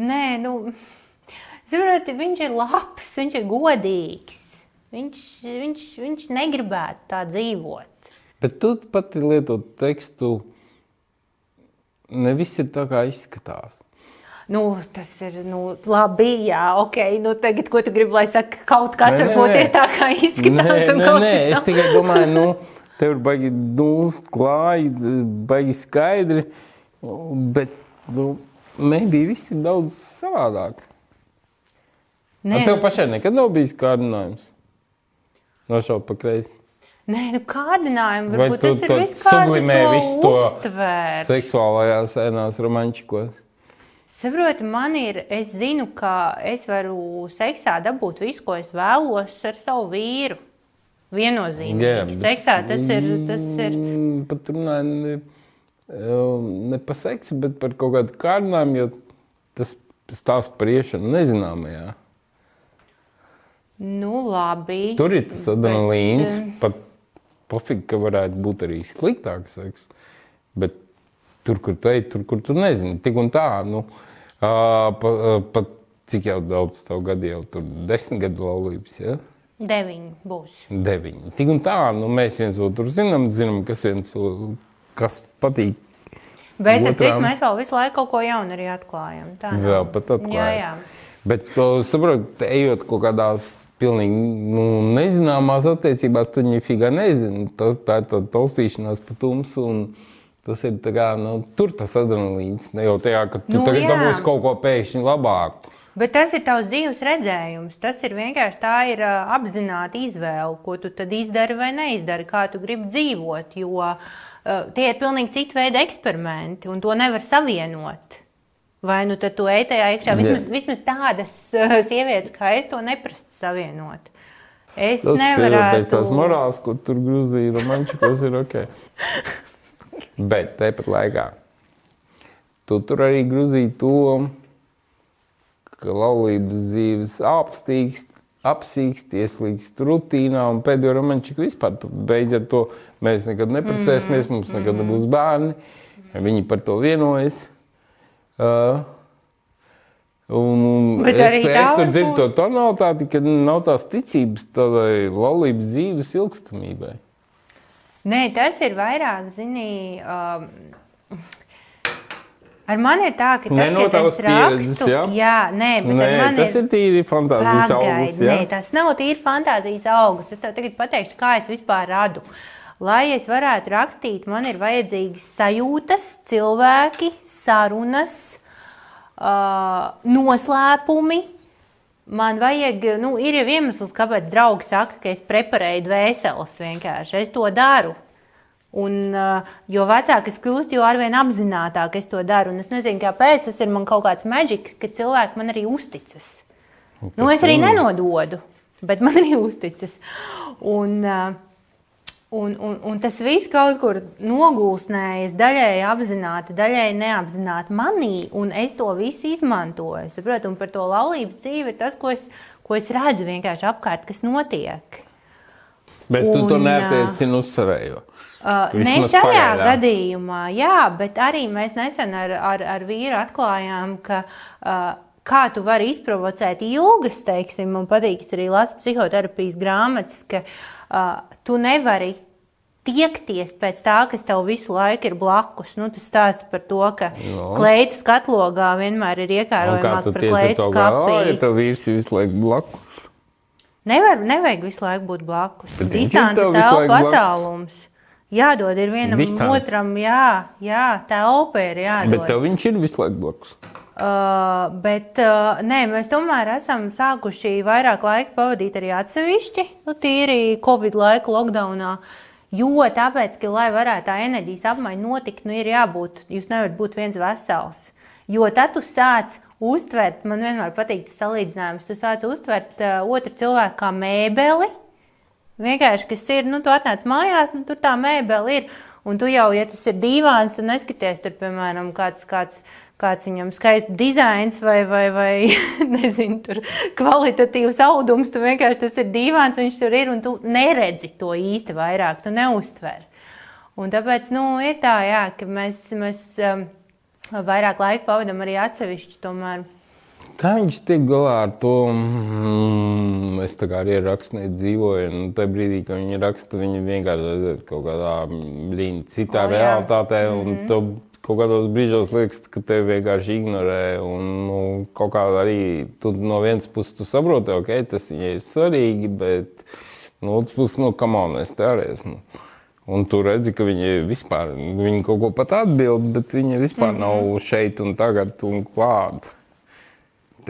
Nē, nu, ziniet, viņš ir labs, viņš ir godīgs. Viņš, viņš, viņš negribētu tā dzīvot. Bet tu pati lietot tekstu, ne viss ir tā kā izskatās. Nu, tas ir nu, labi, jā, ok. Nu, tagad, ko tu gribi, lai saka, kaut kas nē, varbūt nē. ir tā kā izskatās. Nē, nē, nē es tikai domāju, nu. *laughs* Tev ir baigi dūls, klāji, baigi skaidri, bet, nu, nebija viss ir daudz savādāk. Nē, Ar tev nu- pašai nekad nav bijis kārdinājums? Nošaukt pa kreisi. Nē, nu kārdinājumi varbūt tas ir viss sublimē visu to uztvēr. seksuālajās ēnās romančikos. Saproti, man ir, es zinu, ka es varu seksā dabūt visu, ko es vēlos ar savu vīru. Viennozīmīgi. Jā, Seksā tas ir. Tas ir... Pat runājot ne, ne par seksu, bet par kaut kādu kārdinājumu, jo tas stāsta par iešanu nezināmajā. Nu, labi. Tur ir tas adrenalīns. Bet... Pat pofīgi, ka varētu būt arī sliktāks seks. Bet tur, kur tu ej, tur, kur tu nezini, tik un tā. Nu, pat pa, pa, cik jau daudz tev gadu jau tur desmit gadu laulības. Ja? Deviņi būs. Deviņi. Tik un tā, nu, mēs viens otru zinām, zinām, kas viens kas patīk. Bet cik mēs vēl visu laiku kaut ko jaunu arī atklājam. Tā nav. Vēl pat atklājam. Jā, jā. Bet, saprot, ejot kaut kādās pilnīgi nu, nezināmās attiecībās, tu viņi figā nezini. Tā, tā ir tā taustīšanās pa tumsu. Tas ir kā, nu, tur tas adrenalīns. Ne jau tajā, ka tu nu, tagad dabūsi kaut ko pēkšņi labāku. Bet tas ir tavs dzīves redzējums. Tas ir vienkārši tā ir apzināta izvēle, ko tu tad izdari vai neizdari, kā tu gribi dzīvot. Jo uh, tie ir pilnīgi citi veidi eksperimenti, un to nevar savienot. Vai nu tad tu ej tajā iekšā? Vismaz, vismaz tādas uh, sievietes kā es to neprastu savienot. Es tas nevaru. Pēc tās morāls, ko tur grūzīja, romančikos ir ok. *laughs* Bet tepat laikā tu tur arī grūzīji to ka laulības dzīves apstīkst, apsīkst, ieslīgst rutīnā, un pēdējo romančiku vispār beidz ar to, mēs nekad neprecēsimies, mm. mums nekad nebūs bērni, viņi par to vienojas. Uh, Un Bet es, es tur dzirdu to tonalitāti, ka nav tās ticības tādai laulības dzīves ilgstamībai. Nē, tas ir vairāk, zini, um, Ar mani ir tā, ka tavas es rakstu, pieredzes, jā? jā, nē, bet Nē, ar mani tas ir tīri fantāzijas augsts. Nē, tas nav tīri fantāzijas augsts. Es tev tagad pateikšu, kā es vispār radu. Lai es varētu rakstīt, man ir vajadzīgas sajūtas, cilvēki, sarunas, uh, noslēpumi. Man vajag, nu, ir jau iemesls, kāpēc draugi saka, ka es preparēju dvēseles vienkārši. Es to daru. Un, uh, jo vecāk es kļūstu, jo arvien apzinātāk es to daru. Un es nezinu, kāpēc tas ir man kaut kāds maģisks, ka cilvēki man arī uzticas. Nu, es arī nenododu, bet man *laughs* arī uzticas. Un, uh, un, un, un tas viss kaut kur nogulsnējas, daļēji apzināti, daļēji neapzināti manī, un es to visu izmantoju. Saprot, un par to laulības dzīvi ir tas, ko es, ko es redzu vienkārši apkārt, kas notiek. Bet tu to Un, neatiecini uz savējo. Uh, ne šajā pagaidām. gadījumā, jā, bet arī mēs nesen ar, ar, ar vīru atklājām, ka uh, kā tu vari izprovocēt ilgas, teiksim, man patīk, arī lasu psihoterapijas grāmatas, ka uh, tu nevari tiekties pēc tā, kas tev visu laiku ir blakus. Nu, tas stāsta par to, ka Jā. kleitas katlogā vienmēr ir Un kā iekērojamāk tu par kleitas to galvā, ja kapī. tev vīrs ir visu laiku blakus? Nevar, nevajag visu laiku būt blakus. Distance, telpa, laiku blakus. Jādod ir vienam Distance. otram, jā, jā telpa ir jādod. Bet tev viņš ir visu laiku blakus. Uh, bet uh, nē, mēs tomēr esam sākuši vairāk laika pavadīt arī atsevišķi, nu, tīri Covid laika lockdownā. Jo tāpēc, ka, lai varētu tā enerģijas apmaiņa notikt, nu, ir jābūt, jūs nevarat būt viens vesels. Jo tad tu sāc uztvert, man vienmēr patīk tas salīdzinājums, tu sāc uztvert uh, otru cilvēku kā mēbeli, Vienkārši, kas ir, nu, tu atnāc mājās, nu, tur tā mēbele ir. Un tu jau, ja tas ir dīvains, un neskaties, tur, piemēram, kāds, kāds, kāds viņam skaists dizains vai, vai, vai *laughs* nezinu, tur kvalitatīvs audums, tu vienkārši tas ir dīvains, viņš tur ir, un tu neredzi to īsti vairāk, tu neuztver. Un tāpēc, nu, ir tā, jā, ka mēs, mēs um, vairāk laika pavadam arī atsevišķi tomēr. Kā viņš tiek galā ar to? Mm, es tā kā arī ar rakstnieku dzīvoju, un tajā brīdī, kad viņi raksta, viņi vienkārši aiziet kaut kādā blīn, citā O, oh, realitātē, un mm -hmm. kaut kādos brīžos liekas, ka tevi vienkārši ignorē, un nu, kaut kā arī tu no vienas puses tu saproti, ok, tas viņai ir svarīgi, bet no otras puses, nu, kam on, es te arī esmu. Un tu redzi, ka viņi vispār, viņi kaut ko pat atbild, bet viņi vispār mm -hmm. nav šeit un tagad un klāt.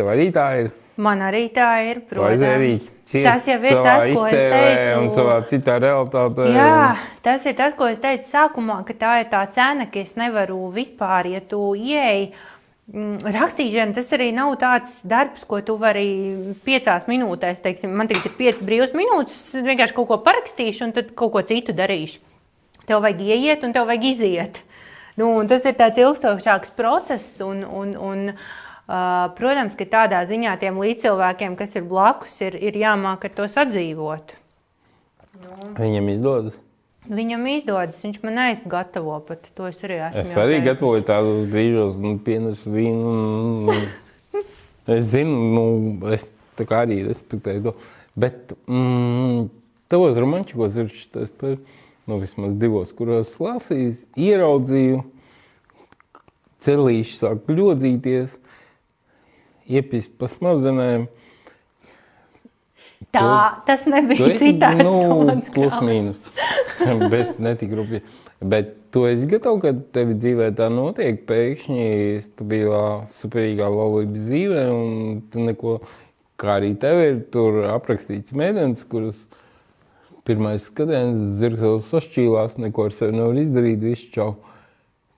Tev arī tā ir. Man arī tā ir, protams. Tas jau ir tas, ko es iztēlē Un teicu. savā citā realitātē. Jā, tas ir tas, ko es teicu sākumā, ka tā ir tā cena, ka es nevaru vispār, ja tu ieeji. mm, Rakstīšana tas arī nav tāds darbs, ko tu vari piecās minūtēs. Teiksim, man tagad ir piecas brīvas minūtes, es vienkārši kaut ko parakstīšu, un tad kaut ko citu darīšu. Tev vajag ieiet, un tev vajag iziet. Nu, tas ir tāds ilgstošāks process. Un, un, un, uh, protams, ka tādā ziņā tiem līdzcilvēkiem, kas ir blakus, ir, ir jāmāk ar to sadzīvot. Viņam izdodas. Viņam izdodas, viņš man neizgatavo pat. To es arī esmu. Es arī gatavoju tādus brīžos, nu, pienesu vīnu. un- un- Es zinu, nu, es tā kā arī respektēju to. Bet mm, tavos romančikos ir šis nu, vismaz divos, kuros lasīju, ieraudzīju, celīši sāk ļodzīties, iepist pa smadzenēm. Tā, tas Tu nebija esi, citāds. nu, plus mīnus. *laughs* Bez netik rupji. Bet tu esi gatavs, ka tev dzīvē tā notiek. Pēkšņi stabilā, superīgā laulības dzīvē, un tu neko, kā arī tev ir tur aprakstīts mēdens, kurus pirmais skatiens dzirkstels sašķīlās, neko ar sevi nevar izdarīt, viss čau.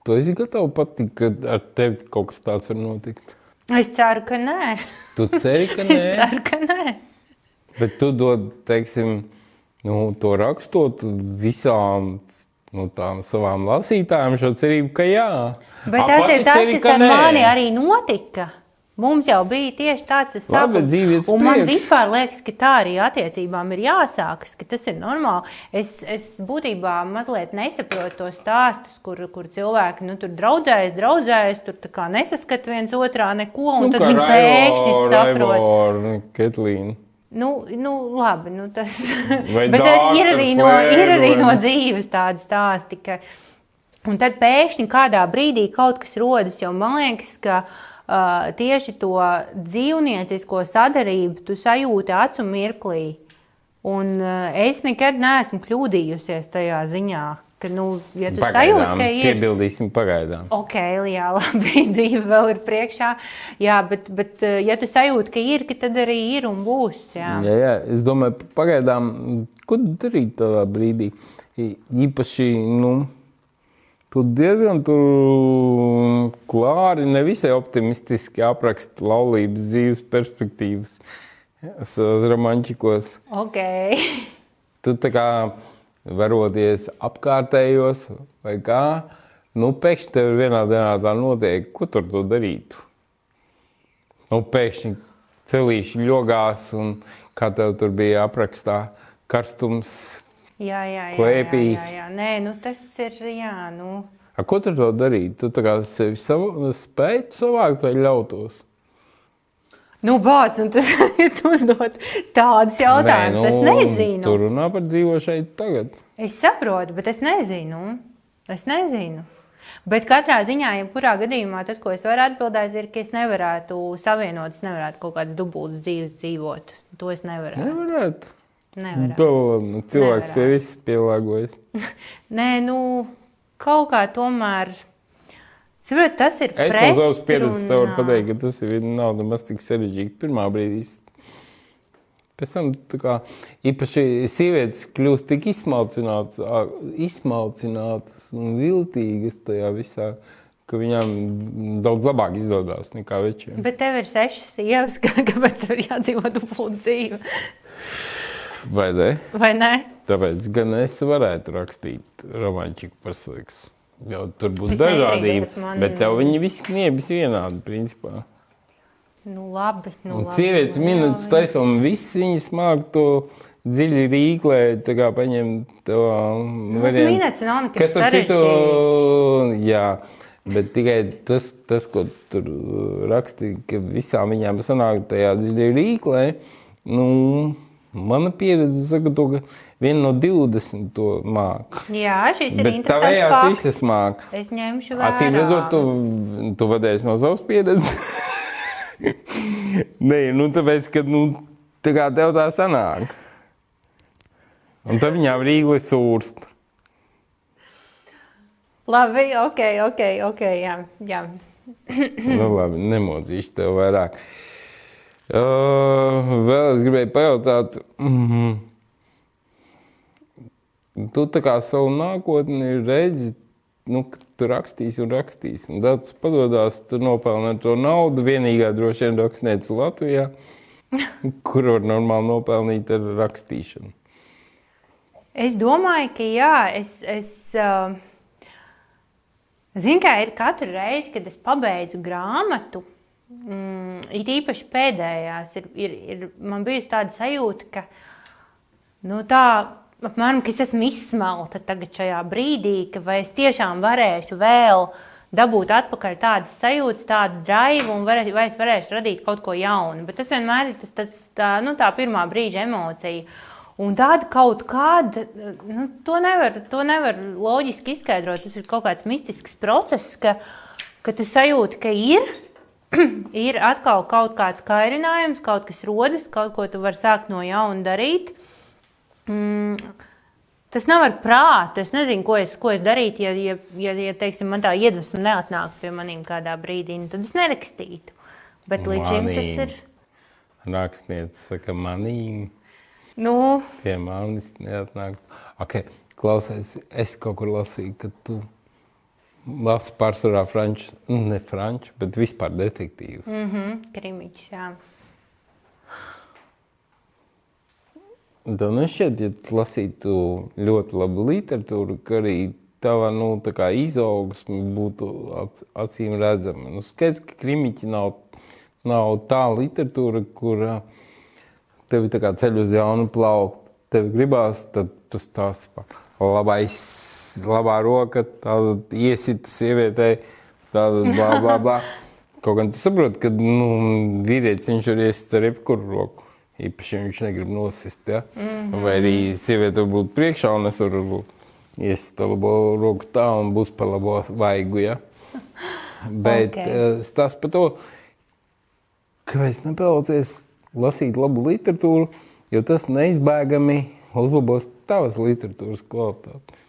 Tu esi gatavs patikt, ka ar tevi kaut kas tāds var notikt. Es ceru, ka nē. Tu ceri, ka *laughs* Es nē. ceru, ka nē. Bet tu dod, teiksim, nu, to rakstot visām nu, tām savām lasītājām, šo cerību, ka jā. Bet A, tas ir tas, ceri, kas ka ar nē. mani arī notika. Mums jau bija tieši tāds Labi, sākums. dzīve iet uz Un man vispār liekas, ka tā arī attiecībām ir jāsākas, ka tas ir normāli. Es, es būtībā mazliet nesaprotu tos stāstus, kur, kur cilvēki nu, tur draudzējas, draudzējas, tur kā nesaskat viens otrā neko, un Nu, tad viņi pēkšņi saprot. Ketlīnu. Nu, nu, labi, nu tas *laughs* bet ir ar arī, no, ir arī no dzīves tādi stāsti, ka Un tad pēkšņi kādā brīdī kaut kas rodas, jo man liekas, ka tieši to dzīvniecisko sadarību tu sajūti acu mirklī. Un es nekad neesmu kļūdījusies tajā ziņā, ka, nu, ja tu sajūti, ka ir. Piebildīsim pagaidām. Ok, jā, *laughs* labi, dzīve vēl ir priekšā. Jā, bet, bet ja tu sajūti, ka ir, ka tad arī ir un būs. Jā, jā, jā es domāju, pagaidām, ko darīt tādā brīdī? Īpaši, nu, tu diezgan tur klāri, nevisai optimistiski apraksta laulības dzīves perspektīvas savos romančikos. Ok. tu tā kā varoties apkārtējos vai kā, nu, pēkšņi tev vienā dienā tā notiek, ko tur tu darītu? Nu, pēkšņi celīši ļogās un kā tev tur bija aprakstā karstums, jā, jā, jā, klēpī. Jā, jā, jā. Nē, nu, tas ir, jā, nu. A, ko tur to darīt? Tu kā sevi savu, spētu savākt vai ļautos? Nu, bāc, un tas *laughs* ir uzdot tādus jautājumus. Nē, nu, es nezinu. Tur runā par dzīvo šeit tagad. Es saprotu, bet es nezinu. Es nezinu. Bet katrā ziņā, jebkurā gadījumā, tas, ko es varu atbildēt, ir, ka es nevarētu savienot, es nevarētu kaut kādas dubultas dzīves dzīvot. To es nevarētu. Nevarētu. Nevarētu. To nu, cilvēks Nevarētu. pie viss pielāgojas. *laughs* Nē, nu, kaut kā tomēr. Saprot, tas ir Es no savas pieredzes varu pateikt, ka tas ir nav nemaz tik sarežģīti pirmā brīdī. Pēc tam, kā īpaši sievietes kļūst tik izsmalcinātas, izsmalcinātas un viltīgas tajā visā, ka viņām daudz labāk izdodas nekā večiem. Bet tev ir sešas sievas, *laughs* kā- kāpēc tev ir jādzīvo dubultu dzīvi? Vai ne? Vai ne? Tāpēc gan es varētu rakstīt romantiku par seksu. Jo tur būs dažādība, man- bet tev viņi visi kniebis vienādi, principā. Nu, labi. Nu, Un labi. sievietes Nu, minūtes taisa, un viss viņas māk to dziļi rīklē, tā kā paņem to variantu. minēts nav nekas Kas ar citu, sarežģīts. jā, bet tikai tas, tas, ko tur rakstīja, ka visām viņām sanāk tajā dziļi rīklē, nu, mana pieredze saka to, ka viena no 20 to māk. Jā, šis ir interesants tavējās fakts. visas māk. Es ņemšu vērā. Acīm redzot, tu, tu vadījies no savas pieredzes. *laughs* Nē, nu tāpēc, ka nu, tā kā tev tā sanāk. Un tad viņām rīkli sūrst. Labi, ok, ok, ok, jā. jā. nu, labi, nemodzīšu tev vairāk. Uh, vēl es gribēju pajautāt, mm -hmm. tu tā kā savu nākotni redzi, nu, ka tu rakstīsi un rakstīsi. Un tad tas padodas, tu nopelni to naudu. Vienīgā droši vien rakstniece Latvijā, *laughs* kur var normāli nopelnīt ar rakstīšanu. Es domāju, ka jā, es. es uh, Zinu, kā ir katru reizi, kad es pabeidzu grāmatu, mm, it īpaši pēdējās, ir, ir, ir man bijusi tāda sajūta, ka nu, tā, apmēram, ka es esmu izsmelta tagad šajā brīdī, ka vai es tiešām varēšu vēl dabūt atpakaļ tādas sajūtas, tādu draivu, un varē, vai es varēšu radīt kaut ko jaunu. Bet tas vienmēr ir tas, tas, tā, nu, tā pirmā brīža emocija. Un tāda kaut kāda, nu, to nevar, to nevar loģiski izskaidrot. Tas ir kaut kāds mistisks process, ka, ka tu sajūti, ka ir, *clears throat* ir atkal kaut kāds kairinājums, kaut kas rodas, kaut ko tu vari sākt no jauna darīt. Mm, tas nav ar prātu. Es nezinu, ko es, ko es darītu, ja, ja, ja, ja teiksim, man tā iedvesma neatnāk pie maniem kādā brīdī. nu, Tad es nerakstītu. Bet līdz šim tas ir. Rakstniece saka, manīm. Nu, Pie manis neatnāk. Okay. Klausies, es kaut kur lasīju, ka tu lasi pārsvarā franču, nu, ne franču, bet vispār detektīvus. Mm. mm -hmm, krimiķis, jā. Tev nešķiet, ja tu lasītu ļoti labu literatūru, ka arī tava nu, izaugsme būtu ac- acīm redzama. Nu, skaidrs, ka krimiķi nav, nav tā literatūra, kur tevi ceļ uz jaunu plauktu. Tev gribās, tad tu stāsti par labais, labā roka, tāda iesita sievietei, tāda bla bla bla. Kaut gan tu saproti, ka nu, vīrietis viņš ir iesits ar jebkuru roku. Īpaši viņš negrib nosist. Ja? Mm -hmm. Vai arī sieviete var būt priekšā un es varu būt ies to labo roku tā un būs pa labo vaigu. Ja? *laughs* Bet Ok. okay. tas par to, kāpēc nepelnīties lasīt labu literatūru, jo tas neizbēgami uzlabos tavas literatūras kvalitāti.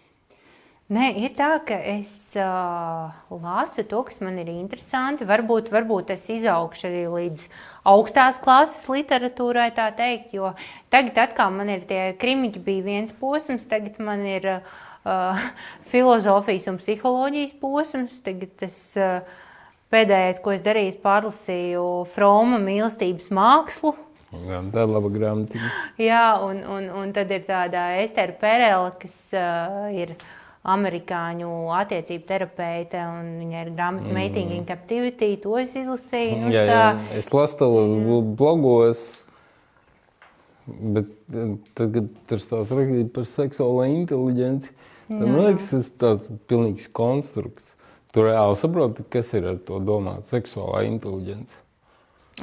Nē, ir tā, ka es uh, lasu to, kas man ir interesanti. Varbūt, varbūt es izaugšu arī līdz augstās klases literatūrai, tā teikt. Jo tagad atkal man ir tie krimiņi, bija viens posms, tagad man ir uh, *laughs* filozofijas un psiholoģijas posms. Tagad es, uh, pēdējais, ko es darīju, pārlasīju Froma mīlestības mākslu. Jā, Tā ir laba grāmatiņa. Jā, un, un, un tad ir tāda Estera Perela, kas uh, ir amerikāņu attiecību terapeite, un viņa ir grāmata mm. Mating in Captivity. To es izlasīju. Nu, Jā, jā. tā, Es lasu tos blogos, bet eh, tad, kad tur stāsta rakstīt par seksuālo inteligenci, tad man liekas, tas ir tāds pilnīgs konstrukts. Tu reāli saproti, kas ir ar to domāts seksuālā inteligence.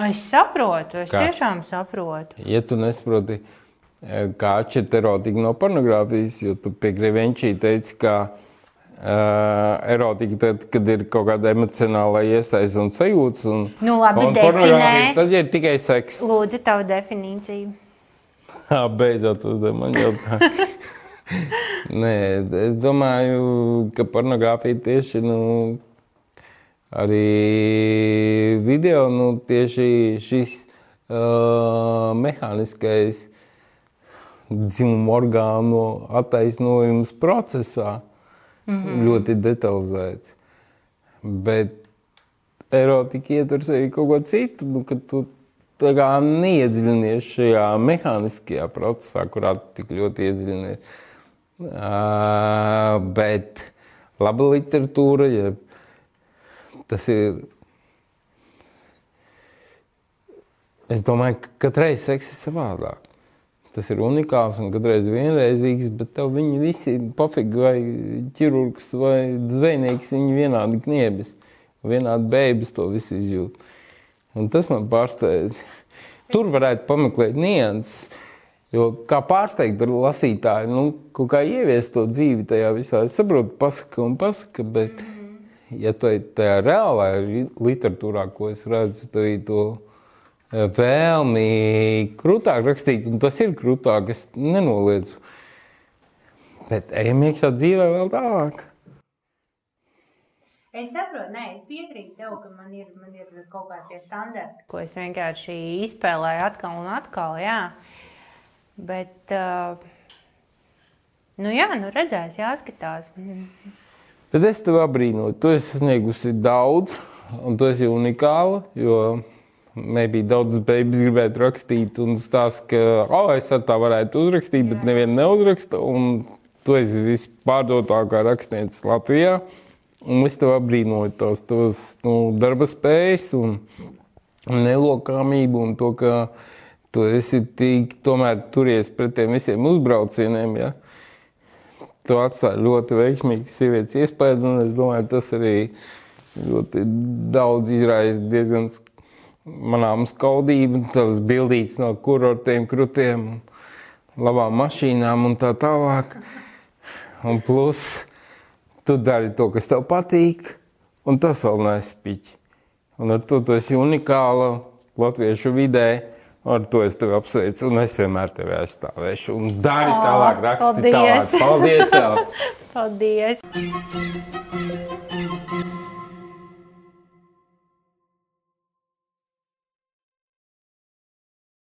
es saprotu, es Kas? tiešām saprotu. Ja tu nesaproti, eh, kā atšķirt erotiku no pornogrāfijas, jo tu pie Grievenčī teici, ka uh, erotika, tad, kad ir kaut kāda emocionāla iesaiste un sajūta, un, Nu, labi, un definē. tad ir tikai seks. Lūdzu, tavu definīciju. Jā, *laughs* beidzot uzdev man jautājumu. *laughs* Nē, es domāju, ka pornogrāfija tieši nu, arī video, nu, tieši šis uh, mehāniskais dzimuma orgānu attaisnojums procesā mm -hmm. ļoti detalizēts. Bet erotika ietver sevi kaut ko citu, nu, ka tu kā neiedziļinies šajā mehāniskajā procesā, kurā tu tik ļoti iedziļinies. Uh, bet laba literatūra, ja tas ir. Es domāju, ka katrai seks ir savādāk. Tas ir unikāls un katreiz vienreizīgs, bet tev viņi visi, pofīgi vai ķirurgs vai zvejnieks, viņi vienādi kniebis. Vienādi bēbis to visu izjūt. Un tas man pārsteidz. Tur varētu pameklēt nianses. Jo kā pārsteigt ar lasītāju, nu, kaut kā ieviest to dzīvi tajā visā. Es saprotu, pasaka un pasaka, bet, ja tu ej tajā reālajā literatūrā, ko es redzu, tad ir to eh, vēlmi krūtāk rakstīt, un tas ir krūtāk, es nenoliedzu. Bet ejam iekšā dzīvē vēl tālāk. Es saprotu, nē, es piekrītu tev, ka man ir, man ir kaut kādi standarti, ko es vienkārši izspēlēju atkal un atkal. Jā. Bet, uh, nu jā, nu redzēs, jāskatās. Tad es tev abrīnoju. Tu esi sasniegusi daudz, un tu esi unikāla. Jo nebija daudz beigas gribētu rakstīt, un stāst, ka oh, es tā varētu uzrakstīt, bet nevienu neuzraksta. Un tu esi vispārdotākā rakstniece Latvijā. Un es tev abrīnoju tos, tos nu, darba spējas un nelokāmību un to, ka tu esi tik tomēr turies pret tiem visiem uzbraucieniem. Ja? Tu atstāji ļoti veiksmīgu sievietes iespēju, un es domāju, tas arī ļoti daudz izraisa diezgan manām skaudību, tavas bildītas no kurortiem, krutiem, labām mašīnām un tā tālāk. Un plus, tu dari to, kas tev patīk, un tas vēl nespiķi. Un ar to tu esi unikāla latviešu vidē. Ar to es tevi apsveicu, un es vienmēr tevi aizstāvēšu. Un dari tālāk, raksti paldies. tālāk. Paldies! Tev. *laughs* Paldies!